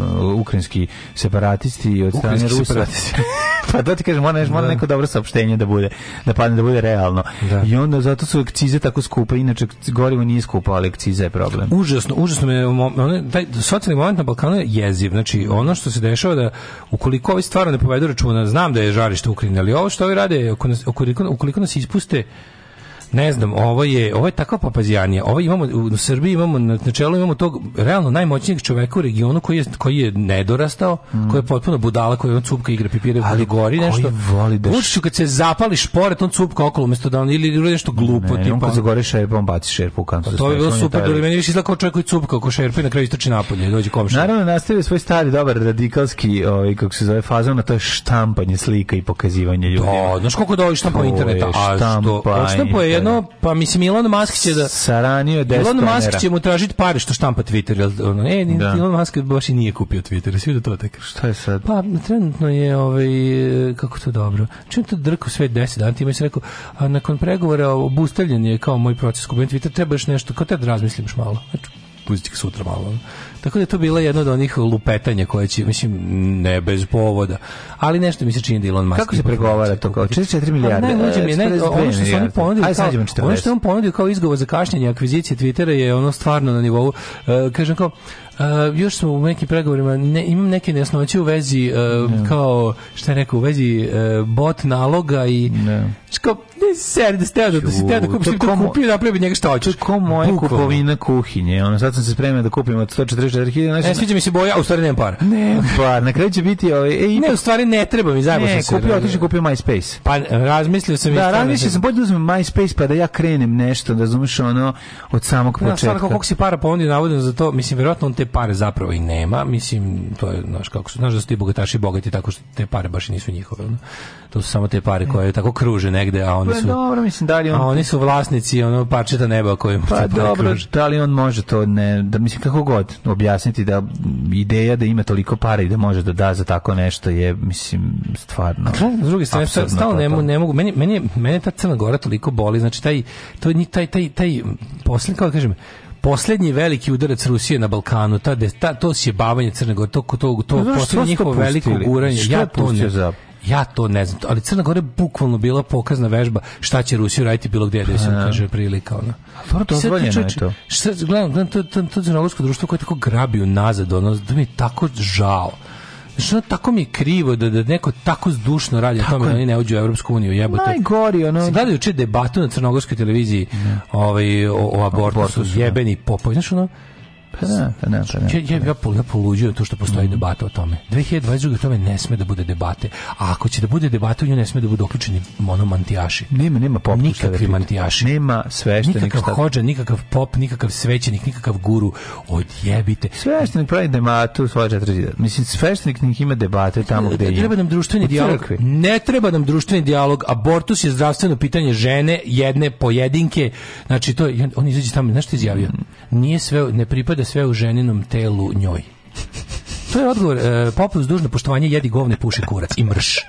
ukrajinski separatisti i od strane Rusa. *laughs* pa da ti kažem, mora, mora da. neko dobro saopštenje da bude, da padne da bude realno. Da. I onda zato su akcize tako skupe, inače gorivo nije skupo, ali akciza je problem. Užasno, užasno me um, one, taj socijalni moment na Balkanu je jeziv. Znači, ono što se dešava da ukoliko ovi stvarno ne povedu računa, znam da je žarište Ukrajine, ali ovo što ovi rade oko ukoliko, ukoliko nas ispuste Ne znam, ovo je, ovo je takva papazijanija. Ovo imamo, u Srbiji imamo, na čelu imamo tog realno najmoćnijeg čoveka u regionu koji je, koji je nedorastao, mm. koji je potpuno budala, koji je on cupka igra pipire, ali gori nešto. Voli da Učiću kad se zapali šporet, on cupka okolo umjesto da on ili nešto glupo. Ne, tipa, on kad zagori šerpe, on baci šerpu u kantu. Pa to je bilo super, da meni više izgleda kao čovjek koji cupka oko šerpe i na kraju istrči napolje, dođe komšija. Naravno, nastavio svoj stari, dobar, radikalski, ovaj, kako se zove, fazon, na to je štampanje slika i pokazivanje ljudi. Da, znaš koliko dođe štampa interneta, a što, štampa je ono, pa mislim Elon Musk će da saranio Elon Musk će mu tražiti pare što štampa Twitter, ono, e, da. Elon Musk baš i nije kupio Twitter, svi da to tek. Šta je sad? Pa trenutno je ovaj kako to dobro. Čim to drko sve 10 dana, ti mi se rekao, a nakon pregovora obustavljen je kao moj proces kupovine Twitter, trebaš nešto, kao te da razmisliš malo. Znači, pustiti sutra malo. Tako da je to bila jedna od onih lupetanja koje će, mislim, ne bez povoda. Ali nešto mi se čini da Elon Musk... Kako se pregovara da to kao? 44 milijarde? Pa ne, uđe mi, ne, ono što su oni ponudili, Ajde, kao, ono što on ponudio kao izgovor za kašnjenje akvizicije Twittera je ono stvarno na nivou, uh, kažem kao, Uh, još smo u nekim pregovorima ne, imam neke nejasnoće u vezi uh, e, yeah. kao šta je rekao u vezi uh, bot naloga i yeah. kao Ne, ser, da ste da si te da, da, da kupiš, to kupi da bi njega šta hoćeš. Ko moja kupovina kuhinje, ono, sad sam se spremio da kupim od 144.000. Znači, ne, sviđa mi se boja, u stvari nemam para. Ne, pa, na kraju će biti, ovaj, e, ipak... ne, u stvari ne treba mi, zajebo sam se. Ne, kupio, otišao kupio MySpace. Pa, razmislio sam. Da, razmislio sam, bolje da uzmem MySpace pa da ja krenem nešto, da razumeš ono, od samog početka. Ja, kako si para ponudio navodno za to, mislim, vjerojatno on te pare zapravo i nema, mislim, to je, znaš, kako su, znaš da su ti bogataši bogati tako što te pare baš nisu njihove, To su samo te pare koje tako kruže negde, a on oni su. Dobro, mislim da li on. A oni su vlasnici ono parčeta neba kojim Pa dobro, da li on može to ne, da mislim kako god objasniti da ideja da ima toliko para i da može da da za tako nešto je mislim stvarno. S druge strane stalno ne ne mogu meni meni meni ta Crna Gora toliko boli, znači taj to ni taj taj taj posle kako da kažem poslednji veliki udarac Rusije na Balkanu, ta, ta to sjebavanje Crne Gore, to to to, to, to, to njihovo veliko guranje, ja to ne, za Ja to ne znam, ali Crna Gora je bukvalno bila pokazna vežba šta će Rusiju raditi bilo gde, da se kaže prilika ona. Dobro dozvoljeno je to. Šta gledam, gledam to to, to crnogorsko društvo koje tako grabi nazad, ono da mi je tako žao. Što tako mi je krivo da, da neko tako zdušno radi o tome da oni ne uđu u Evropsku uniju, jebote. Najgori, ono... Gledaju uče debatu na crnogorskoj televiziji mm. ovaj, o, o abortusu, jebeni popovi. Znaš, ono, Pa da, pa da, pa da. Ja, ja, ja pa da. poluđujem to što postoji mm. debata o tome. 2022. o tome ne sme da bude debate. A ako će da bude debate, u nju ne sme da budu uključeni monomantijaši. Nema, nema pop. Nikakvi mantijaši. Nema sveštenik. Nikakav šta... hođa, nikakav pop, nikakav svećenik, nikakav guru. Odjebite. Sveštenik pravi dematu svoje četiri Mislim, sveštenik nek ima debate tamo gde je. Treba nam društveni dijalog. Ne treba nam društveni dijalog. Abortus je zdravstveno pitanje žene, jedne pojedinke. Znači, to je, on izađe tamo, znaš što izjavio? Mm nije sve, ne pripada sve u ženinom telu njoj. To je odgovor, e, poput dužno poštovanje jedi govne puši kurac i mrš.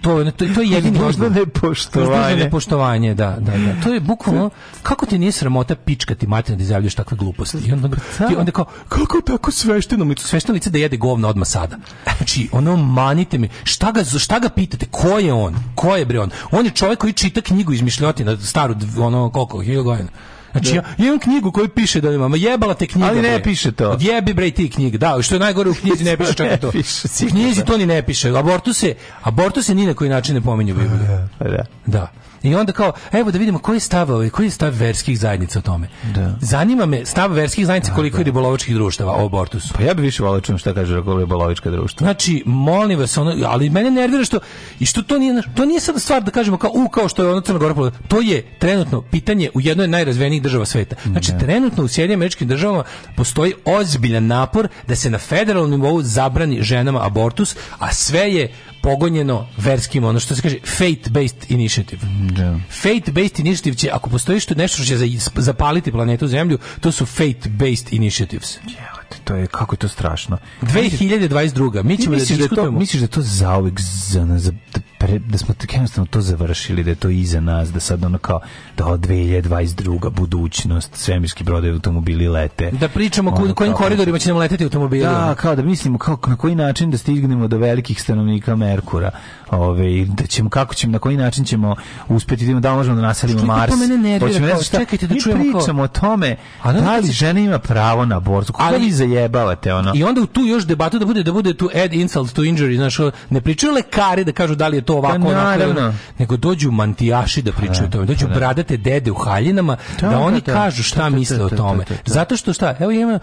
To, to, to je jedini možda nepoštovanje. nepoštovanje, da, da, da. To je bukvalno kako ti nije sramota pičkati mater da izjavljuješ takve gluposti. I onda, ti da. onda kao kako tako svešteno lice, svešteno lice da jede govno odma sada. Znači, ono manite mi, šta ga šta ga pitate, ko je on? Ko je bre on? On je čovjek koji čita knjigu izmišljotina staru ono koliko 1000 godina. Znači, da. ja, ja imam knjigu koju piše da imam, jebala te knjiga. Ali ne bre. piše to. Jebi bre ti knjig, da, što je najgore u knjizi ne piše čak to. *laughs* u knjizi to ni ne piše. Abortuse, abortuse ni na koji način ne pominju pa Bibliju. Pa da. Da. I onda kao, evo da vidimo koji je stav, koji je stav verskih zajednica o tome. Da. Zanima me stav verskih zajednica da, koliko da. je ribolovačkih društava o abortusu. Pa ja bih više volio da čujem šta kaže ribolovačka društva. Znači, molim vas, ono, ali mene nervira što i što to nije to nije sad stvar da kažemo kao u kao što je ono Crna Gora, to je trenutno pitanje u jednoj od najrazvijenijih država sveta. Znači, trenutno u Sjedinjenim Američkim Državama postoji ozbiljan napor da se na federalnom nivou zabrani ženama abortus, a sve je pogonjeno verskim, ono što se kaže faith-based initiative. Yeah. Da. Faith-based initiative će, ako postoji što nešto što će zapaliti planetu Zemlju, to su faith-based initiatives. Yeah to je kako je to strašno. 2022. Mi ćemo da, da to, misliš da je to zauvek za, za, da pre, da smo tako jednostavno to završili, da je to iza nas, da sad ono kao, da od 2022. budućnost, svemirski brodovi automobili lete. Da pričamo ono, kojim kao, koridorima ćemo leteti automobili. Da, kao da mislimo kao, na koji način da stignemo do velikih stanovnika Merkura. Ove, da ćemo, kako ćemo, na koji način ćemo uspeti, da, da možemo da naselimo Mars. Hoćemo ne šta, čekajte da čujemo pričamo o tome, A da, da li žena ima pravo na abortu, kako vi zajebavate ono. I onda u tu još debatu da bude, da bude tu add insult to injury, znaš, ne pričaju lekari da kažu da li je to ovako, pa onako, nego dođu mantijaši da pričaju da, o tome, dođu pa da. bradate dede u haljinama, da, da oni kažu šta misle o tome. Zato što šta, evo ima,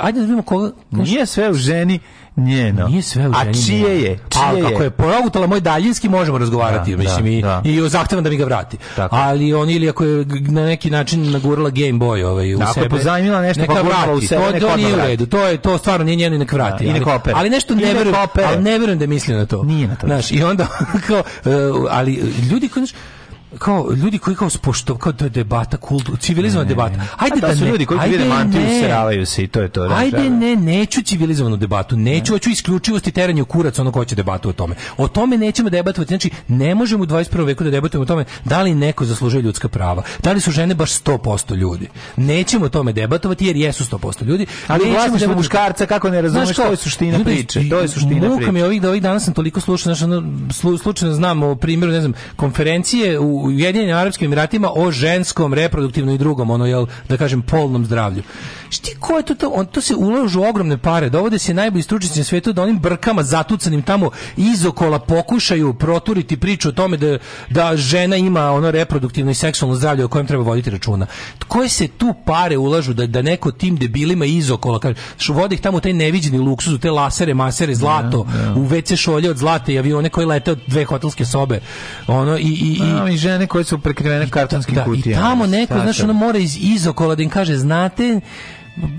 Ajde da vidimo koga... Kaži, nije sve u ženi njeno. Nije sve u ženi A čije je? Pa, čije A kako je progutala moj daljinski, možemo razgovarati. Da, mislim, da, i, da. i zahtevam da mi ga vrati. Tako. Ali on ili ako je na neki način nagurala Game Boy ovaj, u da, sebe... Ako je pozajmila nešto, neka pa vrati. U sebe, to, to nije u redu. To, je, to stvarno nije njeno, i nek vrati. Da, ali, i ali, nešto ne verujem, ali ne verujem da misli na to. Nije na to. Znaš, i onda *laughs* kao... E, ali ljudi koji kao ljudi koji kao spoštov kao da debata kultu civilizovana debata ajde da, da su ljudi koji ajde vide mantiju useravaju se i to je to da, ajde da. ne neću civilizovanu debatu neću hoću ne. isključivosti teranje kurac ono hoće debatu o tome o tome nećemo debatovati znači ne možemo u 21. veku da debatujemo o tome da li neko zaslužuje ljudska prava da li su žene baš 100% ljudi nećemo o tome debatovati jer jesu 100% ljudi ali vlasništvo muškarca kako ne razumeš to je suština priče to je suština priče mi ovih da ovih danas sam toliko slušao znači ono, slučajno znam o primjeru ne znam konferencije u u Ujedinjenim Arabskim Emiratima o ženskom reproduktivnom i drugom ono jel da kažem polnom zdravlju Šti ko je to, to on to se ulažu ogromne pare, dovode se najbolji stručnjaci na svetu da onim brkama zatucanim tamo izokola pokušaju proturiti priču o tome da da žena ima ono reproduktivno i seksualno zdravlje o kojem treba voditi računa. Koje se tu pare ulažu da da neko tim debilima izokola kaže što vodi tamo taj neviđeni luksuz, te lasere, masere, zlato, yeah, da, yeah. Da. u WC šolje od zlata i avione koji lete od dve hotelske sobe. Ono i i i, A, pa, i žene koje su prekrivene kartonskim da, kutijama. I tamo neko, znaš, ono mora iz izokola da im kaže, znate,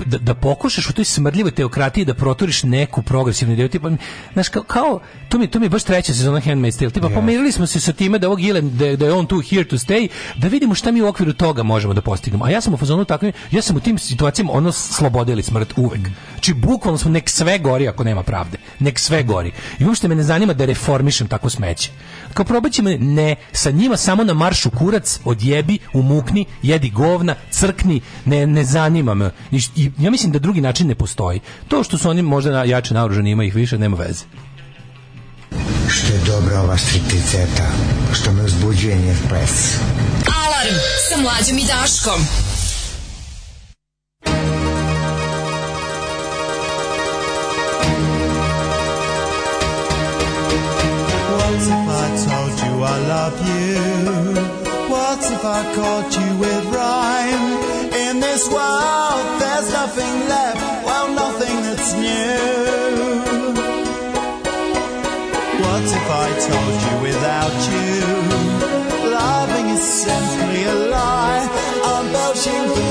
da, da pokušaš u toj smrdljivoj teokratiji da proturiš neku progresivnu ideju tipa znaš kao, kao to mi to mi je baš treća sezona Handmaid's Tale tipa yes. pomirili smo se sa time da ovog Ilen da, da je on tu here to stay da vidimo šta mi u okviru toga možemo da postignemo a ja sam u fazonu tako ja sam u tim situacijama ono slobodeli smrt uvek znači bukvalno smo nek sve gori ako nema pravde nek sve gori i uopšte me ne zanima da reformišem tako smeće kao probaćemo ne sa njima samo na maršu kurac odjebi umukni jedi govna crkni ne ne zanima me i, ja mislim da drugi način ne postoji. To što su oni možda jače naoružani, ima ih više, nema veze. Što je dobra ova stripticeta, što me uzbuđuje njen pes. Alarm sa mlađom i Daškom. What's if I told you I love you? What's if I caught you with rhyme? in this world, there's nothing left, well, nothing that's new. What if I told you without you? Loving is simply a lie, I'm belching.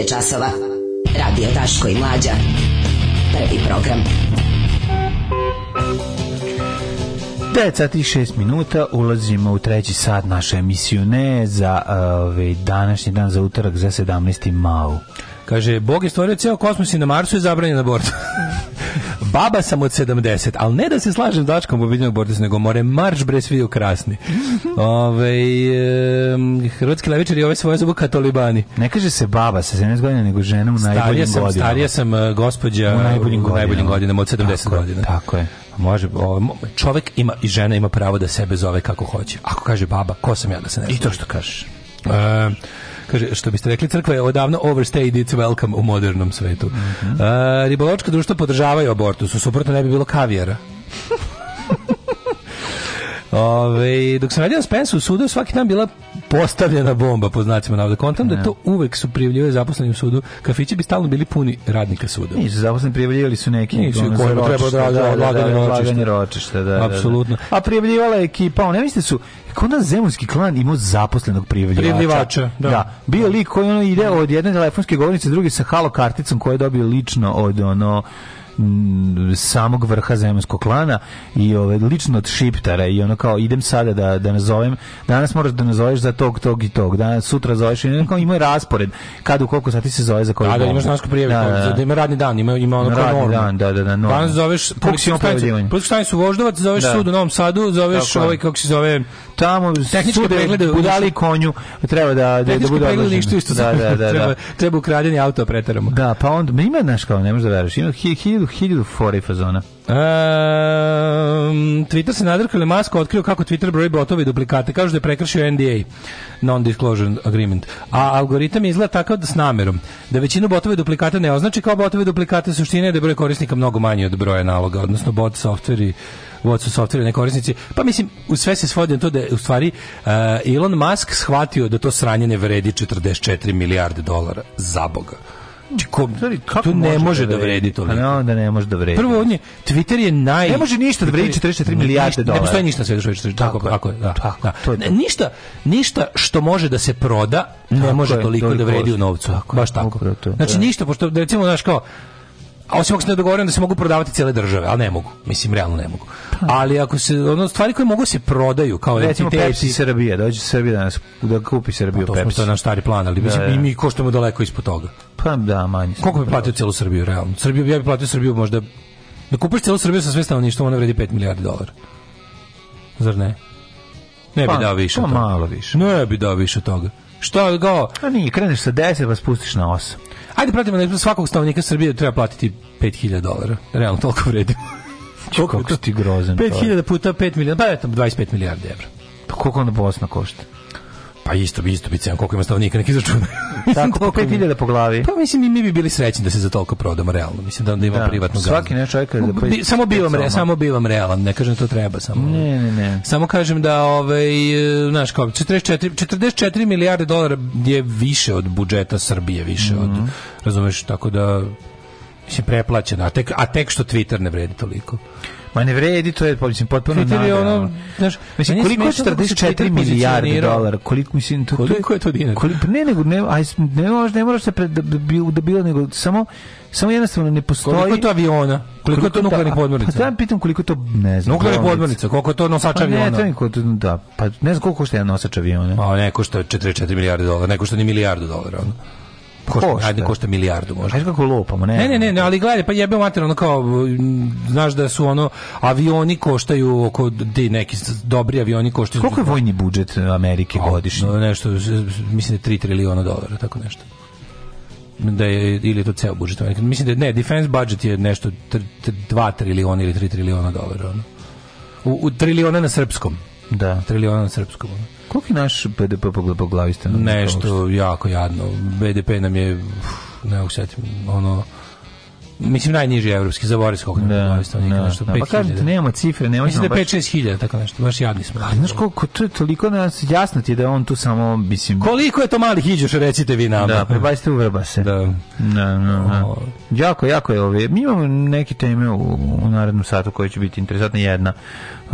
je časova. Radio Daško i Mlađa. Prvi program. 9 i 6 minuta ulazimo u treći sat naše emisiju za ove, ovaj, današnji dan za utorak za 17. mau. Kaže, Bog je stvorio ceo kosmos i na Marsu je zabranjen abort. *laughs* Baba sam od 70, ali ne da se slažem s Dačkom pobednog Bortisa, nego more marš bre svi ukrasni. *laughs* Ove, e, hrvatski levičari ove svoje zubu katolibani. Ne kaže se baba sa 70 godina, nego žena u starija najboljim sam, godinama. Starija sam uh, u najboljim, u najboljim godinama, od 70 tako godina. tako je može čovjek ima i žena ima pravo da sebe zove kako hoće. Ako kaže baba, ko sam ja da se ne. I to što kažeš. E, Kaže, što biste rekli, crkva je odavno overstayed its welcome u modernom svetu. Mm -hmm. uh, riboločka društva podržavaju abortus, suprotno ne bi bilo kavijara. *laughs* Ove, dok sam radio na Spensu u sudu, svaki dan bila postavljena bomba, po znacima navoda. Kontam da to uvek su prijavljivali zaposleni u sudu. Kafići bi stalno bili puni radnika suda. Nisu zaposleni prijavljivali su neki. Nisu, ono, treba da, da, da, da, ročišta. Da, da, da, Apsolutno. A prijavljivala je ekipa, on, ne mislite su, kod nas zemunski klan imao zaposlenog prijavljivača. Prijavljivača, da. da. Bio lik koji ono ide od jedne telefonske govornice, drugi sa halo karticom koju je dobio lično od ono m, samog vrha zemunskog klana i ove, lično od šiptara i ono kao idem sada da, da nazovem danas moraš da nazoveš za tog, tog i tog danas, sutra zoveš i ono kao ima raspored kad u koliko sati se zove za koji da, da, imaš nasko prijevi da, da, da, da, ima radni dan, ima, ima ono kao norma dan, da, da, da, norma. danas zoveš šta su voždovac, zoveš da. sud u Novom Sadu zoveš ovaj kako se zove tamo tehnički pregled preglede budali konju treba da da, da bude pregled ništa isto da, da, da, da. *laughs* treba, treba ukradeni auto preteramo da pa on ima naš kao ne možeš da veruješ ima 1000 hiljadu fora i fazona. Um, Twitter se nadrkali masko, otkrio kako Twitter broji botove i duplikate. Kažu da je prekršio NDA, Non-Disclosure Agreement. A algoritam izgleda takav da s namerom, da većinu botove i duplikata ne označi kao botove i duplikate, suština je da je broj korisnika mnogo manji od broja naloga, odnosno bot softveri vodstvo softvera ne korisnici. Pa mislim, u sve se svodi na to da je u stvari uh, Elon Musk shvatio da to sranje ne vredi 44 milijarde dolara. Za Boga. Znači, ko, kako to ne može da, da vredi to. Pa da ne može da vredi. Prvo on je Twitter je naj Ne može ništa da vredi 44 milijarde dolara. Ne postoji ništa sve što tako tako da. Tako. Da. Ništa ništa što može da se proda ne može toliko da vredi u novcu. Tako, Baš tako. Znači ništa pošto recimo znaš kao a osim ako se ne dogovorim da se mogu prodavati cijele države, ali ne mogu. Mislim, realno ne mogu. Pa. Ali ako se, ono, stvari koje mogu da se prodaju, kao recimo Pepsi Srbije, dođe Srbija danas da kupi Srbiju pa, to Pepsi. To je naš stari plan, ali da, mislim, da, da. i mi koštamo daleko ispod toga. Pa da, manje. Koliko bi platio celu Srbiju, realno? Srbiju, ja bi platio Srbiju možda, da kupiš celu Srbiju sa sve stanovništvom, ona vredi 5 milijardi dolara. Zar ne? Ne pa, bi dao više pa toga. malo više. Ne bi dao više toga. Šta, go? Pa nije, kreneš sa 10, pa spustiš na 8. Ajde, pratimo da svakog stanovnika Srbije treba platiti 5000 dolara. Realno, toliko vredi. *laughs* Koliko ti grozan. 5000 puta 5 milijarda, pa eto, 25 milijardi evra. Pa koliko onda Bosna košta? Pa isto bi isto bi cen koliko ima stanovnika neki izračun. *laughs* Tako po 5000 po glavi. Pa mislim i mi bi bili srećni da se za toliko prodamo realno. Mislim da onda ima da, privatno Svaki ne čovjek da pa bi, samo bivam re, samo bivam realan, ne kažem da to treba samo. Ne, ne, ne. Samo kažem da ovaj e, znaš kako 44 44 milijarde dolara je više od budžeta Srbije, više mm -hmm. od mhm. razumeš tako da se preplaćeno, a tek, a tek što Twitter ne vredi toliko. Ma ne vredi, to je pa, mislim, potpuno nagrano. Ono, znaš, mislim, koliko je 44 da milijarde dolara? Koliko, mislim, to, koliko je, to dinar? Koliko, pa ne, nego, ne, aj, ne, ne, ne moraš se pred, da, da, da bilo, nego samo, samo jednostavno ne postoji... Koliko je to aviona? Koliko, koliko je to nuklearnih pa, podmornica? Pa ja da pitam koliko je to, ne znam. Nuklearnih podmornica, koliko je to nosač pa aviona? Ne, to to, da, pa ne znam koliko košta jedan nosač aviona. Pa ne košta 44 milijarde dolara, ne košta ni milijardu dolara. Ono košta. Ajde, košta milijardu možda. Ajde kako lopamo, ne? Ne, ne, ne, ali gledaj, pa jebe mater, ono kao, znaš da su ono, avioni koštaju oko, di neki dobri avioni koštaju. Koliko je vojni budžet Amerike godišnje? Nešto, mislim da je 3 triliona dolara, tako nešto da je ili je to ceo budžet Mislim da je, ne, defense budget je nešto 2 triliona ili 3 triliona dolara. Ono. U, u triliona na srpskom. Da. Triliona na srpskom. Ono. Koliko je naš BDP po glavi stanovnika? Nešto jako jadno. BDP nam je, ne mogu ono, mislim najniži evropski zaboravi koliko da, glavi stanovnika, da, nešto da, 5 pa kažem ti nemamo cifre, nemamo mislim da 5 6000 tako nešto, baš jadni smo. Ali znaš koliko to je toliko nas jasno ti da on tu samo mislim. Koliko je to malih iđoš recite vi nama. Da, prebacite u Vrbase. Da. Da, da, da. Jako, jako je ove. Mi imamo neke teme u, u narednom satu koje će biti interesantne jedna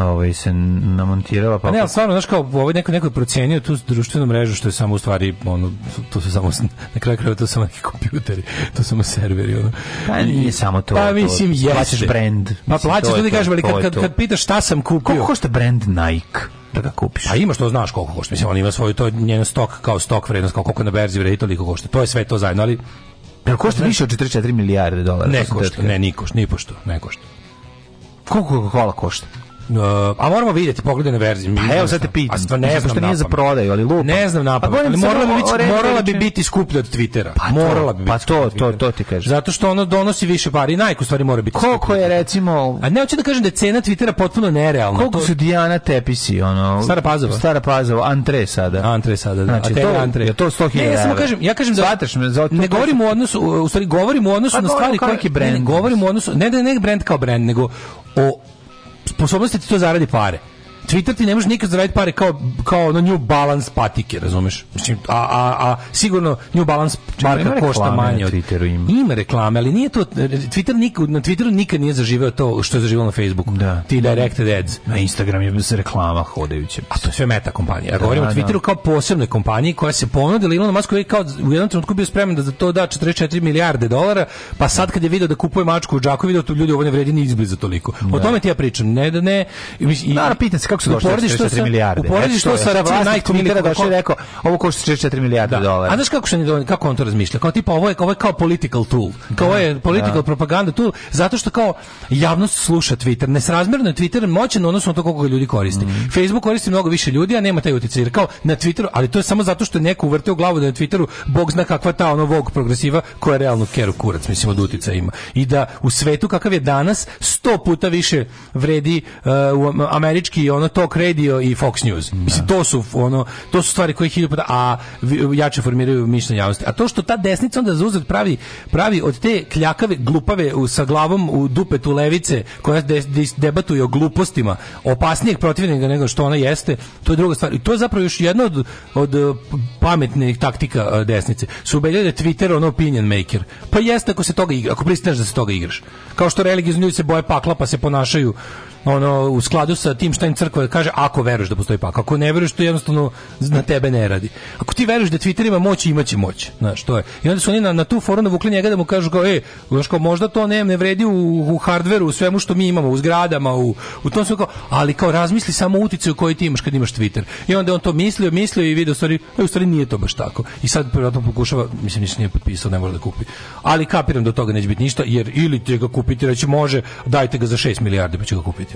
ovaj se namontirala pa A pa ne, ali stvarno znaš kao ovaj neko neko procenio tu društvenu mrežu što je samo u stvari ono to se samo na kraju krajeva to su samo neki kompjuteri, to su samo serveri ono. Pa nije samo to. Pa mislim to, plaćaš brand. Pa plaćaš ljudi kažeš ali kad, kad kad pitaš šta sam kupio. Koliko košta brand Nike? da ga kupiš. A pa ima što znaš koliko košta. Mislim, on ima svoju to njen stok kao stok vrednost, kao koliko na berzi vredi toliko košta. To je sve to zajedno, ali Jel košta više od 44 milijarde dolara? Ne košta, ne, ni košta, ni pošto, ne košta. Koliko Coca-Cola košta? Uh, a moramo vidjeti na verzije. Pa evo sad te pitam. A stvarno ne znam. Što nije za prodaju, ali lupa. Ne znam napad. ali morala, bi, biti, morala bi biti skuplja od Twittera. Pa morala bi pa biti. Pa to, to, to ti kažem. Zato što ona donosi više pari. Nike stvari mora biti. Koliko je recimo... A ne hoću da kažem da je cena Twittera potpuno nerealna. Koliko su Dijana Tepisi, ono... Stara Pazova. Stara Pazova, Antre sada. Antre sada, da. Znači, to, Antre. Je to 100.000 Ne, ja samo kažem, ja kažem da... Me, za ne govorimo u odnosu, u stvari govorimo u odnosu pa na stvari koje... brend. Govorimo u odnosu, ne da ne brand kao brend, nego o sposobnost ti to zaradi pare. Twitter ti ne može nikad zaraditi pare kao, kao na New Balance patike, razumeš? Mislim, znači, a, a, a sigurno New Balance marka košta manje od... Twitteru ima. ima. reklame, ali nije to... Twitter nikad na Twitteru nikad nije zaživeo to što je zaživelo na Facebooku. Da. Ti direct ads. Na Instagram je bez reklama hodajuća. A to je sve meta kompanija. Ja govorim da, o da. Twitteru da. kao posebnoj kompaniji koja se ponudila Elon Musk je kao u jednom trenutku bio spreman da za to da 44 milijarde dolara, pa sad kad je video da kupuje mačku u džaku, video da tu ljudi ovo ne vredi ni izbliza toliko. O da. tome ti ja pričam. Ne da ne... I, i, Naravno, pitan se kako se došlo 44 milijarde. Uporediš to sa vlasnik Twittera došao i rekao ovo košta 44 milijarde da. dolara. A znaš kako se ne kako on to razmišlja? Kao tipa ovo je ovo je kao political tool. Kao da, je political da. propaganda tool zato što kao javnost sluša Twitter. Nesrazmerno je Twitter moćan odnosno na to koliko ga ljudi koristi. Mm. Facebook koristi mnogo više ljudi, a nema taj uticaj. Kao na Twitteru, ali to je samo zato što neko uvrteo glavu da na Twitteru bog zna kakva ta ono vog progresiva koja realno keru kurac mislim od uticaja ima. I da u svetu kakav je danas 100 puta više vredi uh, u američki ono ono Talk Radio i Fox News. Da. Mislim to su ono to su stvari koje hiljadu a jače formiraju mišljenje javnosti. A to što ta desnica onda zauzet pravi pravi od te kljakave glupave u, sa glavom u dupetu levice koja de, de, debatuje o glupostima opasnijeg protivnika nego što ona jeste, to je druga stvar. I to je zapravo još jedna od, od e, pametnih taktika e, desnice. Su ubeljali da Twitter ono opinion maker. Pa jeste ako se toga igra, ako pristaneš da se toga igraš. Kao što religiozni ljudi se boje pakla pa se ponašaju ono u skladu sa tim šta im crkva kaže ako veruješ da postoji pak ako ne veruješ to jednostavno na tebe ne radi ako ti veruješ da Twitter ima moć imaće moć znaš to je i onda su oni na, na tu foru navukli njega da mu kažu kao ej kao, možda to ne, ne vredi u, u hardveru u svemu što mi imamo u zgradama u, u tom sve kao ali kao razmisli samo uticaj koji ti imaš kad imaš Twitter i onda on to mislio mislio i video stvari e, u stvari nije to baš tako i sad verovatno pokušava mislim nisi nije potpisao ne može da kupi ali kapiram da toga neće biti ništa jer ili će ga kupiti reći može dajte ga za 6 milijardi pa će ga kupiti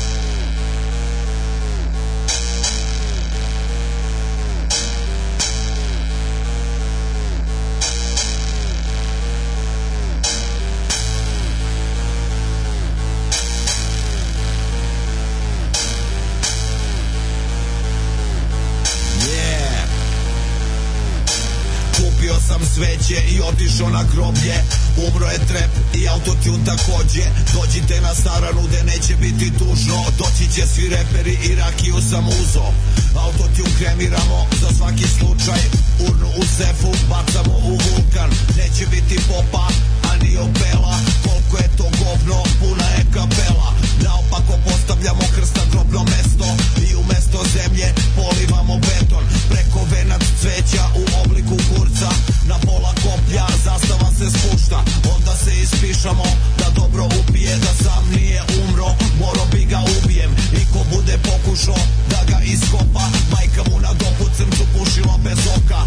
na groblje Umro je trep i autotune takođe Dođite na staranu gde neće biti tužno Doći će svi reperi i rakiju sam uzo Autotune kremiramo za svaki slučaj Urnu u sefu bacamo u vulkan Neće biti popa, a ni opela Koliko je to govno, puna je kapela Naopako postavljamo krst na grobno mesto I umesto zemlje polivamo beton cveća u obliku kurca Na pola koplja zastava se spušta Onda se ispišamo da dobro upije Da sam nije umro, moro bi ga ubijem I ko bude pokušao da ga iskopa Majka mu na dokucem su pušila bez oka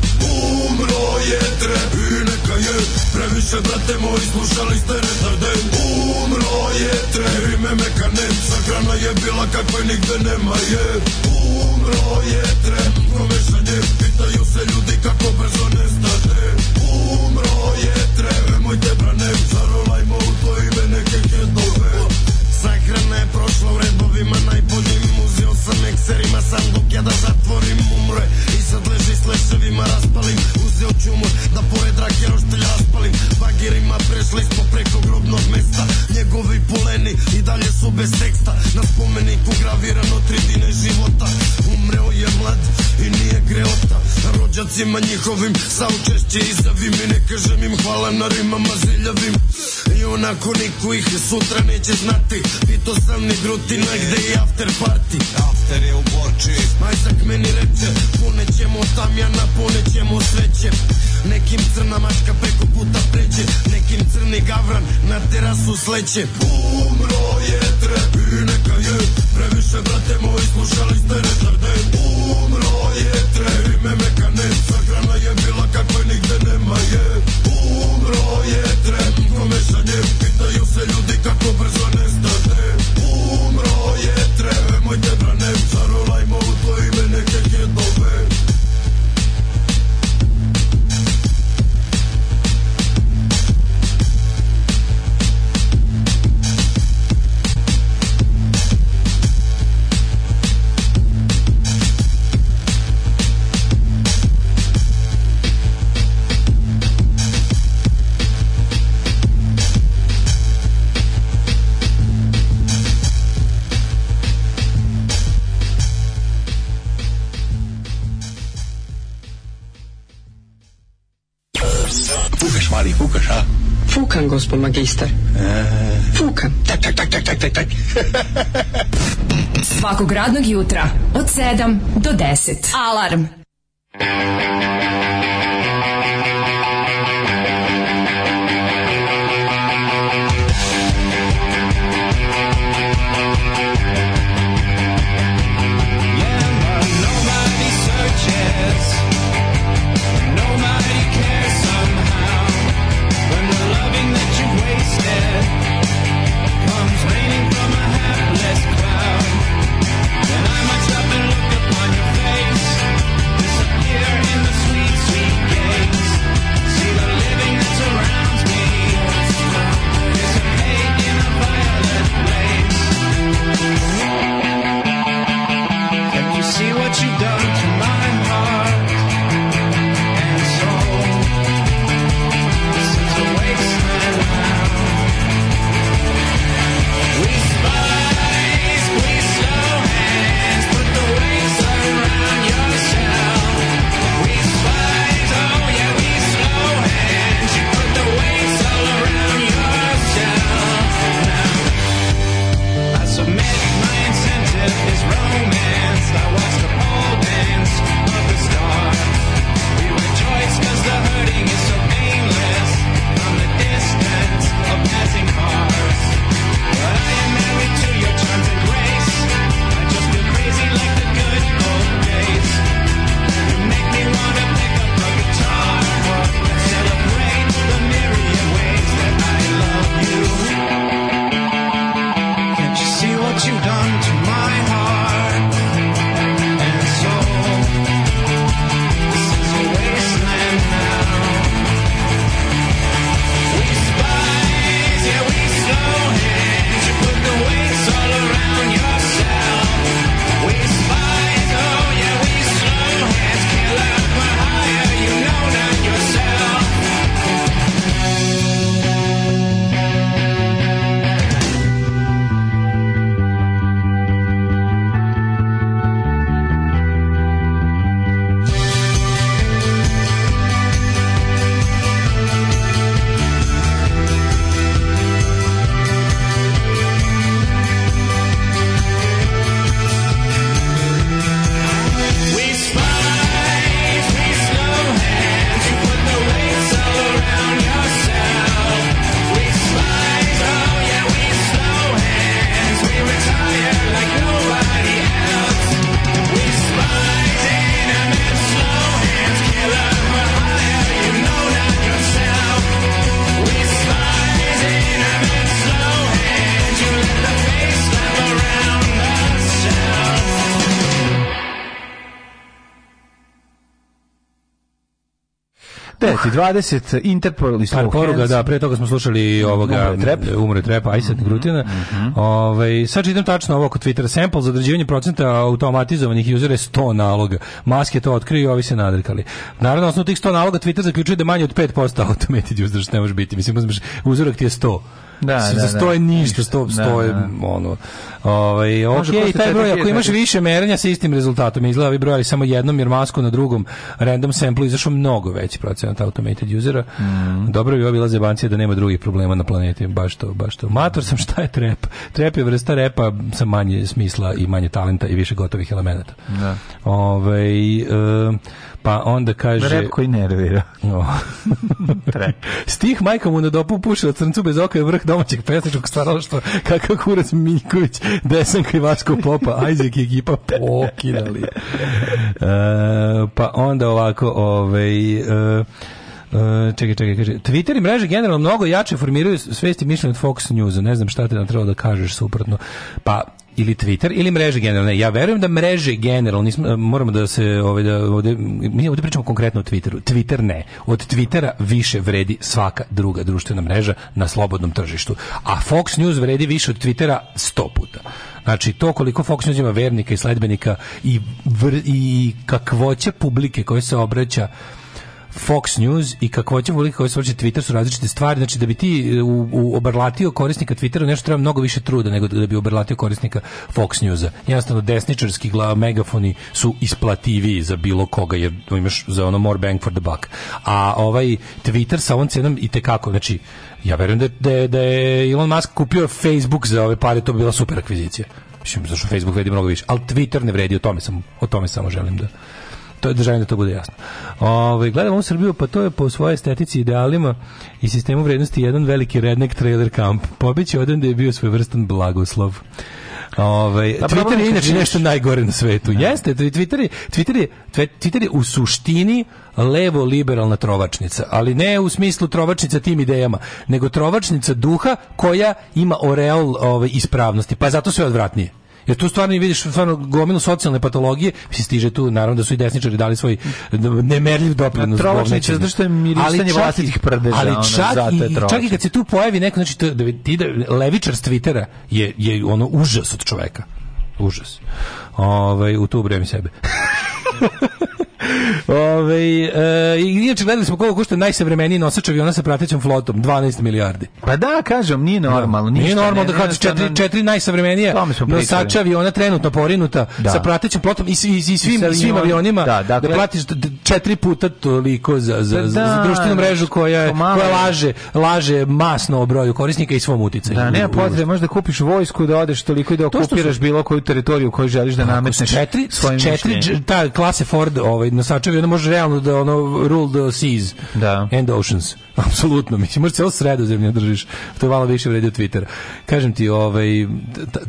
Umro je treb i neka je Previše brate moji slušali ste retarden Umro je treb ime mekanem hrana je bila kakve nigde nema je Umro je tren, komešanje Pitaju se ljudi kako brzo nestane Umro je tren, nemojte brane Zarolajmo u to ime neke hitove Sahrana je prošla u redovima najboljim sa sam mikserima sam dok ja da zatvorim umre I sad leži s leševima raspalim Uzeo čumor da pored rake roštelj raspalim Bagirima prešli smo preko grobnog mesta Njegovi poleni i dalje su bez teksta Na spomeniku gravirano tri dine života Umreo je mlad i nije greota Rođacima njihovim saučešće izavim I ne kažem im hvala na rimama ziljavim I onako niko ih sutra neće znati Pito sam ni grutina gde je after party after je u Borči Majzak meni reče, punećemo tamjana, punećemo sreće Nekim crna mačka preko puta pređe Nekim crni gavran na terasu sleće Umro je trep i neka je Previše brate moji slušali ste retarde Umro je trep ime meka ne Sahrana je bila kakve nigde nema je Umro je trep komešanje Pitaju se ljudi kako brzo nestane Fukam, gospod magistar. E. Fukam. Tak, tak, tak, tak, tak, tak, tak. Svakog radnog jutra od 7 do 10. Alarm. Alarm. 20 Interpol i Slow poruga, da, pre toga smo slušali ovoga Umre Trepa, Umre Trep, Aisat mm Grutina. Mm Ovaj sad čitam tačno ovo kod Twitter sample za određivanje procenta automatizovanih usera 100 naloga. Maske to otkrio i ovi se nadrkali. Naravno, osnovno tih 100 naloga Twitter zaključuje da manje od 5% *laughs* automated users ne može biti. Mislim, uzmeš, uzorak ti je 100 da, da, za da. stoje ništa, sto, stoje, da, da. ono, ovaj, ok, i taj broj, ako imaš više merenja sa istim rezultatom, izgleda ovi brojali samo jednom, jer masku na drugom random sample izašao mnogo veći procenat automated usera, mm. dobro bi obilaze bancije da nema drugih problema na planeti, baš to, baš to. Mator sam *laughs* šta je trep, trep je vrsta repa sa manje smisla i manje talenta i više gotovih elemenata. Da. Ove, ovaj, e, Pa onda kaže... Rep koji nervira. No. *laughs* Stih majka mu na dopu pušila crncu bez oka je vrh domaćeg pesničkog stvaralaštva kakav kurac Miljković, Desanka i Vaško Popa, Isaac i ekipa pokidali. *laughs* E, pa onda ovako, ovaj... E, Uh, čekaj, čekaj, kaže, Twitter i mreže generalno mnogo jače formiraju svesti mišljenja od Fox News, ne znam šta ti nam trebalo da kažeš suprotno. Pa, ili Twitter ili mreže generalno. Ja verujem da mreže generalno nismo, e, moramo da se ovaj da ovde mi ovde pričamo konkretno o Twitteru. Twitter ne. Od Twittera više vredi svaka druga društvena mreža na slobodnom tržištu. A Fox News vredi više od Twittera 100 puta. Znači, to koliko Fox News ima vernika i sledbenika i, vr, i kakvoće publike koje se obraća Fox News i kakvoća publika koja se vrši Twitter su različite stvari, znači da bi ti e, u, u obrlatio korisnika Twittera nešto treba mnogo više truda nego da bi obrlatio korisnika Fox Newsa. Jednostavno desničarski glava megafoni su isplativiji za bilo koga jer imaš za ono more bang for the buck. A ovaj Twitter sa ovom cenom i kako, znači ja verujem da, da, da je Elon Musk kupio Facebook za ove pare, to bi bila super akvizicija. Mislim, zašto Facebook vredi mnogo više, ali Twitter ne vredi, o tome, sam, o tome samo želim da to je da, da to bude jasno. Ovaj gledamo u Srbiju, pa to je po svojoj estetici, idealima i sistemu vrednosti jedan veliki redneck trailer kamp. Pobić je odan da je bio svoj vrstan blagoslov. Ovaj da, Twitter je inače nešto najgore na svetu. Ne. Da. Jeste, Twitter je, Twitter je, Twitter je u suštini levo liberalna trovačnica, ali ne u smislu trovačnica tim idejama, nego trovačnica duha koja ima oreol ovaj ispravnosti, pa zato sve odvratnije. Jer tu stvarno vidiš stvarno gomilu socijalne patologije, se stiže tu naravno da su i desničari dali svoj nemerljiv doprinos govnečenju. zato što je mirisanje vlastitih prdeža. Ali čak, ono, i, čak i kad se tu pojavi neko, znači to, da, ti da, levičar s Twittera je, je ono užas od čoveka. Užas. Ovaj, u tu bremi sebe. *laughs* Ove, e, inače, gledali smo koliko košta najsavremeniji nosač aviona sa pratećom flotom, 12 milijardi. Pa da, kažem, nije da. normalno. Ništa, nije normalno da kažu četiri, četiri najsavremenije nosača aviona trenutno porinuta da. sa pratećom flotom i, i, i svim, I svim avionima da, da dakle, da platiš četiri puta toliko za, za, pa da, za društvenu da. mrežu koja, pa koja laže, laže masno o broju korisnika i svom uticaju. Da, nema potrebe, možda kupiš vojsku da odeš toliko i da okupiraš bilo koju teritoriju koju želiš da nametneš. Četiri, četiri, ta klase Ford ovaj, nosač sačevi, ona može realno da ono rule the seas da. and oceans. *laughs* Apsolutno, mislim, možeš celo sredozemlje da držiš. To je malo više vredi od Twittera. Kažem ti, ovaj,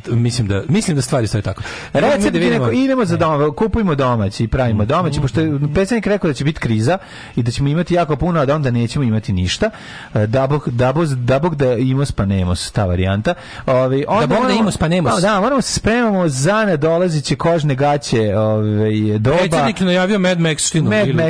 mislim, da, mislim da stvari stoje tako. Recept da vidimo... idemo za doma, kupujemo domaći i pravimo mm. domaći, pošto je predsjednik rekao da će biti kriza i da ćemo imati jako puno, a da onda nećemo imati ništa. Dabog, dabog, dabog da, da, da imos pa nemos, ta varijanta. Ovaj, onda da bog da imos pa nemos. Da, moramo se spremamo za nadolaziće kožne gaće ovaj, doba. Predsjednik najavio Mad Max Mekštinu. Me, ili...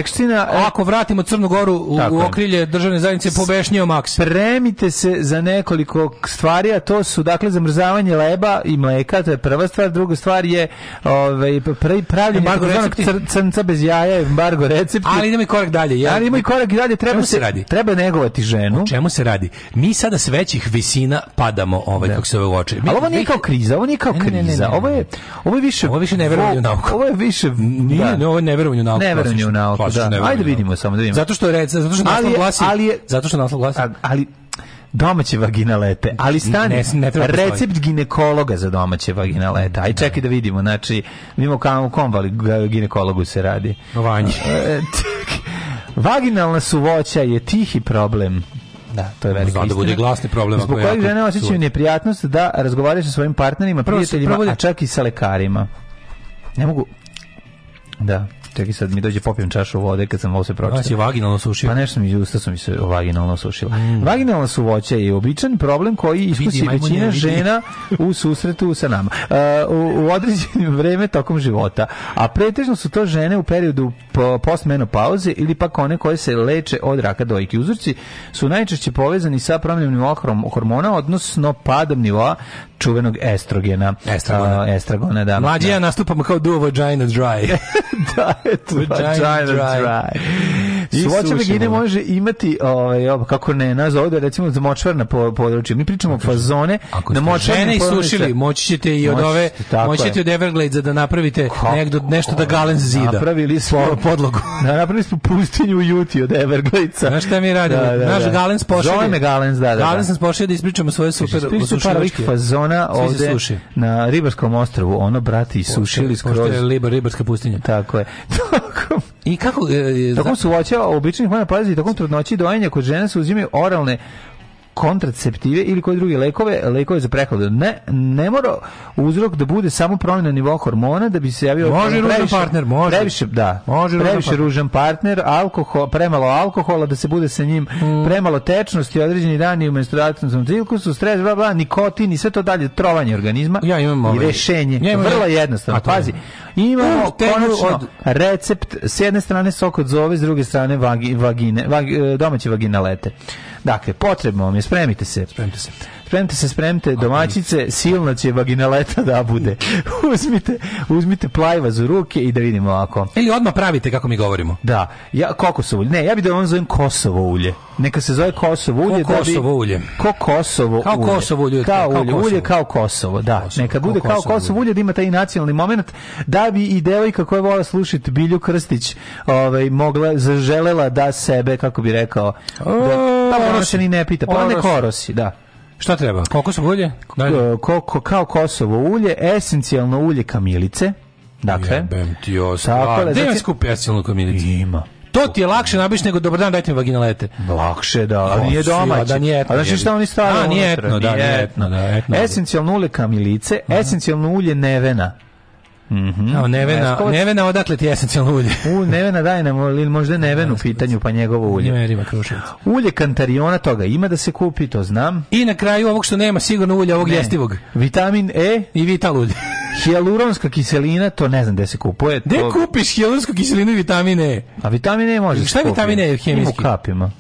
E, Ako vratimo Crnu Goru u, u okrilje državne zajednice, pobešnio Maks. Premite se za nekoliko stvari, a to su, dakle, zamrzavanje leba i mleka, to je prva stvar. Druga stvar je ovaj, pravljenje cr, crnca bez jaja, embargo recepti. Ali idemo i korak dalje. Ja. Ali idemo i korak dalje, treba se, se, radi? treba negovati ženu. O čemu se radi? Mi sada s većih visina padamo, ovaj, da. kako se ovo oče. Mi, Ali ovo nije kao kriza, ovo nije kao kriza. Ovo je, ovo je više... Ovo je više neverovanje u nauku. Ovo je više... Nije, da. ovo je neverovanje u verujem je u nauku, da. Ajde vidimo samo da vidimo. Zato što reca, zato što naslov glasi, ali je, zato što naslov glasi. Ali domaće vaginalete, ali stani, ne, ne da recept ginekologa za domaće vaginalete. Aj čekaj da vidimo, znači, mimo kao u kom ginekologu se radi. Vanje. *laughs* Vaginalna suvoća je tihi problem. Da, to je veliki Znam da bude glasni problem. Zbog kojeg žene osjećaju neprijatnost da razgovaraju sa svojim partnerima, prijateljima, a čak i sa lekarima. Ne mogu... Da. Čekaj sad mi dođe popijem čašu vode kad sam ovo se pročitao. Znači vaginalno sušio. Pa nešto mi usta su mi se vaginalno sušila. Mm. Vaginalno suvoće je običan problem koji iskusi većina žena u susretu sa nama. Uh, u, u određenim *laughs* vreme tokom života. A pretežno su to žene u periodu postmenopauze ili pak one koje se leče od raka dojke. Uzorci su najčešće povezani sa promjenom hormona, odnosno padom nivoa čuvenog estrogena. Estragona. Uh, estragona da. Mlađi ja nastupamo kao duo Vagina Dry. *laughs* da, eto, Vagina, Dry. dry. Svoća vagine može imati, ovaj, kako ne, nas ovdje recimo za na području. Mi pričamo o fazone Ako na močvarne žene isušili, moći ćete i od ove, moći ćete od Everglades da napravite nekdo, nešto da galen zida. Napravili smo podlogu. *laughs* da, napravili smo pustinju u Juti od Evergladesa. Znaš šta mi radimo? Da, da, da. Naš galen pošalje. Zove me Galens, da, da. Galens nas pošalje da ispričamo svoje super oslušavačke. Par fazona ona ovde suši. na Ribarskom ostrvu, ono brati sušili skroz. Pošto je Libar, Ribarska pustinja. *laughs* Tako je. I kako... E, e tokom suvoća običnih mora pazi, tokom trudnoći i dojenja kod žene se uzimaju oralne kontraceptive ili koje druge lekove, lekove za prehladu. Ne, ne mora uzrok da bude samo promjena nivoa hormona da bi se javio Može ružan partner, može. Previše, da. Može previše ružan, ružan partner, alkohol, premalo alkohola da se bude sa njim, mm. premalo tečnosti, određeni dani u menstruacijskom ciklusu, stres, bla bla, nikotin i sve to dalje trovanje organizma. Ja imam ovaj. i rešenje. Ja imam, vrlo jednostavno. Je. Pazi, imamo konačno od recept s jedne strane sok od zove, s druge strane vagi, vagine, vag, domaće vaginalete. Dakle, potrebno vam je, spremite se. Spremite se spremte se, spremte, domaćice, silno će vaginaleta da bude. *laughs* uzmite, uzmite plajva u ruke i da vidimo ovako. Ili odmah pravite kako mi govorimo. Da, ja, kokosovo ulje. Ne, ja bih da vam zovem Kosovo ulje. Neka se zove Kosovo ulje. Ko da bi, Kosovo ulje. Ko Kosovo kao ulje. Kosovo ulje. Kao, ulje, Kosovo. ulje kao Kosovo, da. Kosovo, Neka bude kao Kosovo, Kosovo ulje, da ima taj nacionalni moment, da bi i devojka koja vola slušati Bilju Krstić ovaj, mogla, zaželela da sebe, kako bi rekao, da, pa ono se ni ne pita, pa ne korosi, da. Šta treba? Kokosovo ulje? E, ko, ko, kao Kosovo ulje, esencijalno ulje kamilice. Dakle, jebem ti osva. Gde ima znači- skup esencijalno kamilice? Ima. To ti je lakše nabiš nego dobar dan dajte mi vaginalete. Lakše da, A pa, nije domaće. Da nije etno. A znači šta oni stavljaju? A nije etno, da, nije etno, da, etno. Da, esencijalno ulje kamilice, esencijalno ulje nevena. Mhm. Mm nevena, Leskovac. nevena odakle ti esencijalno ulje? U Nevena daj nam ili možda Nevenu u pitanju pa njegovo ulje. Neverima krušac. Ulje kantariona toga ima da se kupi, to znam. I na kraju ovog što nema sigurno ulje ovog ne. jestivog. Vitamin E i vital ulje. *laughs* Hijaluronska kiselina, to ne znam gde se kupuje. Gde to... kupiš hijaluronsku kiselinu i vitamine? A vitamine može. šta je da E hemijski? U kapima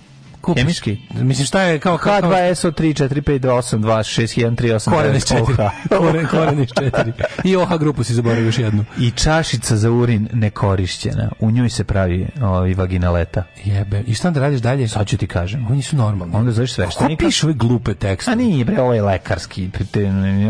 kupiš. Hemijski? Mislim šta je kao K2SO34528261386 koren iz 4. *laughs* koren, koren iz 4. I OH grupu si zaboravio još jednu. I čašica za urin nekorišćena. U njoj se pravi ovaj vaginaleta. Jebe. I šta onda radiš dalje? Sad ću ti kažem. Oni su normalni. Onda zoveš sveštenika. Ko piše ove glupe tekste? A nije bre, ovo je lekarski.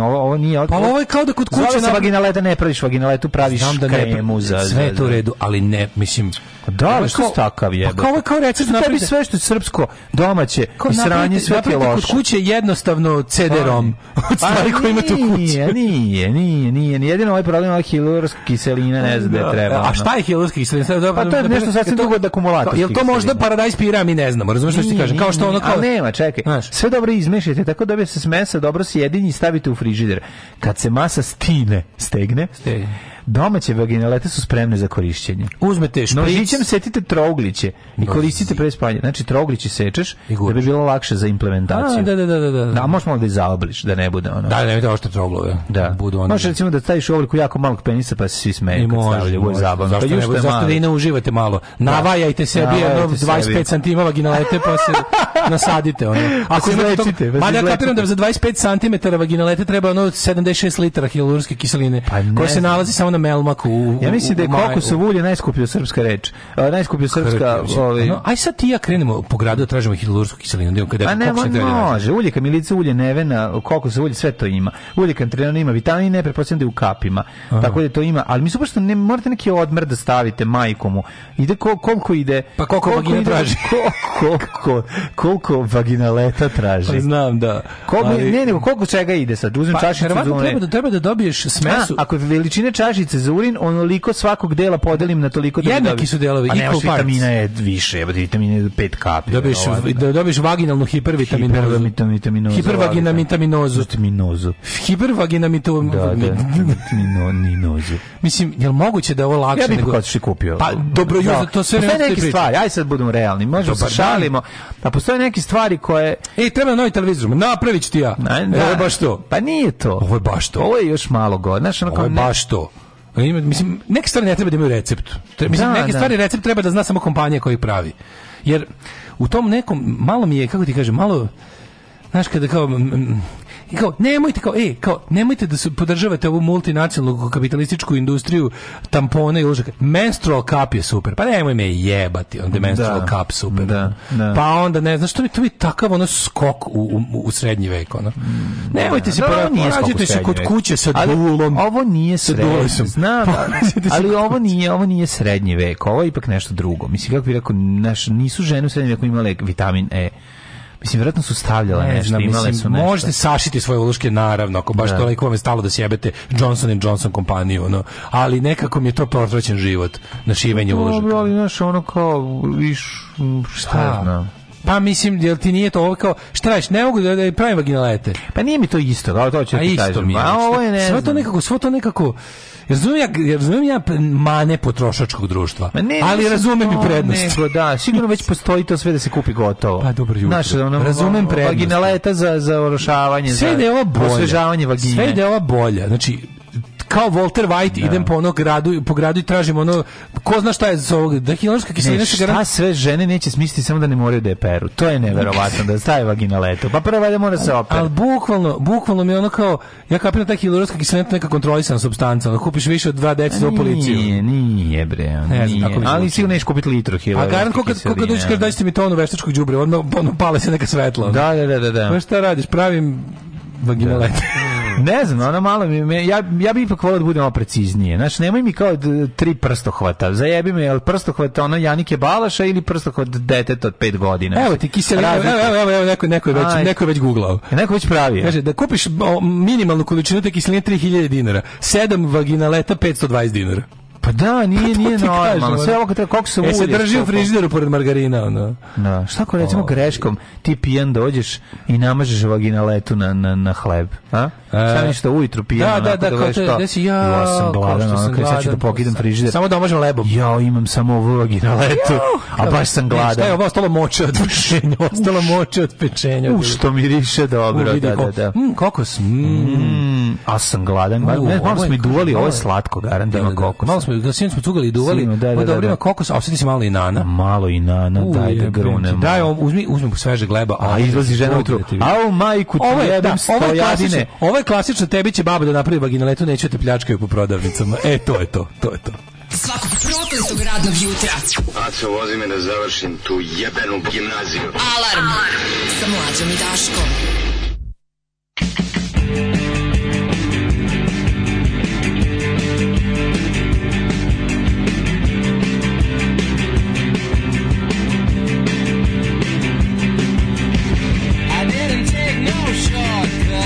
Ovo, ovo nije. Pa ovo je kao da kod kuće Zove se vaginaleta ne praviš vaginaletu, praviš Znam da kremu za sve to u redu, ali ne, mislim. Da, ali što takav pa je. Pa kao kao recept napravi sve što je srpsko nego domaće Ko, i sranje sve je loše. Kod kuće jednostavno CD-rom. Od pa stvari koje imate u kući. Nije, nije, nije, nije. Jedino ovaj problem je hilurska kiselina, ne znam da treba. E, a šta je hilurska kiselina? Pa to je da nešto sasvim drugo od akumulatorskih. Jel to možda paradajz pira, mi ne znamo, razumiješ što ti kažem? Kao što ono kao... nema, čekaj. Sve dobro izmešajte, tako da bi se s mesa dobro sjedinji i stavite u frižider. Kad se masa stine, stegne, stegne Domaće vaginalete su spremne za korišćenje. Uzmete špric. Nožićem setite trougliće i koristite pre spanja. Znači, trougliće sečeš da bi bilo lakše za implementaciju. A, da, da, da, da, da. Da, možeš malo da izaobliš, da ne bude ono. Da, ne bude ošte trouglove. Da. Budu ono. Možeš da- recimo da staviš obliku jako malog penisa pa se svi smeju. Može, može. Zašto, pa zašto, ne, da zašto malo. da i ne uživate malo? Da. Navajajte se, jedno 25 cm vaginalete pa se *laughs* nasadite. Ono. Ako imate tog, mada ja kapiram da za 25 cm vaginalete treba ono 76 litara hilurske kiseline pa koja se nalazi samo na Melmaku. U, ja mislim da je kokosovo ulje najskuplja srpska reč. Uh, najskuplja srpska, ovaj. No, aj sad ti ja krenemo po gradu da tražimo hidrolursku kiselinu, onda kada A ne, on može, ulje kamilica, ulje nevena, kokosovo ulje, sve to ima. Ulje kantrena ima vitamine, pretpostavljam da je u kapima. Aha. Tako da to ima, ali mi suprosto ne morate neki odmer da stavite majkomu. Ide kol, koliko ide? Pa koliko, koliko vagina ide, traži? Koliko, koliko, koliko vaginaleta traži? Pa znam, da. Koliko, ali... ne, nego koliko čega ide sad? Uzmem pa, čašicu. Treba da, treba da dobiješ smesu. A, ako je veličine čaši vrećice za urin, onoliko svakog dela podelim na toliko da Jednaki su delovi, A nemaš vitamina je više, jebate, vitamina je 5 kapi. Dobiješ, da, dobiješ vaginalnu hipervitaminozu. Hipervitaminozu. Da, Hipervaginamintaminozu. Da, da. Vitaminozu. Hipervaginamintaminozu. Mislim, je li moguće da ovo lakše? Ja bih nego... kupio. Pa, dobro, no, to sve ne neke stvari, aj sad budemo realni, možemo se šalimo, a postoje neke stvari koje... Ej, treba novi televizor, napravit ću ti ja. Ne, na, ovo je baš to. Pa nije to. Ovo je baš to. Ovo je još malo god. Znaš, ono ovo je baš to. Pa ima, mislim, neke stvari ne treba da imaju recept. Treba, mislim, da, neke da. stvari recept treba da zna samo kompanija koji pravi. Jer u tom nekom, malo mi je, kako ti kažem, malo, znaš, kada kao, kao, nemojte, kao, ej, kao, nemojte da se podržavate ovu multinacionalnu kapitalističku industriju tampona i uložaka. Menstrual cup je super. Pa nemoj me jebati, onda je da, menstrual da, cup super. Da, da. Pa onda, ne znaš, što bi, to bi takav ono skok u, u, u srednji vek, ono. Mm, nemojte da, se, da, porađite se kod kuće sa ali, dulom. Ovo nije srednji, znam, *laughs* ali ovo nije, ovo nije srednji vek, ovo je ipak nešto drugo. Mislim, kako bi rekao, naš, nisu žene u srednjem veku imale vitamin E. Mislim, vjerojatno su stavljala ne, nešto, znam, imale mislim, su nešto. Možete sašiti svoje uloške, naravno, ako baš da. toliko vam je stalo da sjebete Johnson Johnson kompaniju, no. ali nekako mi je to protraćen život na šivenje uložaka. Dobro, ali, znaš, ono kao, viš, šta, šta? Pa mislim, jel ti nije to ovo kao, šta radiš, ne mogu da, da pravim vaginalete. Pa nije mi to isto, kao to ću A ti kažem. Mi, A ovo je ne sve to nekako, sve to nekako, razumijem ja, razumijem ja mane potrošačkog društva. Ma ne, ali razumem i prednost. Nego, da, sigurno već postoji to sve da se kupi gotovo. Pa dobro jutro. Znaš, ono, razumem prednost. Vaginaleta za, za orošavanje, sve za osvežavanje vagine. Sve ide ova bolja. Znači, kao Walter White da. idem po ono gradu, po gradu i tražim ono, ko zna šta je za ovog, da hilonska kiselina ne, se garant... sve žene neće smisliti samo da ne moraju da je peru, to je neverovatno da staje vagina leto, pa prvo ajde mora se opet. al bukvalno, bukvalno mi ono kao, ja kapiram da ta hilonska kiselina neka kontrolisana substanca, ono, kupiš više od dva deca za policiju. Nije, nije bre, ne znam, nije. ali sigurno neš kupiti litru pa hilonska A garant koliko kad dođeš kad dajte mi tonu veštačkog đubre, odmah ono, pale se neka svetla. Ono. Da, da, da, da. da. Pa šta radiš, pravim vaginalete. Da. *laughs* Ne znam, ona malo mi, me, ja, ja bih ipak volao da budemo preciznije. Znaš, nemoj mi kao tri prstohvata. Zajebi me, jel prstohvata ona Janike Balaša ili prstohvat deteta od pet godina. Evo ti kiselina, evo, evo, evo, evo, neko, neko je već, neko je već googlao. Neko već pravi. Kaže, da kupiš minimalnu količinu te kiseline 3000 dinara, sedam vaginaleta 520 dinara. Pa da, nije, pa nije normalno. Kažem, sve ovo kako, kako se ulje. E, se drži u frižideru pored margarina, ono. Da, šta ako recimo o, greškom ti pijan dođeš i namažeš vaginaletu na, na, na hleb, a? E, Sam ništa ujutru pijan, da, da, da, da, kao te, desi, ja, ja sam gladan, ono, kada sad ću da pokidam frižider. Samo da omažem lebom. Ja imam samo vaginaletu, a baš sam gladan. Šta je ovo, ostalo moče od pečenja, *laughs* ostalo moče od pečenja. U, što miriše dobro, da, da, da. Mm, kokos, mm. mm a sam gladan, malo smo i duvali, ovo je slatko, garantima da, da, da. kokos. Malo smo da sinoć smo cugali i duvali. Sino, da, da, da, da. kokos, a osjeti se malo i nana. Malo i nana, Uj, daj da grunemo. Daj, uzmi, uzmi sveže gleba. A, a izlazi žena ujutru. A da u majku ti jebem da, stojadine. Ovo je klasično, tebi će baba da napravi vaginaletu, neće te pljačkaju po prodavnicama. E, to je to, to je to. Svakog prokletog radnog jutra. Aco, vozi me da završim tu jebenu gimnaziju. Alarm! Alarm. Sa mlađom i Daškom.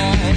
on.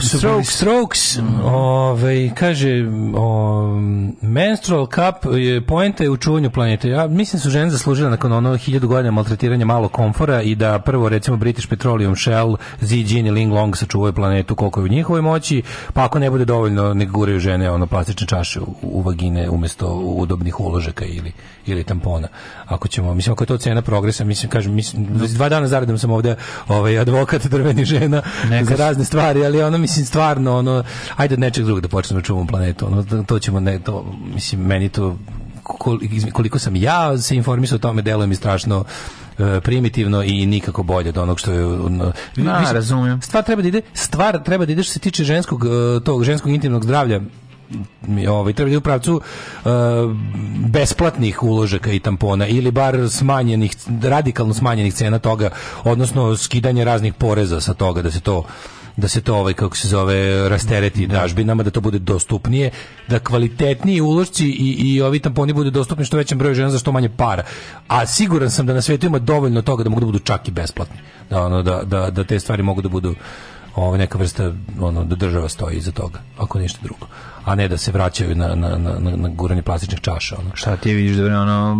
Strokes, oh, strokes mm. oh, Ove, ovaj, kaže, o, menstrual cup je, poenta je u čuvanju planete. Ja mislim da su žene zaslužile nakon ono hiljadu godina maltretiranja malo komfora i da prvo recimo British Petroleum, Shell, Zijin i Ling Long sačuvaju planetu koliko je u njihovoj moći, pa ako ne bude dovoljno nek guraju žene ono plastične čaše u, u vagine umesto udobnih uložaka ili, ili tampona. Ako ćemo, mislim ako je to cena progresa, mislim kažem, mislim dva dana zaradim sam ovde ovaj advokat drvenih žena Neka. za razne stvari, ali ono mislim stvarno ono ajde od nečeg drugog da počnemo da čuvom planetu. Ono, da, to ćemo, ne, to, mislim, meni to koliko sam ja se informisao o tome, deluje mi strašno e, primitivno i nikako bolje od onog što je na no, razumijem. Stvar treba da ide, stvar treba da ide što se tiče ženskog e, tog ženskog intimnog zdravlja ovaj treba da u pravcu uh, besplatnih uložaka i tampona ili bar smanjenih radikalno smanjenih cena toga, odnosno skidanje raznih poreza sa toga da se to da se to ovaj kako se zove rastereti da. dažbinama da to bude dostupnije da kvalitetniji ulošci i, i ovi tamponi bude dostupni što većem broju žena za što manje para a siguran sam da na svijetu ima dovoljno toga da mogu da budu čak i besplatni da ono da, da, da te stvari mogu da budu ovaj neka vrsta ono da država stoji iza toga ako ništa drugo a ne da se vraćaju na, na, na, na na guranje plastičnih čaša. Ono. Šta ti vidiš da ono,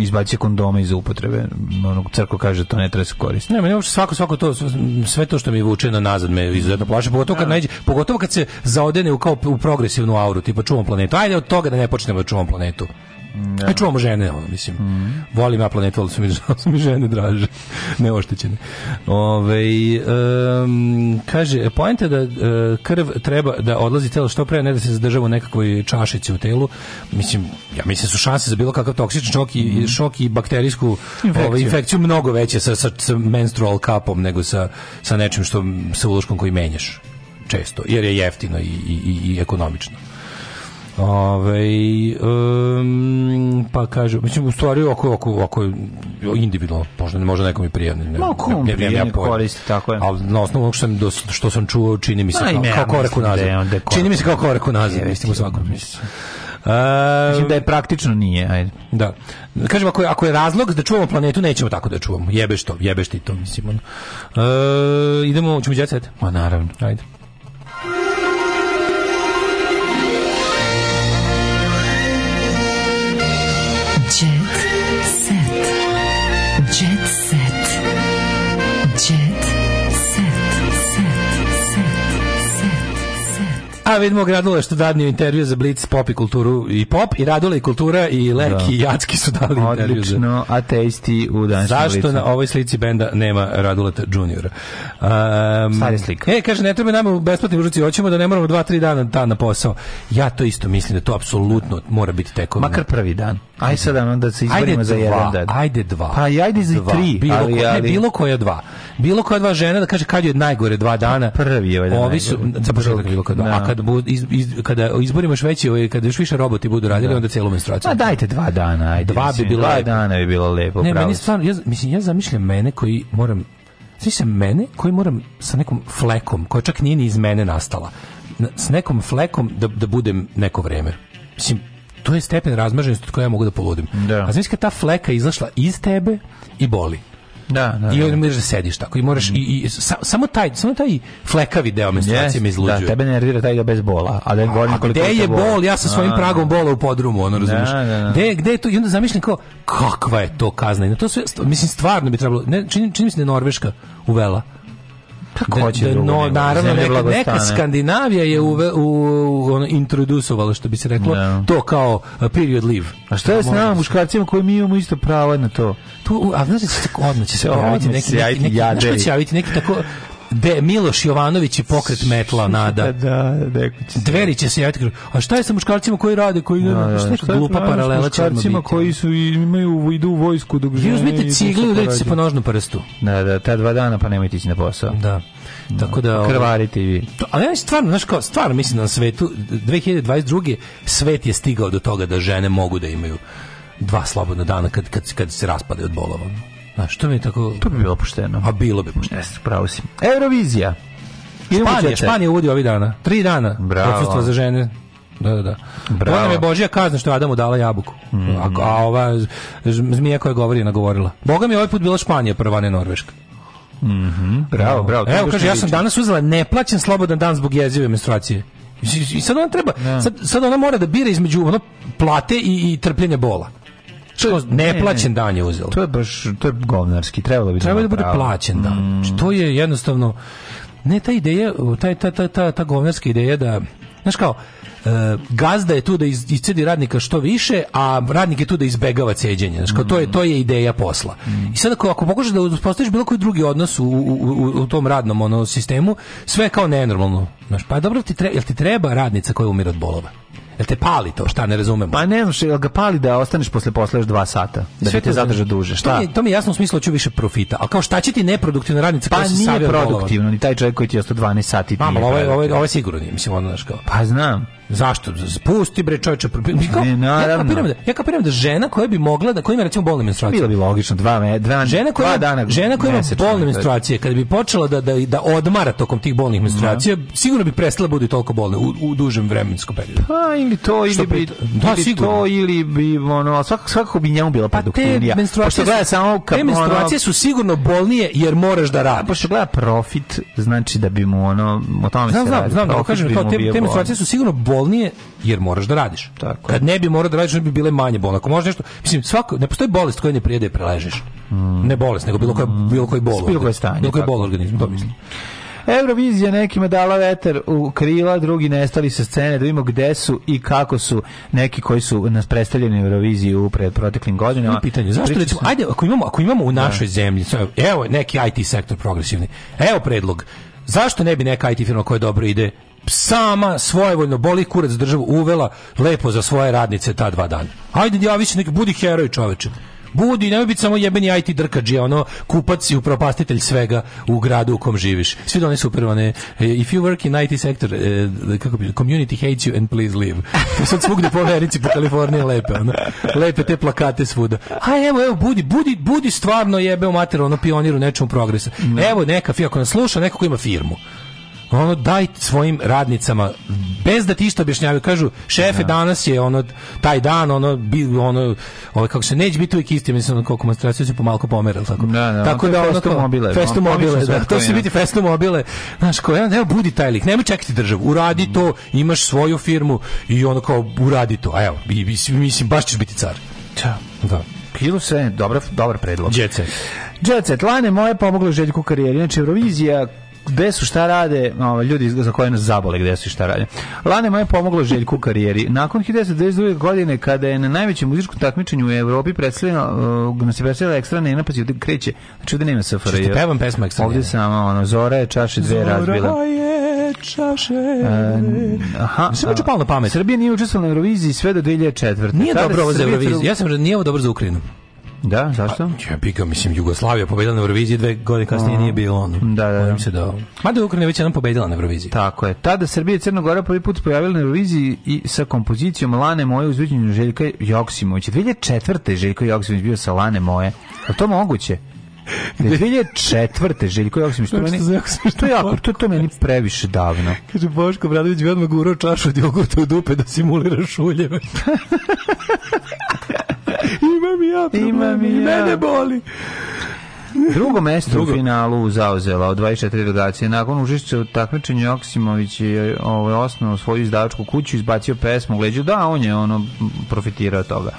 izbaci kondome iz upotrebe? Ono, crko kaže da to ne treba se koristiti. Ne, meni uopšte svako, svako to, sve to što mi vuče na nazad me izuzetno plaši, pogotovo kad, da. najde, pogotovo kad se zaodene u, kao, u progresivnu auru, tipa čuvam planetu. Ajde od toga da ne počnemo da čuvam planetu. Da. Ja. Znači, čuvamo žene, ono, mislim. Mm. Volim ja planetu, ali su mi, *laughs* su mi žene draže, *laughs* neoštećene. Ove, um, kaže, pojenta da uh, krv treba da odlazi telo što pre, ne da se zadržava u nekakvoj čašici u telu. Mislim, ja mislim da su šanse za bilo kakav toksični šok i, mm. šok i bakterijsku ovaj, infekciju. Ove, infekciju mnogo veće sa, sa, sa menstrual kapom nego sa, sa nečim što sa uloškom koji menjaš često, jer je jeftino i, i, i ekonomično. Ove, ovaj, um, pa kažu, mislim, u stvari oko, oko, oko individualno, možda, možda nekom i prijavni. Ne, Ma, kom ne, ne, ne, ne koristi, tako je. Ali na osnovu što sam, što sam čuo, čini mi se Ma, kao, kao korak unazad. Da da čini mi se kao korak unazad, mislim, u svakom mislim. A, Mislim da je praktično nije, ajde. Da. Kažem, ako je, ako je razlog da čuvamo planetu, nećemo tako da čuvamo. Jebeš to, jebeš ti to, mislim. Ono. E, idemo, ćemo djecet? Ma naravno. Ajde. A vidimo Gradule što dadnio intervju za Blitz pop i kulturu i pop i Radule i kultura i Lek da. i Jacki su dali Odlično, intervju. Odlično, za... ateisti u današnjem Zašto licu? na ovoj slici benda nema Raduleta juniora? Um, Stari slika. E, kaže, ne treba nam u besplatni užuci, hoćemo da ne moramo dva, tri dana dan na posao. Ja to isto mislim da to apsolutno mora biti tekovina. Makar prvi dan. Ajde sad da se izborimo za jedan dan. Ajde dva. Pa ajde za dva. tri. Bilo, ali, ko, ali... Ne, bilo koja dva. Bilo koja dva žena da kaže kad je najgore dva dana. Prvi je valjda Ovi su, najgore. Za bilo koja dva. No. A da kad, bu, iz, iz, kada izborimo veći, ovaj, kada još više roboti budu radili, da. onda celu menstruaciju. Pa dajte dva dana, ajde. Dva mislim, bi bilo Dva dana bi bilo lepo. Ne, meni stvarno, ja, mislim, ja zamišljam mene koji moram se mene koji moram sa nekom flekom, koja čak nije ni iz mene nastala, s nekom flekom da, da budem neko vreme. Mislim, to je stepen razmaženosti od koje ja mogu da poludim. Da. A znači kad ta fleka izašla iz tebe i boli. Da, da. I da. možeš da sediš tako i moraš mm. i, i sa, samo taj samo taj flekavi deo menstruacije yes, me da, izluđuje. Da, tebe nervira taj da bez bola, a da govorim koliko gde je bol, ja sa svojim a, pragom bola u podrumu, ono razumeš. Da, da, da. Gde gde je to i onda zamišljam kao kakva je to kazna. I to sve mislim stvarno bi trebalo, ne čini čini mi se da je Norveška uvela. Kako pa hoće No, naravno, neka, neka Skandinavija je uve, u, u, ono, introdusovala, što bi se reklo, no. to kao period leave. A što je s nama muškarcima koji mi imamo isto pravo na to? tu, a znaš da će se odmah će se pojaviti neki, neki, neki, neki, neki, neki, neki, tako De Miloš Jovanović i pokret metla *laughs* da, nada. Da, da će Dveri će se javiti. A šta je sa muškarcima koji rade, koji da, da, šta, šta glupa šta, paralela će muškarcima koji su imaju idu u vojsku dok žene. Uzmite ciglu i se po nožnu prstu. Da, da, ta dva dana pa nemojte ići na posao. Da. No, da, Tako da ovaj- krvarite i vi. To, ali ja stvarno, znaš kao, stvarno mislim da na svetu 2022. svet je stigao do toga da žene mogu da imaju dva slobodna dana kad, kad, kad se raspade od bolova. Znaš, što mi je tako... To bi bilo pošteno. A bilo bi pošteno. Jesi, pravo si. Eurovizija. Španija, Španija uvodi ovih dana. Tri dana. Bravo. za žene. Da, da, da. Bravo. Ona me Božija kazna što Adamu dala jabuku. Mm a, a, ova zmija koja govori nagovorila. Boga mi je ovaj put bila Španija prva, ne Norveška. Mm -hmm. Bravo, bravo. Evo, kaže, ja sam danas uzela neplaćen slobodan dan zbog jezive menstruacije. I sad ona treba, da. sad, sad ona mora da bira između ono plate i, i trpljenja bola to neplaćen ne, dan je uzeo. To je baš to je govnarski, trebalo bi da trebalo da bude plaćen dan. Mm. Znači, to je jednostavno ne ta ideja, ta ta ta ta ta govnarska ideja da znaš kao Uh, gazda je tu da iz, iscedi radnika što više, a radnik je tu da izbegava ceđenje. Znači, kao, to, je, to je ideja posla. Mm. I sad ako, ako pokušaš da uspostaviš bilo koji drugi odnos u, u, u, u tom radnom ono, sistemu, sve je kao nenormalno. Znaš, pa dobro, ti treba, jel ti treba radnica koja umira od bolova? Jel te pali to, šta ne razumemo? Pa ne znam, jel ga pali da ostaneš posle posle još dva sata, da Sve bi te zadrža duže, šta? To mi, to mi jasno u smislu ću više profita, ali kao šta će ti neproduktivna radnica pa se savio Pa nije produktivno, ni taj čovjek koji ti je 12 sati. Mama, ovo ovo, ovo je sigurno nije, mislim, ono, znaš kao. Pa znam. Zašto? Pusti bre čoveče. Pa- ne, naravno. Ja kapiram, da, ja kapiram da žena koja bi mogla da koja ima recimo bolne menstruacije. Bilo bi logično, dva, me, dva, žena koja, dva dana. Žena koja mjesec, ima bolne da. menstruacije, kada bi počela da, da, da odmara tokom tih bolnih da. menstruacija, no. sigurno bi prestala da bude toliko bolne u, u dužem vremenskom periodu. Pa ili to ili bi da, ili sigurno. to ili bi ono svakako svakako bi njemu bila produktivnija. Pa te menstruacije gleda samo kad te menstruacije ono, su sigurno bolnije jer moraš da radiš. Pa što gleda profit, znači da bi mu ono o tome znam, se znam, radi. Znam, znam, da kažem, to, te, te menstruacije su sigurno bolnije bolnije jer moraš da radiš. Tako. Kad ne bi morao da radiš, ne bi bile manje bolne. Ako može nešto, mislim, svako, ne postoji bolest koja ne prije da je preležeš. Mm. Ne bolest, nego bilo koji hmm. bilo koji bol. Bilo koje stanje. Bilo koji bol organizmu, to mislim. Hmm. Eurovizija nekima dala veter u krila, drugi nestali sa scene, da vidimo gde su i kako su neki koji su nas predstavljeni u Euroviziji u pred proteklim godinama. pitanje, zašto recimo, ajde, ako imamo, ako imamo u da. našoj da. zemlji, evo neki IT sektor progresivni, evo predlog, Zašto ne bi neka IT firma koja dobro ide sama svojevoljno boli kurac državu uvela lepo za svoje radnice ta dva dana. Ajde, javi se neki budi heroj, čoveče. Budi, nemoj biti samo jebeni IT drkađija, ono, kupac i upropastitelj svega u gradu u kom živiš. Svi doni da su prvo, ne, eh, if you work in IT sector, eh, kako bi, community hates you and please leave. To *laughs* sad svugde po Americi, po Kaliforniji lepe, ono, lepe te plakate svuda. Aj, evo, evo, budi, budi, budi stvarno jebe u mater, ono, pioniru nečemu progresa. Evo, neka, ako nas sluša, neko ko ima firmu ono daj svojim radnicama bez da ti što objašnjavaju kažu šefe ja. Da. danas je ono taj dan ono bi ono ovaj kako se neće biti uvijek isti mislim ono koliko monstracija se pomalko pomera tako da, da, tako da ono mobile festu mobile da, to se biti festu mobile znaš ko ja ne budi taj lik nemoj čekati državu uradi to imaš svoju firmu i ono kao uradi to a evo mislim baš ćeš biti car Ćao. da Kilu se, dobar, dobar predlog. Jet set. Jet set. Lane moje pomoglo Željku karijeri. Znači, Eurovizija gde su šta rade ovaj, ljudi za koje nas zabole gde su šta rade. Lana je pomoglo Željku u karijeri. Nakon 1992. godine, kada je na najvećem muzičkom takmičenju u Evropi predstavljena, uh, nas je predstavljena ekstra nena, pa se kreće. Znači, ovde nema safara. Što pevam pesma ekstra Ovde samo, ono, Zora je čaše dve razbila. Zora je čaše dve. Um, aha. Sve mi znači, palo na pamet. Srbija nije učestvala na Euroviziji sve do 2004. Nije Sada dobro ovo za Euroviziju. Ja sam, da nije ovo dobro za Ukrajinu. Da, zašto? Ja pika, mislim, Jugoslavija pobedila na Euroviziji dve godine kasnije mhm. nije bilo ono. Da, da. Bojim da. se da... Mada je Ukrajina već jednom pobedila na Euroviziji. Tako je. Tada Srbija i Crna Gora prvi put pojavili na Euroviziji i sa kompozicijom Lane moje uzviđenju Željka Joksimovića. 2004. Željko Joksimović bio sa Lane moje. Je to moguće? 2004. *laughs* Željko Joksimović, to, meni, to, jako, to, to meni previše davno. Kaže, Boško Bradović bi odmah gurao čašu od jogurta u dupe da simulira šuljeve. *laughs* Imam i ja problem. Imam i ja. Mene boli. Drugo mesto Drugo. u finalu zauzela od 24 delegacije. Nakon učešća u takmičenju Joksimović je ovaj, osnovno svoju izdavačku kuću, izbacio pesmu, gleđu da, on je ono profitirao toga.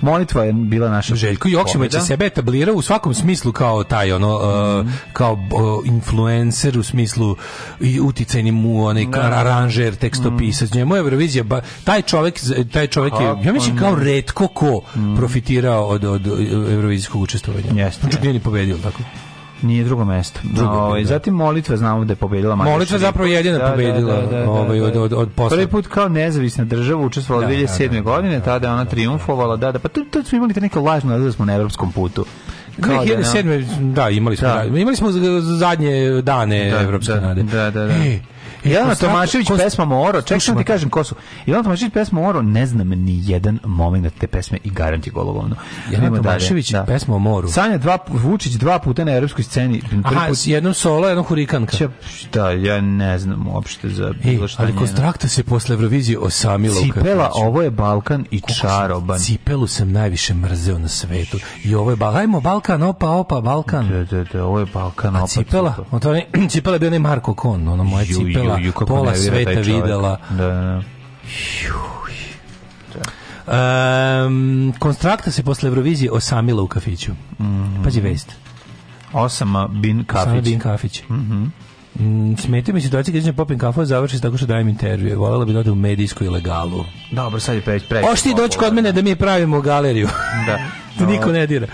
Molitva je bila naša Željko Joksimović sebe etablira u svakom smislu kao taj ono mm. uh, kao uh, influencer u smislu i uticajni mu onaj da. aranžer, tekstopisac. Mm. Njemu je Eurovizija taj čovjek taj čovjek je ja mislim kao retko ko mm. profitirao od od, od, e, od eurovizijskog učestvovanja. Jeste. Čak znači, nije ni tako. Nije drugo mesto. Drugo, no, ovaj, da. zatim molitva znamo da je pobedila Marija Molitva zapravo jedina da, da, pobedila da, da, da ovaj, od, od, od posle. Prvi put kao nezavisna država učestvovala da, 2007. godine, tada je ona triumfovala, da, da, pa tu, tu smo imali te neke lažne da smo na evropskom putu. Kao 2007. Da, da, imali smo, da. imali smo zadnje dane da, evropske da, nade. Da, da, da. E, E, Jelena Tomašević ko... pesma Moro, čekaj ti kažem ko su. Jelena Tomašević pesma Moro, ne znam ni jedan momenat te pesme i garanti golovolno. Jelena Tomašević da. pesma Moru. Sanja dva Vučić dva puta na evropskoj sceni. Aha, put... jednom solo, jednom hurikanka. Če, šta, ja ne znam uopšte za bilo šta. Ali Konstrakta se posle Eurovizije osamila Cipela, ovo je Balkan i čaroban. Cipelu sam najviše mrzeo na svetu. I ovo je Balkan, Balkan, opa, opa, Balkan. Da, da, da, ovo je Balkan, opa. Cipela, on *clears throat* Cipela je bio ne Marko Kon, ono moje Cipela pola, ju, pola sveta videla. Da, da. Um, konstrakta se posle Eurovizije osamila u kafiću. Mm -hmm. Pazi vest. Osama bin Kafić. Osama bin Kafić. Mhm. Mm -hmm. Mm, mi situacija gdje ćem popim kafu, završi tako što dajem intervju. Volela bi da u medijsku ilegalu. Dobro, sad je preći. Pre, Oš ti doći kod mene da mi pravimo galeriju. da. *laughs* Te niko ne dira.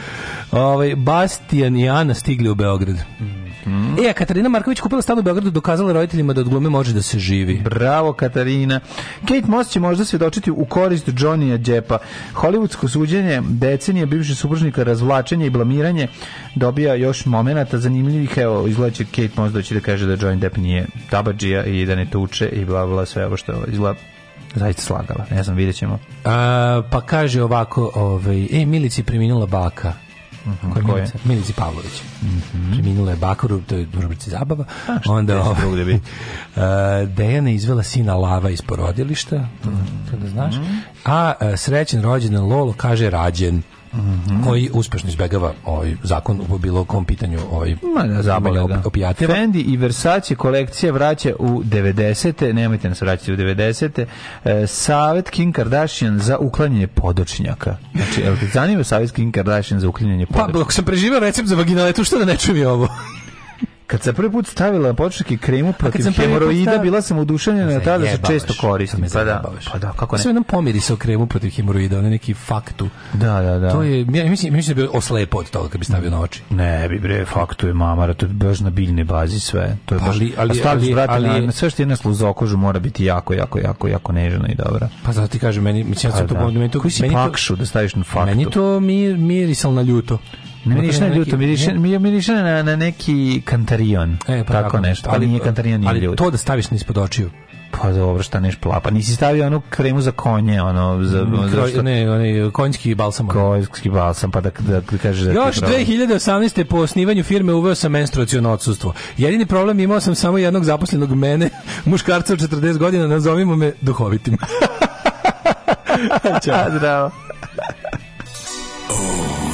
Ovaj, Bastian i Ana stigli u Beograd. Mm. Mm. E, a Katarina Marković kupila stan u Beogradu, dokazala roditeljima da od glume može da se živi. Bravo, Katarina. Kate Moss će možda se svjedočiti u korist Johnnyja Djepa. Hollywoodsko suđenje, decenije bivših supružnika, razvlačenje i blamiranje dobija još momenata zanimljivih. Evo, izgleda će Kate Moss doći da kaže da Johnny Depp nije tabađija i da ne tuče i bla, bla, sve ovo što izgleda zaista slagala. Ne znam, vidjet ćemo. A, pa kaže ovako, ovaj, e, Milici preminula baka. -hmm. Koja je Milici Pavlović. Mm Preminula je Bakaru, to je Rubrici Zabava. A, šta Onda, ovo, ovaj- gde bi? *laughs* Dejana izvela sina Lava iz porodilišta, to, to da znaš. Mm -hmm. A e, srećen rođendan Lolo kaže rađen. -hmm. koji uspešno izbegava ovaj zakon u bilo kom pitanju ovaj zabavlja da. op, opijativa. Fendi i Versace kolekcija vraća u 90-te, nemojte nas vraćati u 90-te, e, savet Kim Kardashian za uklanjanje podočnjaka. Znači, el zanima savet Kim Kardashian za uklanjanje podočnjaka? Pa, ako sam preživao recept za vaginaletu, što da ne čujem ovo? Kad sam prvi put stavila na kremu protiv hemoroida, stav... bila sam oduševljena, pa da se često koristim. Pa da, pa da, kako ne. Sve nam pomirisao kremu protiv hemoroida, onaj neki faktu. Da, da, da. To je, ja mislim, mislim da bi oslepo od toga kad bi stavio na oči. Ne, bi bre, faktu je mamara, to je baš na biljne bazi sve. To je pa baš, ali, ali, ali, ali, ali na, sve što je nas uz okožu mora biti jako, jako, jako, jako nežno i dobro. Pa zato ti kažem, meni, mislim, ja sam to da. pomogao, meni to... Koji si pakšu da staviš na faktu? Meni to mir, mirisal na ljuto. Ne miriše na ljuto, miriše, miriše na, na neki kantarion. E, pa tako, nešto. Ali, nije kantarion, nije Ali to da staviš ispod očiju. Pa dobro, šta neš plapa. Nisi stavio onu kremu za konje, ono... Za, mm, Kroj, za Ne, onaj konjski balsam. Konjski balsam, pa da, da, da kažeš da... Još 2018. po osnivanju firme uveo sam menstruacijono odsustvo. Jedini problem imao sam samo jednog zaposlenog mene, *laughs* muškarca od 40 godina, nazovimo me duhovitim. *laughs* Ćao. Zdravo.